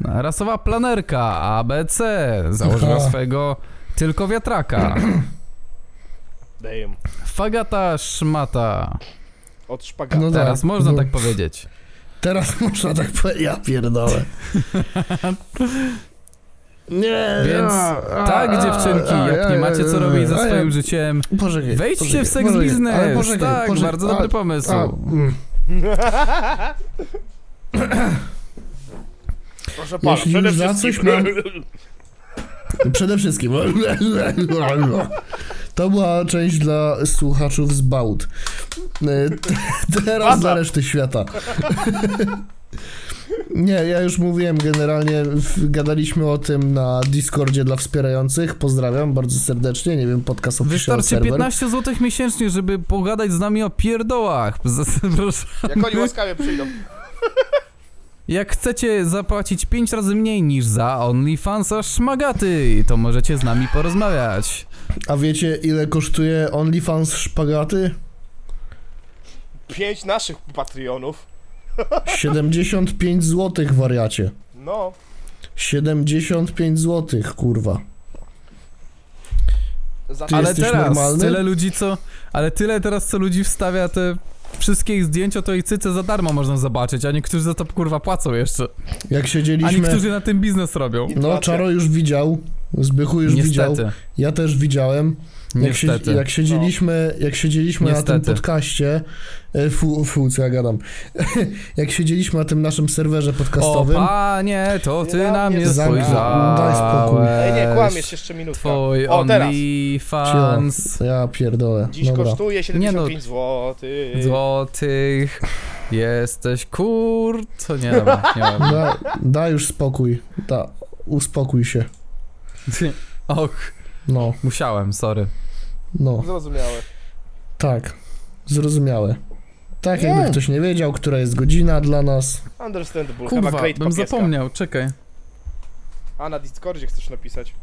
No, Rasowa planerka ABC założyła Aha. swojego tylko wiatraka. Damn. Fagata szmata. Od szpagatu. No Teraz tak, można no. tak powiedzieć. Teraz można tak powiedzieć. Ja pierdolę. Nie, Więc a, a, tak, dziewczynki, a, jak nie macie co robić ze swoim życiem, wejdźcie w biznes. ale poczekaj, tak, bardzo a, dobry pomysł. a, mm. Proszę pana, Jeśli przede już za wszystkim... coś mam- Przede wszystkim. To była część dla słuchaczów z Bałt. E, Teraz dla reszty świata. Nie, ja już mówiłem generalnie, gadaliśmy o tym na Discordzie dla wspierających. Pozdrawiam bardzo serdecznie. Nie wiem, podcast official Wystarczy server. 15 zł miesięcznie, żeby pogadać z nami o pierdołach. Proszę. Jak oni łaskawie przyjdą. Jak chcecie zapłacić 5 razy mniej niż za OnlyFansa szmagaty, to możecie z nami porozmawiać. A wiecie, ile kosztuje OnlyFans szpagaty? Pięć naszych Patreonów. 75 zł, wariacie. No. 75 zł, kurwa. Za... Ty ale jesteś teraz normalny? tyle ludzi co... Ale tyle teraz co ludzi wstawia te wszystkie ich zdjęcia, to i cyce za darmo można zobaczyć, a niektórzy za to kurwa płacą jeszcze. Jak A siedzieliśmy... niektórzy na tym biznes robią. No. Czaro już widział, Zbychu już widział, Niestety. ja też widziałem. Jak, się, Niestety. jak siedzieliśmy, jak siedzieliśmy na tym Niestety. podcaście, fu, fu, co ja gadam, jak siedzieliśmy na tym naszym serwerze O podcastowym, panie, to ty na nie mnie spojrzałeś. daj spokój. Ej, nie, kłamiesz jeszcze minutkę. Twój O, teraz. OnlyFans ja pierdolę, Dziś dobra. kosztuje Nie 75 no. zł. złotych. Jesteś kur... Co nie, dobra, nie. Da, daj już spokój. Da, uspokój się. Och, No, musiałem, sorry. no, Zrozumiałe. tak. Zrozumiałe. Tak jakby Nie. ktoś nie wiedział, która jest godzina dla nas. Understandable. Have a Kurwa, great bym zapomniał, czekaj. A na Discordzie chcesz napisać.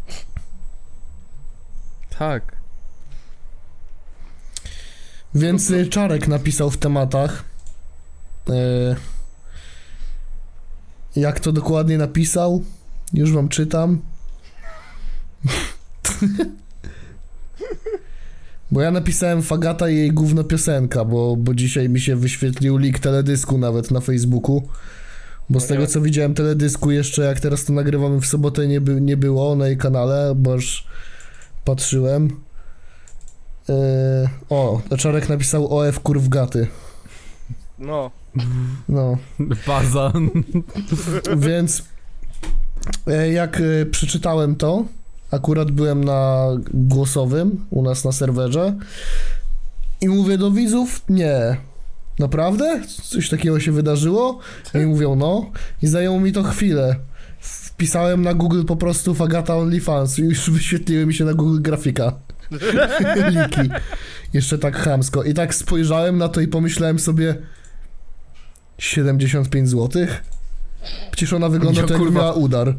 Tak. Więc y, Czarek napisał w tematach. y, jak to dokładnie napisał? Już wam czytam. Bo ja napisałem Fagata i jej gówno piosenka, bo, bo dzisiaj mi się wyświetlił link teledysku nawet na Facebooku. Bo z Okej. tego co widziałem teledysku jeszcze jak teraz to nagrywamy w sobotę nie, by, nie było na jej kanale, bo już patrzyłem. Yy, o, Czarek napisał OF kurwgaty. No. No, Baza. więc e, jak e, przeczytałem to, akurat byłem na głosowym u nas na serwerze i mówię do widzów, nie. Naprawdę? Coś takiego się wydarzyło? I mówią, no. I zajęło mi to chwilę. Wpisałem na Google po prostu Fagata OnlyFans i już wyświetliły mi się na Google grafika. Liki. Jeszcze tak chamsko. I tak spojrzałem na to i pomyślałem sobie 75 zł? Przecież ona wygląda tak jakby miała udar.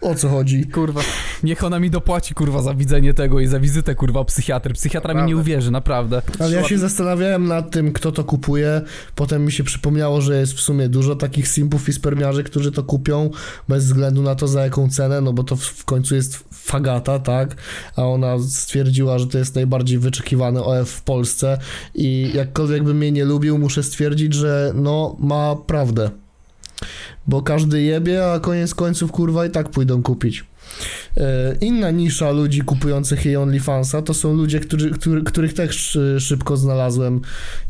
O co chodzi? Kurwa, niech ona mi dopłaci, kurwa, za widzenie tego i za wizytę, kurwa, psychiatry. Psychiatra mi nie Naprawdę. uwierzy, naprawdę. Ale ja się zastanawiałem nad tym, kto to kupuje. Potem mi się przypomniało, że jest w sumie dużo takich simpów i spermiarzy, którzy to kupią, bez względu na to, za jaką cenę, no bo to w, w końcu jest fagata, tak? A ona stwierdziła, że to jest najbardziej wyczekiwany OF w Polsce i jakkolwiek bym mnie nie lubił, muszę stwierdzić, że no, ma prawdę. Bo każdy jebie, a koniec końców, kurwa, i tak pójdą kupić. E, Inna nisza ludzi kupujących jej OnlyFansa to są ludzie, którzy, który, których też szybko znalazłem,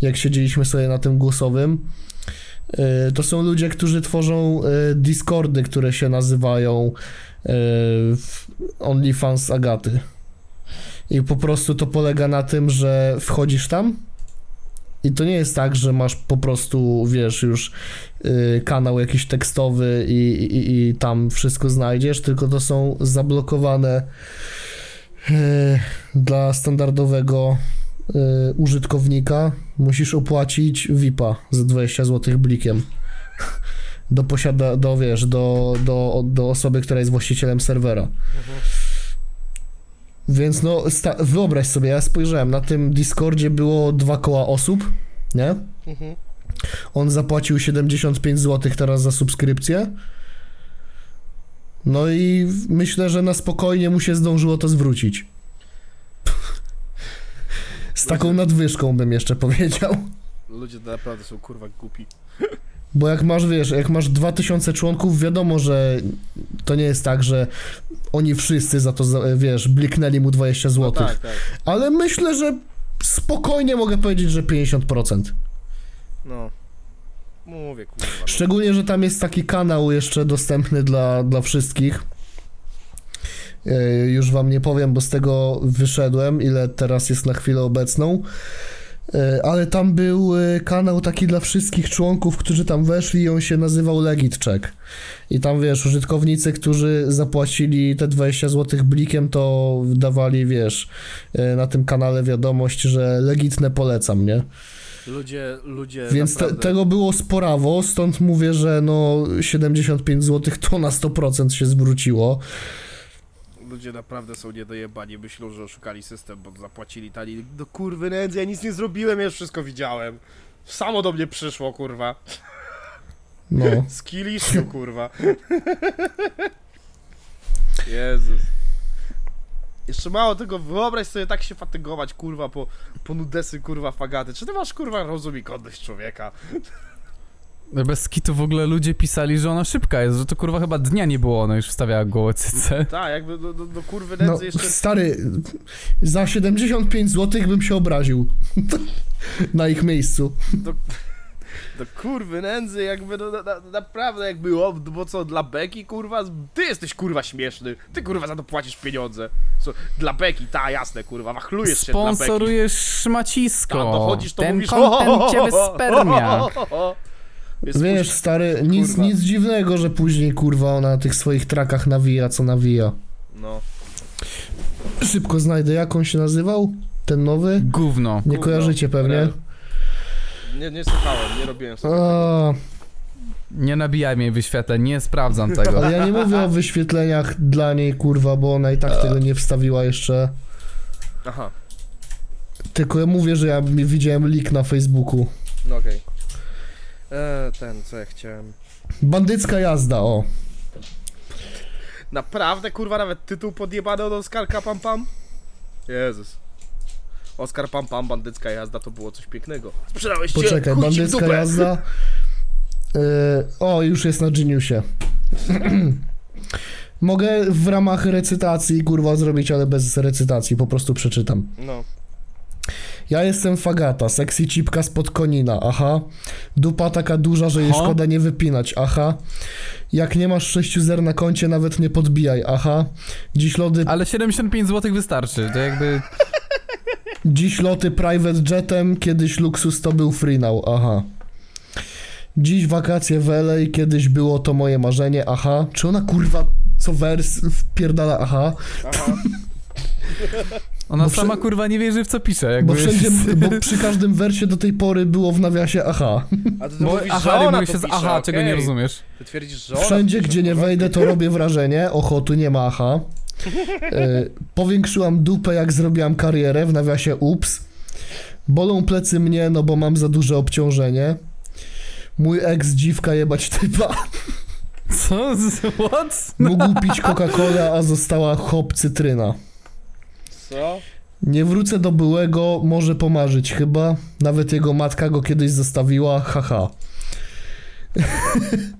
jak siedzieliśmy sobie na tym głosowym. E, To są ludzie, którzy tworzą e, Discordy, które się nazywają OnlyFans Agaty. I po prostu to polega na tym, że wchodzisz tam i to nie jest tak, że masz po prostu, wiesz, już kanał jakiś tekstowy i, i, i tam wszystko znajdziesz, tylko to są zablokowane y, dla standardowego y, użytkownika. Musisz opłacić VIP-a za 20 zł blikiem. Do posiada, do wiesz, do, do, do osoby, która jest właścicielem serwera. Więc no, wyobraź sobie, ja spojrzałem, na tym Discordzie było dwa koła osób, nie? Mhm. On zapłacił 75 zł teraz za subskrypcję. No i myślę, że na spokojnie mu się zdążyło to zwrócić. Z taką nadwyżką bym jeszcze powiedział. Ludzie naprawdę są kurwa głupi. Bo jak masz, wiesz, jak masz 2000 członków, wiadomo, że to nie jest tak, że oni wszyscy za to, wiesz, bliknęli mu 20 No zł. tak, tak. Ale myślę, że spokojnie mogę powiedzieć, że 50%. No. Mówię kurwa. No. Szczególnie, że tam jest taki kanał jeszcze dostępny dla, dla wszystkich. E, Już wam nie powiem, bo z tego wyszedłem, ile teraz jest na chwilę obecną. E, Ale tam był e, kanał taki dla wszystkich członków, którzy tam weszli i on się nazywał Legit Check. I tam wiesz, użytkownicy, którzy zapłacili te 20 zł blikiem, to dawali, wiesz, na tym kanale wiadomość, że legitne polecam, nie? Ludzie, ludzie Więc te, naprawdę... tego było sporawo, stąd mówię, że no 75 zł to na 100% się zwróciło. Ludzie naprawdę są niedojebani, myślą, że oszukali system, bo zapłacili tani. Do kurwy nędzy, ja nic nie zrobiłem, ja już wszystko widziałem. Samo do mnie przyszło, kurwa. No. Z kiliszu, kurwa. Jezus. Jeszcze mało tego, wyobraź sobie tak się fatygować, kurwa, po, po nudesy, kurwa, fagaty. Czy ty masz, kurwa, rozum i godność człowieka? Bez kitu w ogóle ludzie pisali, że ona szybka jest, że to kurwa chyba dnia nie było, ona już wstawiała gołe cyce. Tak, jakby do, do, do kurwy no nędzy jeszcze... stary, za 75 zł bym się obraził. Na ich miejscu. do, do kurwy nędzy, jakby no, na, na, naprawdę jakby o, bo co, dla beki, kurwa, ty jesteś kurwa śmieszny, ty kurwa za to płacisz pieniądze. Co, dla beki, ta, jasne, kurwa, wachlujesz się dla beki. Sponsorujesz szmacisko. A dochodzisz, to Ten mówisz, content cię wyspermia. Jest Wiesz, stary, nic, Kurwa. nic dziwnego, że później, kurwa, ona na tych swoich trakach nawija, co nawija. No. Szybko znajdę, jak on się nazywał? Ten nowy? Gówno. Nie Gówno. kojarzycie pewnie? Rel. Nie, nie słuchałem, nie robiłem sobie. A, Nie nabijaj mnie wyświetleń, nie sprawdzam tego. ale ja nie mówię o wyświetleniach dla niej, kurwa, bo ona i tak tego nie wstawiła jeszcze. Aha, Tylko ja mówię, że ja mi- widziałem leak na Facebooku. no okej. Eee, ten, co ja chciałem. Bandycka jazda, o. Naprawdę, kurwa, nawet tytuł podjebany od Oskarka Pam Pam? Jezus. Oskar Pam Pam, bandycka jazda, to było coś pięknego. Sprzedałeś się, Poczekaj, chuj ci w bandycka dupę. jazda. Yy, o, już jest na Geniusie. Mogę w ramach recytacji, kurwa, zrobić, ale bez recytacji, po prostu przeczytam. No. Ja jestem fagata, sexy cipka spod konina, aha. Dupa taka duża, że jej szkoda nie wypinać, aha. Jak nie masz sześciu zer na koncie, nawet nie podbijaj, aha. Dziś lody, Ale 75 zł wystarczy, to jakby... dziś loty private jetem, kiedyś luksus to był free now, aha. Dziś wakacje w LA, kiedyś było to moje marzenie, aha. Czy ona kurwa co wers wpierdala, aha. Aha. Ona Bo sama wszy- kurwa nie wierzy w co pisze, jakby... Bo wszędzie, bo przy każdym wersie do tej pory było w nawiasie, aha. A ty, Bo, mówisz, aha, że ona to z aha, czego nie rozumiesz. Ty twierdzisz, że ona Wszędzie, pisze, gdzie nie wejdę, to robię wrażenie. Oho, tu nie ma aha. Y, powiększyłam dupę, jak zrobiłam karierę, w nawiasie ups. Bolą plecy mnie, no bo mam za duże obciążenie. Mój ex dziwka jebać typa. Co? What? Mógł pić Coca-Colę, a została hop cytryna. Co? Nie wrócę do byłego, może pomarzyć chyba. Nawet jego matka go kiedyś zostawiła, haha.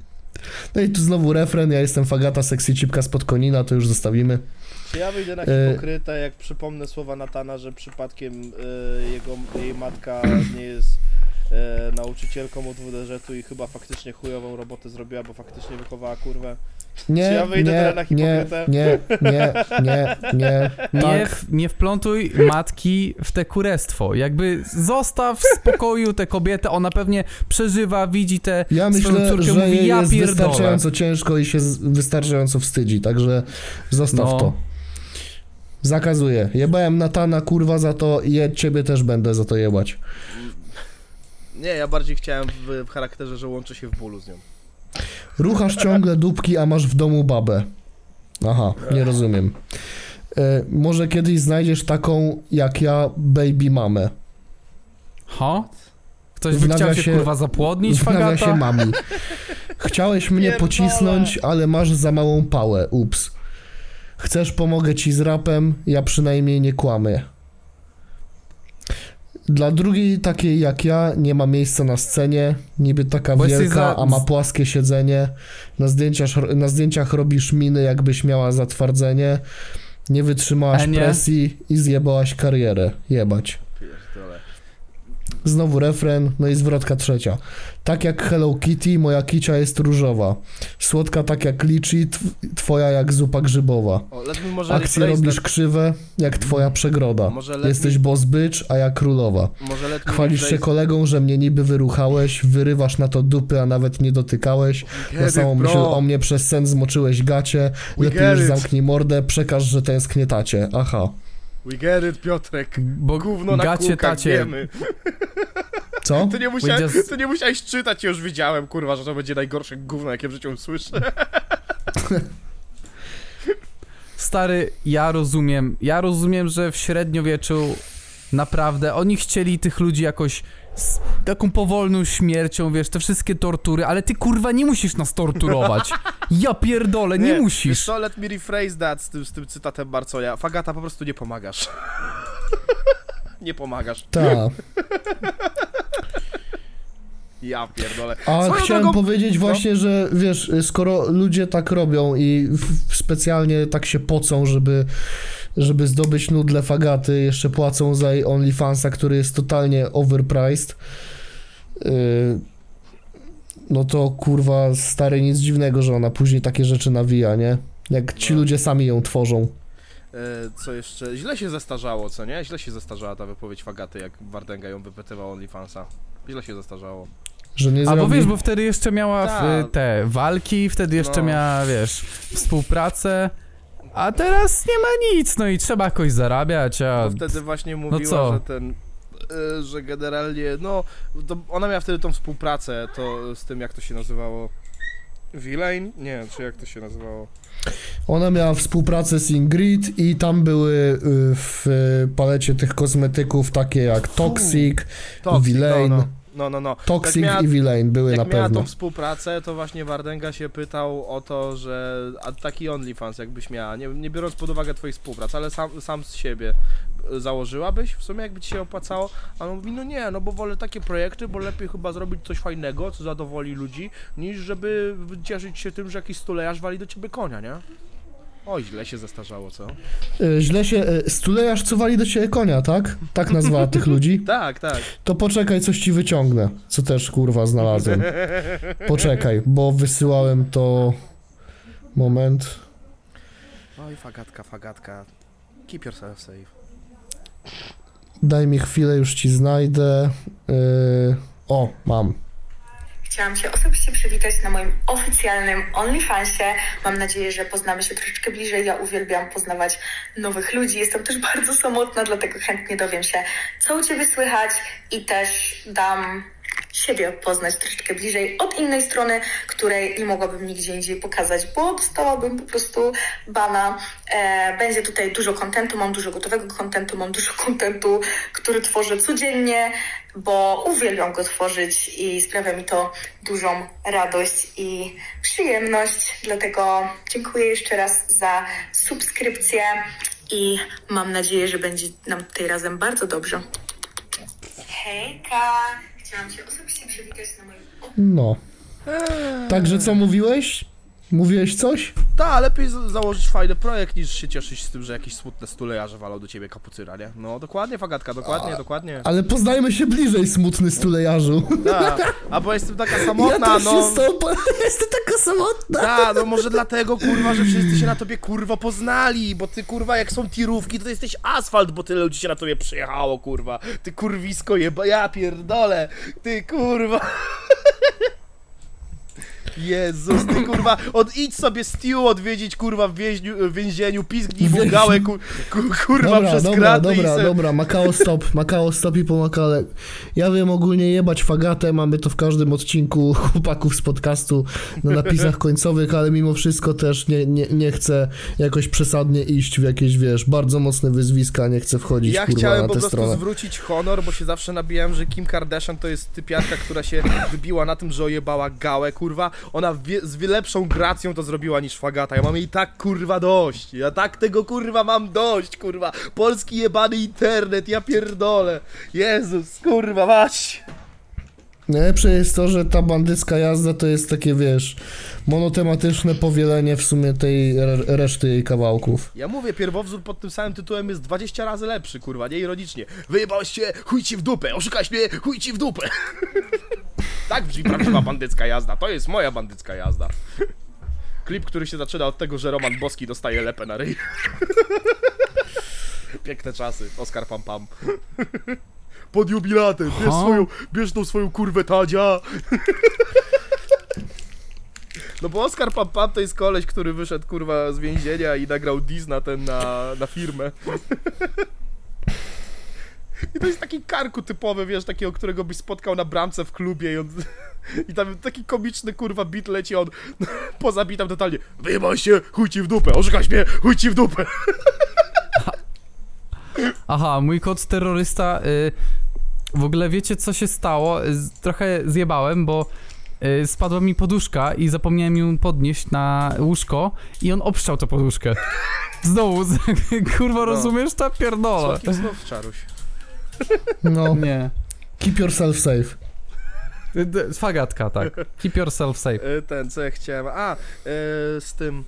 No i tu znowu refren, ja jestem fagata, sexy cipka spod konina, to już zostawimy. Ja wyjdę na E, hipokrytę, jak przypomnę słowa Natana, że przypadkiem e, jego, jej matka nie jest e, nauczycielką od WDŻ-u i chyba faktycznie chujową robotę zrobiła, bo faktycznie wychowała kurwę. Nie, Czy ja wyjdę nie, teraz na nie, hipokrytę? nie, nie, nie, nie, Nie, tak. w, nie wplątuj matki w te kurestwo. Jakby zostaw w spokoju tę kobietę, ona pewnie przeżywa, widzi te Ja swoją myślę, córkę, że mówi, jej ja jest pierdolę. wystarczająco ciężko i się z- wystarczająco wstydzi, także zostaw No. to. Zakazuję. Jebałem Natana, kurwa, za to i ja ciebie też będę za to jebać. Nie, ja bardziej chciałem w, w charakterze, że łączę się w bólu z nią. Ruchasz ciągle dupki, a masz w domu babę. Aha, nie rozumiem. E, może kiedyś znajdziesz taką jak ja, baby mamę. Ho? Ktoś by chciał się kurwa zapłodnić, fagata? mami. Chciałeś mnie Pierdolę. pocisnąć, ale masz za małą pałę. Ups. Chcesz, pomogę ci z rapem, ja przynajmniej nie kłamię. Dla drugiej takiej jak ja nie ma miejsca na scenie, niby taka Bo wielka, za- a ma płaskie siedzenie. Na zdjęciach, na zdjęciach robisz miny, jakbyś miała zatwardzenie. Nie wytrzymałaś nie. presji i zjebałaś karierę. Jebać. Znowu refren, no i zwrotka trzecia. Tak jak Hello Kitty, moja kicia jest różowa. Słodka tak jak liczy, tw- twoja jak zupa grzybowa. O, Akcje robisz that- krzywe, jak twoja przegroda. Jesteś me- boss bitch, a ja królowa. Chwalisz się kolegą, że mnie niby wyruchałeś, wyrywasz na to dupy, a nawet nie dotykałeś. Get Na samą myśl o mnie przez sen zmoczyłeś gacie. We Lepiej już zamknij mordę, przekaż, że tęsknię tacie. Aha. We get it, Piotrek. Bo Gówno na gacie kółkach, tacie. wiemy. Co? Ty nie, musiałeś, just- ty nie musiałeś czytać, już wiedziałem, kurwa, że to będzie najgorsze gówno, jakie w życiu słyszę. Stary, ja rozumiem, ja rozumiem, że w średniowieczu naprawdę oni chcieli tych ludzi jakoś z taką powolną śmiercią, wiesz, te wszystkie tortury, ale ty kurwa nie musisz nas torturować. Ja pierdolę, nie, Wiesz musisz. co, let me rephrase that z tym, z tym cytatem Barcoja. Fagata, po prostu nie pomagasz. nie pomagasz. Ta. Ja pierdolę. A Swoją chciałem drogą- powiedzieć Co? właśnie, że wiesz, skoro ludzie tak robią i specjalnie tak się pocą, żeby, żeby zdobyć nudle fagaty, jeszcze płacą za jej OnlyFansa, który jest totalnie overpriced, yy, no to kurwa stary, nic dziwnego, że ona później takie rzeczy nawija, nie? Jak ci No. ludzie sami ją tworzą. E, co jeszcze? Źle się zestarzało, co nie? Źle się zestarzała ta wypowiedź Fagaty, jak Wardenga ją wypytywał OnlyFansa. Źle się zestarzało. Że nie A zrobi... bo wiesz, bo wtedy jeszcze miała w, Tak. te walki, wtedy jeszcze No. miała, wiesz, współpracę, a teraz nie ma nic, no i trzeba jakoś zarabiać, a... Bo wtedy właśnie mówiła, co? że ten. y, Że generalnie, no, to ona miała wtedy tą współpracę, to z tym jak to się nazywało. Villain? Nie, czy jak to się nazywało? Ona miała współpracę z Ingrid i tam były y, w palecie tych kosmetyków takie jak Toxic, Toxic, Villain. No, no, no, no. no. Toxic Jak miała- i Villain były Jak na miała pewno. tą współpracę, to właśnie Wardenga się pytał o to, że a taki OnlyFans jakbyś miała, nie, nie biorąc pod uwagę twojej współpracy, ale sam, sam z siebie założyłabyś w sumie, jakby ci się opłacało? A on mówi, no nie, no bo wolę takie projekty, bo lepiej chyba zrobić coś fajnego, co zadowoli ludzi, niż żeby cieszyć się tym, że jakiś stulejarz wali do ciebie konia, nie? Oj, źle się zestarzało, co? Y, Źle się... y, Stulejarz co wali do ciebie konia, tak? Tak nazwała tych ludzi. Tak, tak. To poczekaj, coś ci wyciągnę. Co też kurwa znalazłem. Poczekaj, bo wysyłałem to. Moment. Oj, fagatka, fagatka. Keep yourself safe. Daj mi chwilę, już ci znajdę. Yy... O, mam. Chciałam się osobiście przywitać na moim oficjalnym OnlyFansie. Mam nadzieję, że poznamy się troszeczkę bliżej. Ja uwielbiam poznawać nowych ludzi. Jestem też bardzo samotna, dlatego chętnie dowiem się, co u Ciebie słychać i też dam siebie poznać troszeczkę bliżej od innej strony, której nie mogłabym nigdzie indziej pokazać, bo dostałabym po prostu bana. E, będzie tutaj dużo kontentu, mam dużo gotowego kontentu, mam dużo kontentu, który tworzę codziennie, bo uwielbiam go tworzyć i sprawia mi to dużą radość i przyjemność. Dlatego dziękuję jeszcze raz za subskrypcję i mam nadzieję, że będzie nam tutaj razem bardzo dobrze. Hejka! Chciałam się osobiście przywitać na moim No. Także co mówiłeś? Mówiłeś coś? Tak, lepiej założyć fajny projekt niż się cieszyć z tym, że jakieś smutne stulejarze walą do ciebie kapucyra, nie? No dokładnie, fagatka, dokładnie, dokładnie. Ale poznajmy się bliżej, smutny stulejarzu. Tak, a bo jestem taka Ja samotna, też no. tobą... Jestem taka samotna. Tak, no może dlatego kurwa, że wszyscy się na tobie kurwa poznali, bo ty kurwa jak są tirówki, to ty jesteś asfalt, bo tyle ludzi się na tobie przyjechało, kurwa. Ty kurwisko jeba, ja pierdolę, ty kurwa. Jezus, ty kurwa, od idź sobie Stew odwiedzić kurwa w, więźniu, w więzieniu, pizgnij mu gałę ku, ku, kurwa Dobra, przez dobra, dobra, i se... dobra, Makao stop, Makao stop i po Makale. Ja wiem ogólnie jebać fagatę, mamy to w każdym odcinku chłopaków z podcastu na napisach końcowych, ale mimo wszystko też nie, nie, nie chcę jakoś przesadnie iść w jakieś, wiesz, bardzo mocne wyzwiska, nie chcę wchodzić, Ja kurwa, chciałem na po prostu stronę. zwrócić honor, bo się zawsze nabijałem, że Kim Kardashian to jest typiarka, która się wybiła na tym, że ojebała gałę, kurwa. Ona z lepszą gracją to zrobiła niż Fagata. Ja mam jej tak, kurwa, dość. Ja tak tego, kurwa, mam dość, kurwa. Polski jebany internet, ja pierdolę. Jezus, kurwa, mać. Najlepsze jest to, że ta bandycka jazda to jest takie, wiesz, monotematyczne powielenie w sumie tej re reszty jej kawałków. Ja mówię, pierwowzór pod tym samym tytułem jest 20 razy lepszy, kurwa, nie ironicznie. Wyjebałeś się, chuj ci w dupę, oszukałeś mnie, chuj ci w dupę. tak brzmi prawdziwa bandycka jazda, to jest moja bandycka jazda. Klip, który się zaczyna od tego, że Roman Boski dostaje lepę na ryj. Piękne czasy, Oskar Pam Pam. Pod jubilatem, bierz Ha? swoją, bierz tą swoją kurwę Tadzia. No bo Oskar Pam Pam to jest koleś, który wyszedł kurwa z więzienia i nagrał diss na ten, na, na firmę. I to jest taki karku typowy, wiesz, takiego, którego byś spotkał na bramce w klubie i on... I tam taki komiczny kurwa beat leci, on poza bitem totalnie Wyjebałeś się, chuj ci w dupę, oszukałeś mnie, chuj ci w dupę. Aha, mój kot terrorysta. Y, w ogóle wiecie, co się stało? Z, trochę zjebałem, bo y, spadła mi poduszka i zapomniałem ją podnieść na łóżko i on obszczał tę poduszkę. Znowu, kurwa, rozumiesz to? Pierdolę. Słodkich snów, Czaruś. No, Nie. keep yourself safe. Y, Fagatka, tak. Keep yourself safe. E, ten, co ja chciałem. A, e, z tym.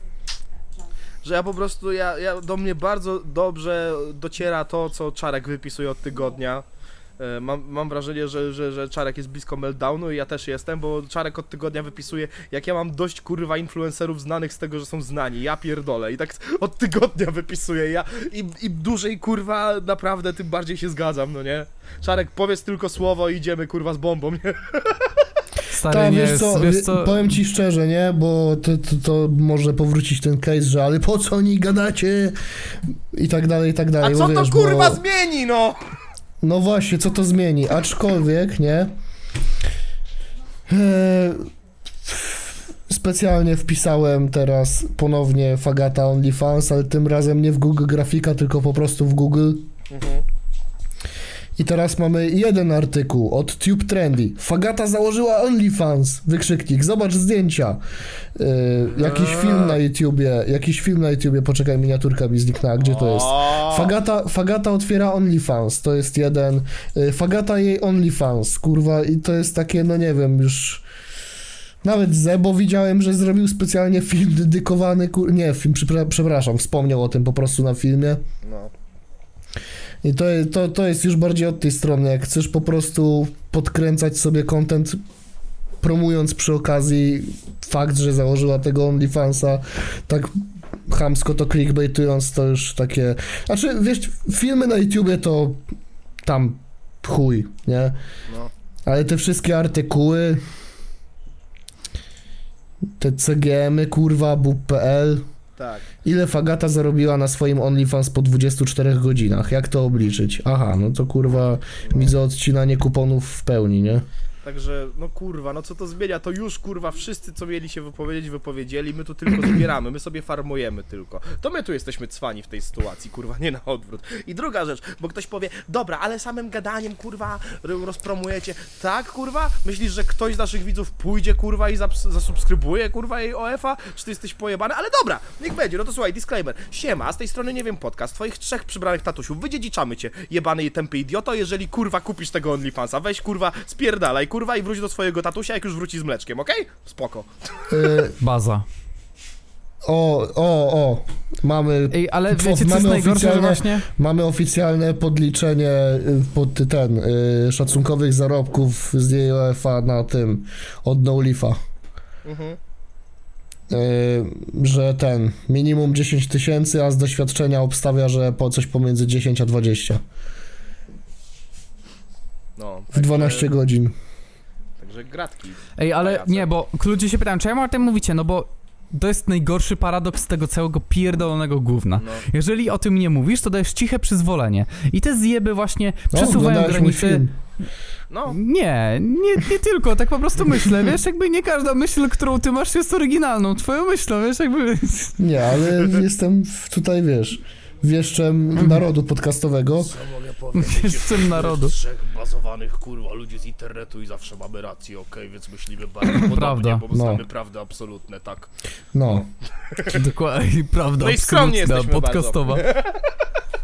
Że ja po prostu, ja, ja do mnie bardzo dobrze dociera to, co Czarek wypisuje od tygodnia. E, Mam, mam wrażenie, że, że, że Czarek jest blisko meltdownu i ja też jestem, bo Czarek od tygodnia wypisuje, jak ja mam dość kurwa influencerów znanych z tego, że są znani. Ja pierdolę. I tak od tygodnia wypisuję. Ja im, im dłużej kurwa naprawdę, tym bardziej się zgadzam, no nie? Czarek, powiedz tylko słowo i idziemy kurwa z bombą, nie? stary, Tak, nie wiesz jest, co, wiesz wie- co, powiem ci szczerze, nie, bo to, to, to może powrócić ten case, że ale po co oni gadacie i tak dalej, i tak A dalej. co bo to wiesz, kurwa bo, zmieni, no? No właśnie, co to zmieni, aczkolwiek, nie, e, specjalnie wpisałem teraz ponownie Fagata OnlyFans, ale tym razem nie w Google Grafika, tylko po prostu w Google. Mhm. I teraz mamy jeden artykuł od Tube Trendy. Fagata założyła OnlyFans. Wykrzyknik. Zobacz zdjęcia. Yy, jakiś film na YouTubie. Jakiś film na YouTubie. Poczekaj, miniaturka mi zniknęła. Gdzie to jest? Fagata, Fagata otwiera OnlyFans. To jest jeden. Yy, Fagata jej OnlyFans. Kurwa. I to jest takie, no nie wiem, już... Nawet Zebo widziałem, że zrobił specjalnie film dedykowany, kur... nie, film, przepra- przepraszam, wspomniał o tym po prostu na filmie. No. I to, to, to jest już bardziej od tej strony, jak chcesz po prostu podkręcać sobie content, promując przy okazji fakt, że założyła tego OnlyFansa, tak chamsko to clickbaitując, to już takie... Znaczy, wiesz, filmy na YouTubie to tam chuj, nie? No. Ale te wszystkie artykuły, te CGM-y, kurwa, bub.pl, Tak. Ile Fagata zarobiła na swoim OnlyFans po 24 godzinach? Jak to obliczyć? Aha, no to kurwa widzę odcinanie kuponów w pełni, nie? Także, no kurwa, no co to zmienia? To już kurwa, wszyscy co mieli się wypowiedzieć, wypowiedzieli, my tu tylko zbieramy, my sobie farmujemy tylko. To my tu jesteśmy cwani w tej sytuacji, kurwa, nie na odwrót. I druga rzecz, bo ktoś powie, dobra, ale samym gadaniem, kurwa, rozpromujecie. Tak, kurwa? Myślisz, że ktoś z naszych widzów pójdzie, kurwa, i zasubskrybuje, kurwa, jej OF-a? Czy ty jesteś pojebany? Ale dobra, niech będzie, no to słuchaj, disclaimer. Siema, z tej strony nie wiem podcast, twoich trzech przybranych tatusiów, wydziedziczamy cię, jebany i tępy idioto, jeżeli kurwa kupisz tego OnlyFansa, weź kurwa, spierdalaj, kurwa, i wróć do swojego tatusia, jak już wróci z mleczkiem, okej? Spoko. Y, baza. o, o, o, mamy, Ej, ale wiecie co jest mamy najgorsze, że oficjalne- właśnie... mamy oficjalne podliczenie y, pod ten, y, szacunkowych zarobków z jej OFA na tym, od NoLifa. Mhm. Y, że ten, minimum 10 tysięcy, a z doświadczenia obstawia, że po coś pomiędzy 10 a 20 No. w 12 godzin. Także gratki. Ej, ale Pajace. nie, bo ludzie się pytają, czemu o tym mówicie? No bo to jest najgorszy paradoks tego całego pierdolonego gówna. No. Jeżeli o tym nie mówisz, to dajesz ciche przyzwolenie. I te zjeby właśnie No, przesuwają granice. No. Nie, nie, nie tylko, tak po prostu myślę, wiesz, jakby nie każda myśl, którą ty masz jest oryginalną, twoją myślą, wiesz, jakby... Nie, ale jestem tutaj, wiesz, wieszczem narodu podcastowego. Co mogę powiedzieć? Jestem narodu. Trzech bazowanych kurwa ludzi z internetu i zawsze mamy rację, okej, więc myślimy bardzo podobnie, Prawda. bo No. znamy prawdy absolutne, tak. No, Dokładnie, prawda, No i skromnie absolutna, jesteśmy podcastowa.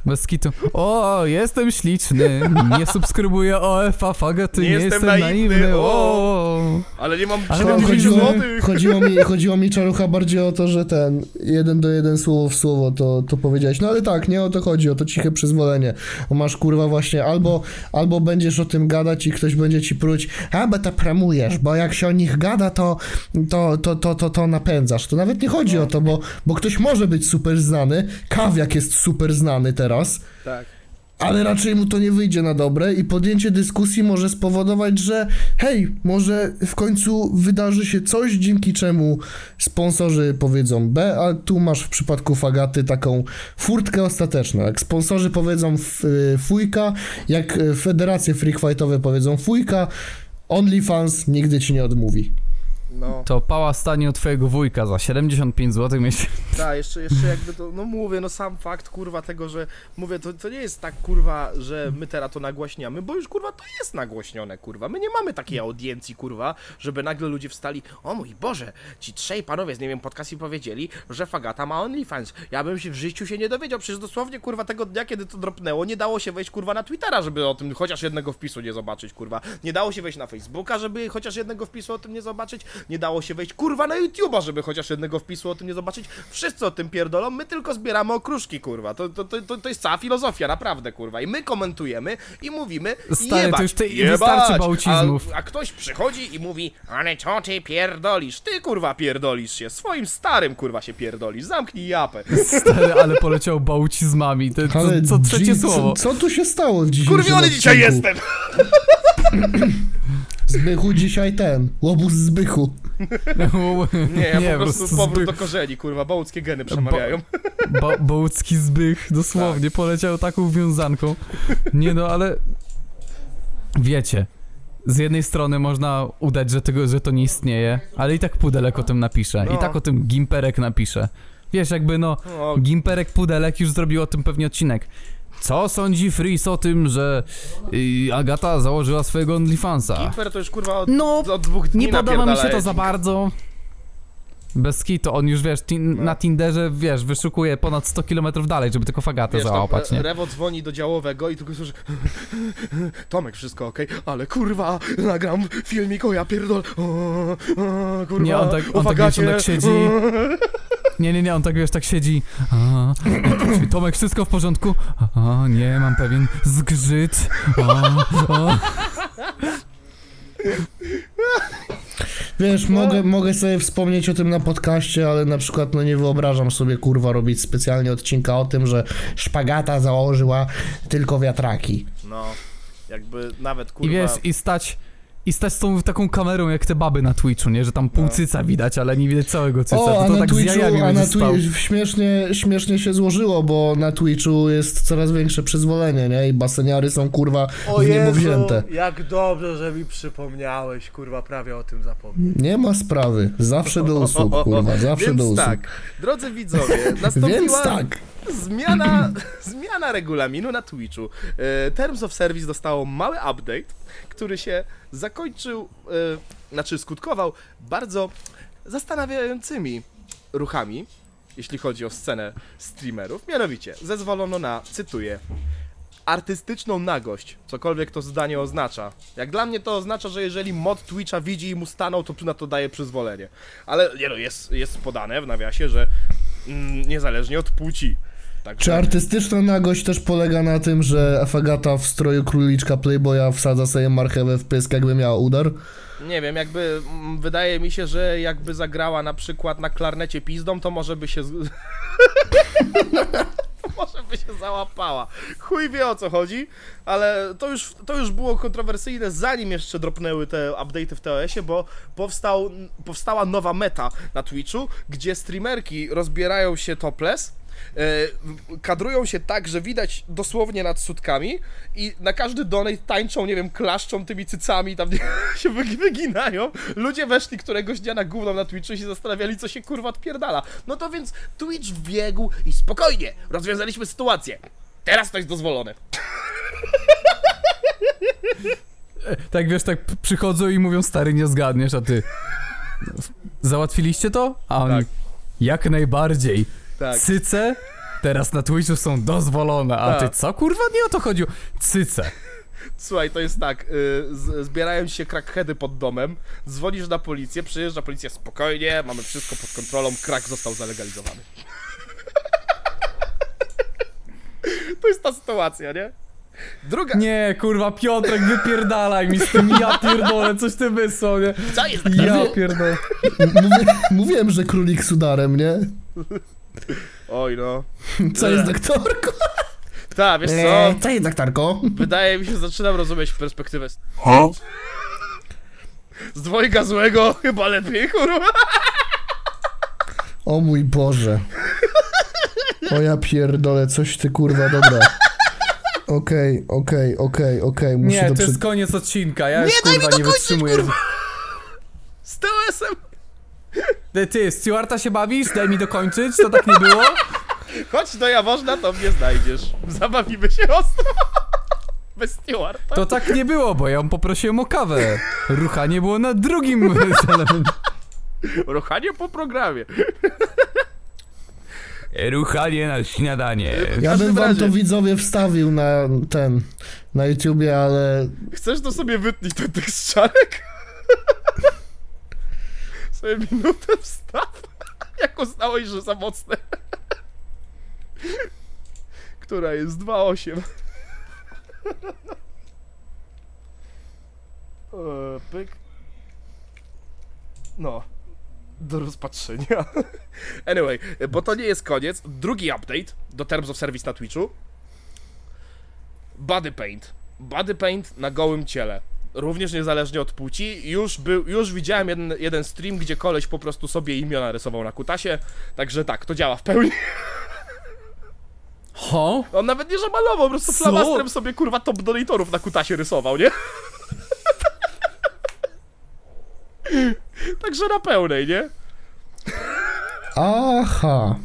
Bez kitu. O, jestem śliczny, nie subskrybuję OF-a, fagaty, nie, Nie jestem, jestem naiwny, naiwny, o. Ale nie mam Ale Cho- mam 40 chodziło- chodziło, złotych. chodziło, mi, chodziło mi czarucha bardziej o to, że ten jeden do jeden słowo w słowo to, to powiedziałeś. No ale tak, nie o to chodzi, o to ciche przyzwolenie. Bo masz kurwa właśnie albo, albo będziesz o tym gadać i ktoś będzie ci pruć, a bo to promujesz, bo jak się o nich gada, to, to, to, to, to, to napędzasz. To nawet nie chodzi o to, bo, bo ktoś może być super znany, kawiak jest super znany teraz. Tak. Ale raczej mu to nie wyjdzie na dobre i podjęcie dyskusji może spowodować, że hej, może w końcu wydarzy się coś, dzięki czemu sponsorzy powiedzą B, a tu masz w przypadku Fagaty taką furtkę ostateczną. Jak sponsorzy powiedzą y, fujka, jak federacje freakfightowe powiedzą fujka, OnlyFans nigdy ci nie odmówi. No. To pała stanie u twojego wujka za 75 zł miesięcznie. Tak, jeszcze, jeszcze jakby to, no mówię, no sam fakt, kurwa, tego, że mówię, to, to nie jest tak, kurwa, że my teraz to nagłaśniamy, bo już, kurwa, to jest nagłośnione, kurwa. My nie mamy takiej audiencji, kurwa, żeby nagle ludzie wstali, o mój Boże, ci trzej panowie z, nie wiem, podcastie powiedzieli, że Fagata ma OnlyFans. Ja bym się w życiu się nie dowiedział, przecież dosłownie, kurwa, tego dnia, kiedy to dropnęło, nie dało się wejść, kurwa, na Twittera, żeby o tym chociaż jednego wpisu nie zobaczyć, kurwa. Nie dało się wejść na Facebooka, żeby chociaż jednego wpisu o tym nie zobaczyć. Nie dało się wejść, kurwa, na YouTube'a, żeby chociaż jednego wpisu o tym nie zobaczyć. Wszyscy o tym pierdolą, my tylko zbieramy okruszki, kurwa. To, to, to, to, to jest cała filozofia, naprawdę, kurwa. I my komentujemy i mówimy Stary, jebać, to już te- jebać. wystarczy bałcizmów. A, a ktoś przychodzi i mówi, ale co ty pierdolisz? Ty, kurwa, pierdolisz się. Swoim starym, kurwa, się pierdolisz. Zamknij japę. Stary, ale poleciał bałcizmami, to, to, Ale co trzecie dzi- słowo. Co, co tu się stało w dzisiejszym Kurwiony dzisiaj odcinku? jestem! Zbychu dzisiaj ten, łobuz Zbychu. Nie, po prostu powrót zbych, do korzeni, kurwa, bołckie geny przemawiają. bo, bołcki zbych, dosłownie, poleciał taką wiązanką. Nie no, ale wiecie, z jednej strony można udać, że, tego, że to nie istnieje, ale i tak Pudelek o tym napisze, No. i tak o tym Gimperek napisze. Wiesz, jakby no, O, Gimperek Pudelek już zrobił o tym pewnie odcinek. Co sądzi Freeze o tym, że y, Agata założyła swojego OnlyFansa? Gimper to już kurwa od, No, od dwóch dni Nie podoba mi się to za bardzo. Bez kitu, on już wiesz, tin, No. na Tinderze, wiesz, wyszukuje ponad 100 km dalej, żeby tylko fagatę Wiesz, tam, załapać, nie? Rewo dzwoni do działowego i tylko słyszy Tomek, wszystko okej, ale kurwa, nagram filmik, o ja pierdol, o, o, kurwa, Nie, on tak- on tak, wiesz, on tak siedzi. Nie, nie, nie, on tak wiesz, tak siedzi. A, Tomek, wszystko w porządku? A, nie, mam pewien zgrzyt. A, a. Wiesz, mogę, mogę sobie wspomnieć o tym na podcaście, ale na przykład no nie wyobrażam sobie kurwa robić specjalnie odcinka o tym, że szpagata założyła tylko wiatraki. No, jakby nawet kurwa... I wiesz, i stać... I stać z tą taką kamerą jak te baby na Twitchu, nie? Że tam pół No. cyca widać, ale nie widać całego cyca. O, a to, to na tak Twitchu, a na śmiesznie, śmiesznie się złożyło, bo na Twitchu jest coraz większe przyzwolenie, nie? I baseniary są kurwa O w niebo Jezu, wzięte. jak dobrze, że mi przypomniałeś, kurwa, prawie o tym zapomniałem. Nie ma sprawy. Zawsze do usług, kurwa, zawsze Więc do usług. tak, drodzy widzowie, nastąpiła Więc tak. zmiana, zmiana regulaminu na Twitchu. E, Terms of Service dostało mały update, który się zakończył, e, znaczy skutkował bardzo zastanawiającymi ruchami, jeśli chodzi o scenę streamerów. Mianowicie, zezwolono na, cytuję, artystyczną nagość, cokolwiek to zdanie oznacza. Jak dla mnie to oznacza, że jeżeli mod Twitcha widzi i mu stanął, to na to daje przyzwolenie. Ale nie no, jest, jest podane w nawiasie, że mm, niezależnie od płci. Także, Czy artystyczna nagość też polega na tym, że Afagata w stroju króliczka Playboya wsadza sobie marchewę w pysk, jakby miała udar? nie wiem, jakby mm, wydaje mi się, że jakby zagrała na przykład na klarnecie pizdą, to może by się może by się załapała. Chuj wie o co chodzi, ale to już, to już było kontrowersyjne zanim jeszcze dropnęły te update'y w TOS-ie, bo powstał, powstała nowa meta na Twitchu, gdzie streamerki rozbierają się topless, kadrują się tak, że widać dosłownie nad sutkami i na każdy donate tańczą, nie wiem, klaszczą tymi cycami, tam się wygi- wyginają. Ludzie weszli któregoś dnia na gówno na Twitchu i się zastanawiali, co się kurwa odpierdala. No to więc Twitch biegł i spokojnie, rozwiązaliśmy sytuację. Teraz to jest dozwolone. Tak wiesz, tak przychodzą i mówią, stary, nie zgadniesz, a ty... Załatwiliście to? A oni, Tak. jak najbardziej. Tak. Cyce teraz na Twitchu są dozwolone, a Tak. ty co kurwa? Nie o to chodziło. Cyce. Słuchaj, to jest tak, y, z, zbierają się crackheady pod domem, dzwonisz na policję, przyjeżdża policja, spokojnie, mamy wszystko pod kontrolą, crack został zalegalizowany. to jest ta sytuacja, nie? Druga... Nie, kurwa, Piotrek, wypierdalaj mi z tym, ja pierdolę, coś ty wysłał, nie? Co jest Ja pierdolę. Mówiłem, że królik z udarem, nie? Oj no. Co jest doktorko? Ta, wiesz co? Nie, co jest doktorko? Wydaje mi się, że zaczynam rozumieć perspektywę z... Z dwojga złego chyba lepiej, kurwa. O mój Boże. O ja pierdolę, coś ty kurwa, dobra. Okej, okej, okej, okej, muszę Nie, to to przed... jest koniec odcinka, ja już Nie, daj mi kurwa nie dokończyć, wytrzymuję. kurwa. Z TOS-em. Ty, ty, Stewarta się bawisz? Daj mi dokończyć, to tak nie było? Chodź do Jaworzna, to mnie znajdziesz. Zabawimy się ostro. Bez Stewarta. To tak nie było, bo ja ją poprosiłem o kawę. Ruchanie było na drugim elemencie. Ruchanie po programie. Ruchanie na śniadanie. Ja bym wam to widzowie wstawił na ten, na YouTubie, ale Chcesz to sobie wytnij ten tekściarek? Sobie minutę wstaw. Jak uznałeś, że za mocne. Która jest 2,8. Eee, Pyk. No. Do rozpatrzenia. Anyway, bo to nie jest koniec. Drugi update do Terms of Service na Twitchu. Body paint. Body paint na gołym ciele. Również niezależnie od płci. Już, był, już widziałem jeden, jeden stream, gdzie koleś po prostu sobie imiona rysował na kutasie. Także tak, to działa w pełni. Ho? On nawet nie że malował, po prostu Co? flamastrem sobie kurwa top donatorów na kutasie rysował, nie? Także na pełnej, nie? Aha.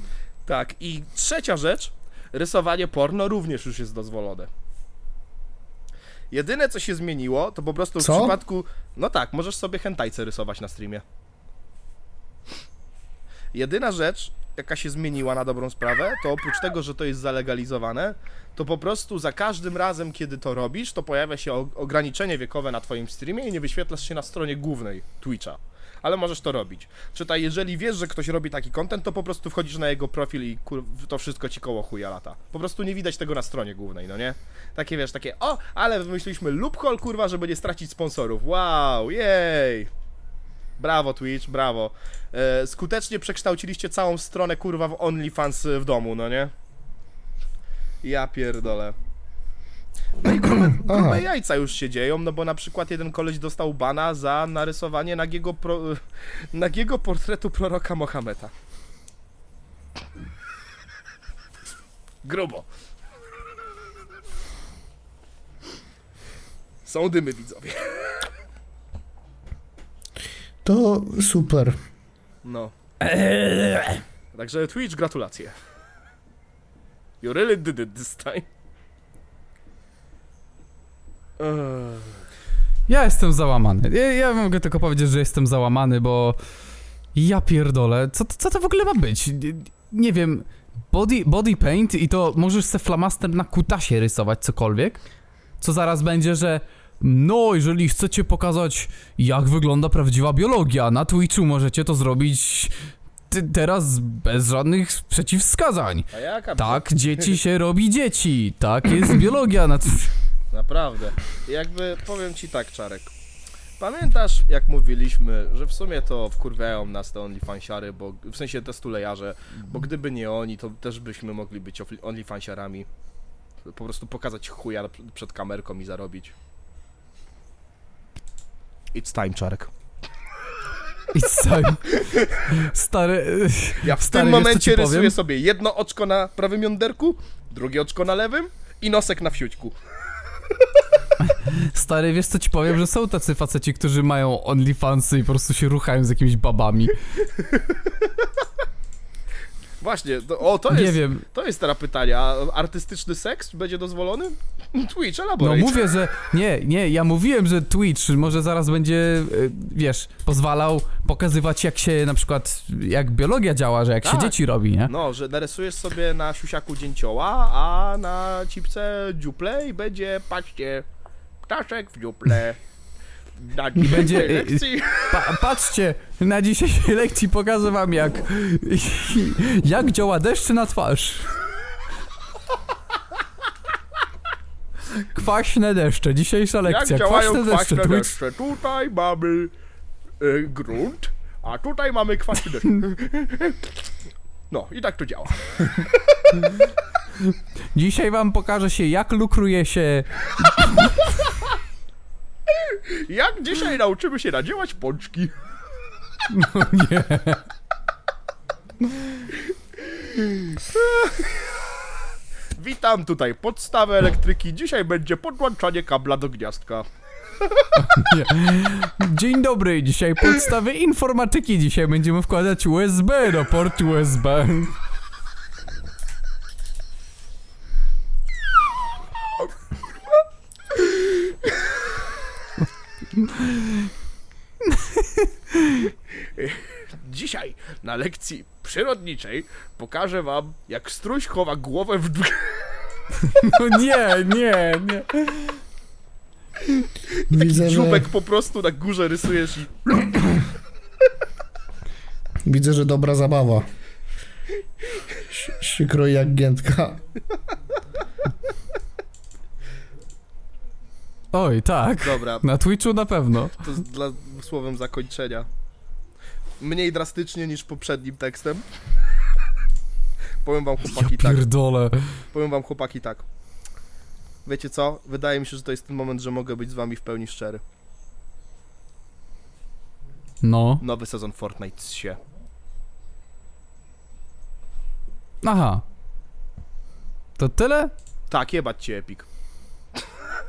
Tak, i trzecia rzecz, rysowanie porno również już jest dozwolone. Jedyne co się zmieniło, to po prostu w Co? przypadku. No tak, możesz sobie hentajce rysować na streamie. Jedyna rzecz, jaka się zmieniła na dobrą sprawę, to oprócz tego, że to jest zalegalizowane, to po prostu za każdym razem, kiedy to robisz, to pojawia się ograniczenie wiekowe na twoim streamie i nie wyświetlasz się na stronie głównej Twitcha. Ale możesz to robić. Czytaj, jeżeli wiesz, że ktoś robi taki content, to po prostu wchodzisz na jego profil i kur... to wszystko ci koło chuja lata. Po prostu nie widać tego na stronie głównej, no nie? Takie wiesz, takie, o, ale wymyśliliśmy loophole, kurwa, żeby nie stracić sponsorów. Wow, jej! Brawo Twitch, brawo. E, skutecznie przekształciliście całą stronę, kurwa, w OnlyFans w domu, no nie? Ja pierdolę. No i grube, grube jajca już się dzieją, no bo na przykład jeden koleś dostał bana za narysowanie nagiego, pro, nagiego portretu proroka Mohameda. Grubo. Są dymy, widzowie. To super. No. Także Twitch, gratulacje. You really did it this time. Ja jestem załamany. Ja, ja mogę tylko powiedzieć, że jestem załamany, bo ja pierdolę. Co, co to w ogóle ma być? Nie, nie wiem. Body, body paint i to możesz se flamaster na kutasie rysować cokolwiek? Co zaraz będzie, że no, jeżeli chcecie pokazać jak wygląda prawdziwa biologia, na Twitchu możecie to zrobić teraz bez żadnych przeciwwskazań. A jaka Tak, dzieci się robi dzieci. Tak jest biologia na Twitchu. Naprawdę. Jakby powiem ci tak, Czarek. Pamiętasz, jak mówiliśmy, że w sumie to wkurwiają nas te OnlyFansiary, bo w sensie te stulejarze, bo gdyby nie oni, to też byśmy mogli być OnlyFansiarami. Po prostu pokazać chuja pr- przed kamerką i zarobić. It's time, Czarek. I co? Stary... Ja w Stary, tym momencie ci powiem? rysuję sobie jedno oczko na prawym jąderku, drugie oczko na lewym i nosek na wsiućku. Stary, wiesz co ci powiem, że są tacy faceci, którzy mają OnlyFansy i po prostu się ruchają z jakimiś babami. Właśnie, to, o to Nie jest, wiem. to jest teraz pytanie, a artystyczny seks będzie dozwolony? Twitch, No elaborate. mówię, że... Nie, nie, ja mówiłem, że Twitch może zaraz będzie, y, wiesz, pozwalał pokazywać jak się na przykład, jak biologia działa, że jak się Tak. dzieci robi, nie? No, że narysujesz sobie na siusiaku dzięcioła, a na cipce dziuple i będzie, patrzcie, ptaszek w dziuple. Na I będzie, lekcji. Pa, patrzcie, na dzisiejszej lekcji pokażę wam jak... jak działa deszcz na twarz. Kwaśne deszcze, dzisiejsza Jak lekcja. działają Kwaśne deszcze, kwaśne deszcze? Tutaj mamy y, grunt, a tutaj mamy kwaśny deszcz. No, i tak to działa. Dzisiaj wam pokaże się, jak lukruje się. Jak dzisiaj nauczymy się nadziewać pączki? Nie. Witam tutaj podstawę elektryki. Dzisiaj będzie podłączanie kabla do gniazdka. Dzień dobry, dzisiaj podstawy informatyki. Dzisiaj będziemy wkładać USB do portu USB. Dzisiaj na lekcji przyrodniczej pokażę wam, jak struś chowa głowę w. No nie, nie, nie. Widzę, że, po prostu na górze rysujesz i... widzę, że dobra zabawa. Się kroi jak giętka. Oj, tak. Dobra, Na Twitchu na pewno. to jest dla słowem zakończenia. Mniej drastycznie niż poprzednim tekstem. Powiem wam chłopaki tak. Pierdolę. Powiem wam chłopaki tak. Wiecie co? Wydaje mi się, że to jest ten moment, że mogę być z wami w pełni szczery. No. Nowy sezon Fortnite się. Aha. To tyle? Tak, jebać cię, Epic.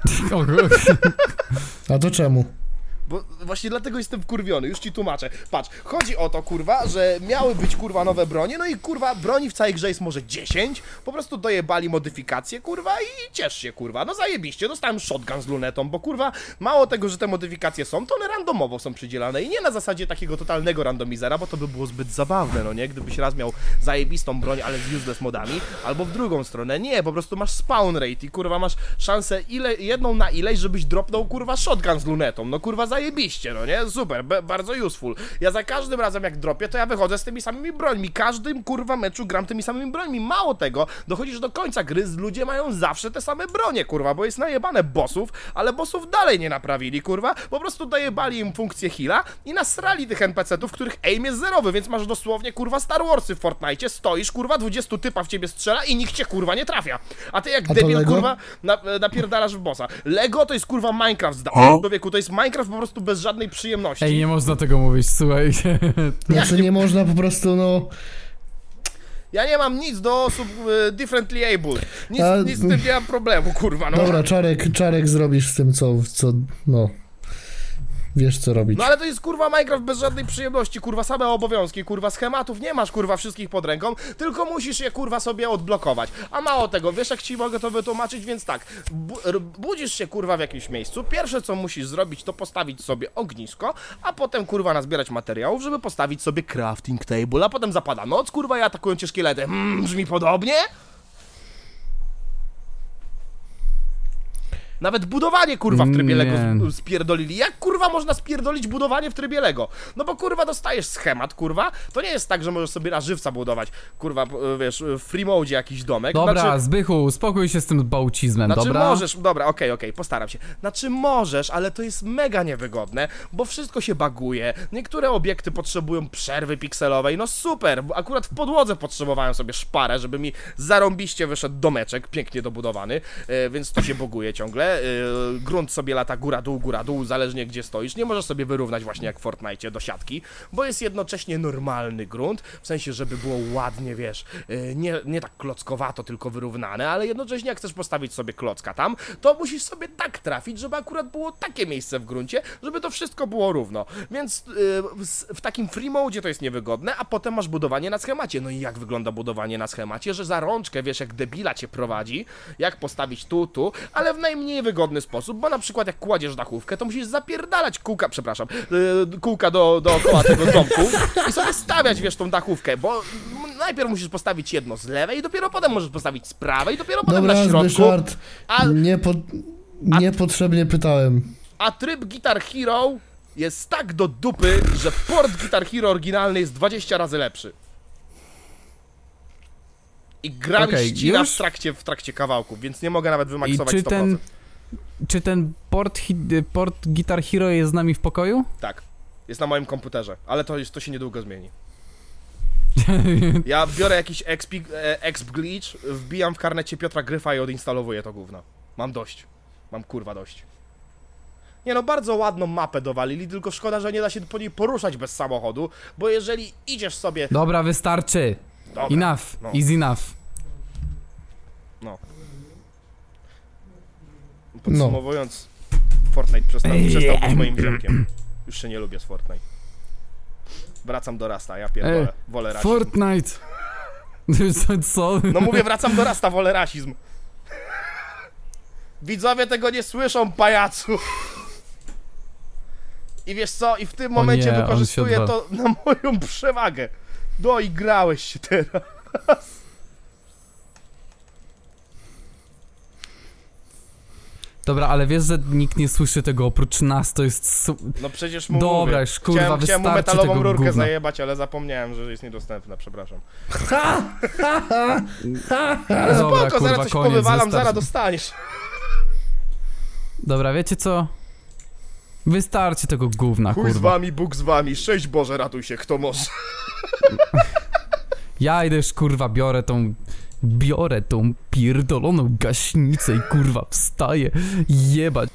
A to czemu? Bo właśnie dlatego jestem wkurwiony, już ci tłumaczę. Patrz, chodzi o to, kurwa, że miały być, kurwa, nowe bronie, no i, kurwa, broni w całej grze jest może 10, po prostu dojebali modyfikacje, kurwa, i ciesz się, kurwa. No zajebiście, dostałem shotgun z lunetą, bo, kurwa, mało tego, że te modyfikacje są, to one randomowo są przydzielane i nie na zasadzie takiego totalnego randomizera, bo to by było zbyt zabawne, no nie? Gdybyś raz miał zajebistą broń, ale z useless modami, albo w drugą stronę, nie, po prostu masz spawn rate i, kurwa, masz szansę ile, jedną na ileś, żebyś dropnął, kurwa, shotgun z lunetą, no, kurwa, zajebiście, no nie? Super, bardzo useful. Ja za każdym razem jak dropię, to ja wychodzę z tymi samymi brońmi. Każdym kurwa meczu gram tymi samymi brońmi. Mało tego, dochodzisz do końca gry, z- ludzie mają zawsze te same bronie, kurwa, bo jest najebane bossów, ale bossów dalej nie naprawili, kurwa. Po prostu dojebali im funkcję heala i nasrali tych NPC-ów, których aim jest zerowy, więc masz dosłownie, kurwa, Star Warsy w Fortnite. Stoisz, kurwa, 20 typa w ciebie strzela i nikt cię, kurwa, nie trafia. A ty jak A debil, Lego? kurwa, na, napierdalasz w bossa. Lego to jest, kurwa, Minecraft z człowieku, to jest Minecraft po prostu bez żadnej przyjemności. Ej, nie można tego mówić, słuchaj. Znaczy nie można po prostu, no... Ja nie mam nic do osób e, differently able. Nic, A- nic z tym nie mam problemu, kurwa, no. Dobra, Czarek, Czarek zrobisz z tym, co, co, no... Wiesz, co robić. No ale to jest kurwa Minecraft bez żadnej przyjemności, kurwa same obowiązki, kurwa schematów nie masz kurwa wszystkich pod ręką, tylko musisz je kurwa sobie odblokować. A mało tego, wiesz jak ci mogę to wytłumaczyć, więc tak, budzisz się kurwa w jakimś miejscu, pierwsze co musisz zrobić to postawić sobie ognisko, a potem kurwa nazbierać materiałów, żeby postawić sobie crafting table, a potem zapada noc, kurwa i atakują cię szkielety. Hmm, brzmi podobnie? Nawet budowanie kurwa w trybie. Lego z- spierdolili. Jak kurwa można spierdolić budowanie w trybie Lego? No bo kurwa dostajesz schemat, kurwa. To nie jest tak, że możesz sobie na żywca budować, kurwa, p- wiesz, w free mode jakiś domek. Dobra, Znaczy, Zbychu, spokój się z tym bałcizmem, znaczy dobra? możesz, dobra, okej, okej, postaram się. Znaczy możesz, ale to jest mega niewygodne, bo wszystko się baguje. Niektóre obiekty potrzebują przerwy pikselowej, no super, bo akurat w podłodze potrzebowałem sobie szparę, żeby mi zarąbiście wyszedł domeczek, pięknie dobudowany, e, więc to się boguje ciągle. E, grunt sobie lata góra-dół, góra-dół, zależnie gdzie stoisz. Nie możesz sobie wyrównać właśnie jak w Fortnite do siatki, bo jest jednocześnie normalny grunt, w sensie, żeby było ładnie, wiesz, e, nie, nie tak klockowato, tylko wyrównane, ale jednocześnie jak chcesz postawić sobie klocka tam, to musisz sobie tak trafić, żeby akurat było takie miejsce w gruncie, żeby to wszystko było równo. Więc e, s- w takim free mode to jest niewygodne, a potem masz budowanie na schemacie. No i jak wygląda budowanie na schemacie, że za rączkę, wiesz, jak debila cię prowadzi, jak postawić tu, tu, ale w najmniej wygodny sposób, bo na przykład jak kładziesz dachówkę, to musisz zapierdalać kółka, przepraszam, e, kółka do, dookoła tego domku i sobie stawiać, wiesz, tą dachówkę, bo najpierw musisz postawić jedno z lewej, i dopiero potem możesz postawić z prawej, i dopiero potem Dobra, na środku. Zbyszard, A, nie po, niepotrzebnie pytałem. a tryb Guitar Hero jest tak do dupy, że port Guitar Hero oryginalny jest 20 razy lepszy. I gra mi Okej, ścina w trakcie, w trakcie kawałków, więc nie mogę nawet I wymaksować czy 100%. ten, czy ten port, port Guitar Hero jest z nami w pokoju? Tak. Jest na moim komputerze, ale to, to się niedługo zmieni. Ja biorę jakiś exp, e, exp glitch, wbijam w karnecie Piotra Gryfa i odinstalowuję to gówno. Mam dość. Mam kurwa dość. Nie no, bardzo ładną mapę dowalili, tylko szkoda, że nie da się po niej poruszać bez samochodu, bo jeżeli idziesz sobie... Dobra, wystarczy. Dobra, Enough, no. is enough. No. Podsumowując, Fortnite przestał, przestał być moim ziomkiem. Już się nie lubię z Fortnite. Wracam do Rasta, ja pierdolę. Ej, Wolę rasizm. Fortnite. Co? No mówię, wracam do Rasta, wolę rasizm. Widzowie tego nie słyszą, pajacu. I wiesz co, i w tym momencie nie, wykorzystuję to na moją przewagę. No i grałeś się teraz. Dobra, ale wiesz, że nikt nie słyszy tego oprócz nas, to jest... Su- No przecież mu Dobra, mówię. już, kurwa, chciałem, chciałem mu wystarczy metalową tego rurkę gówna. zajebać, ale zapomniałem, że jest niedostępna, przepraszam. Dobra, Spoko, kurwa, zaraz coś koniec, powywalam, wystarczy. zaraz dostaniesz. Dobra, wiecie co? Wystarczy tego gówna, Chuj z kurwa. wami, Bóg z wami, szczęść Boże, ratuj się, kto może. Ja idę już, kurwa, biorę tą... Biorę tą pierdoloną gaśnicę i kurwa wstaję. Jebać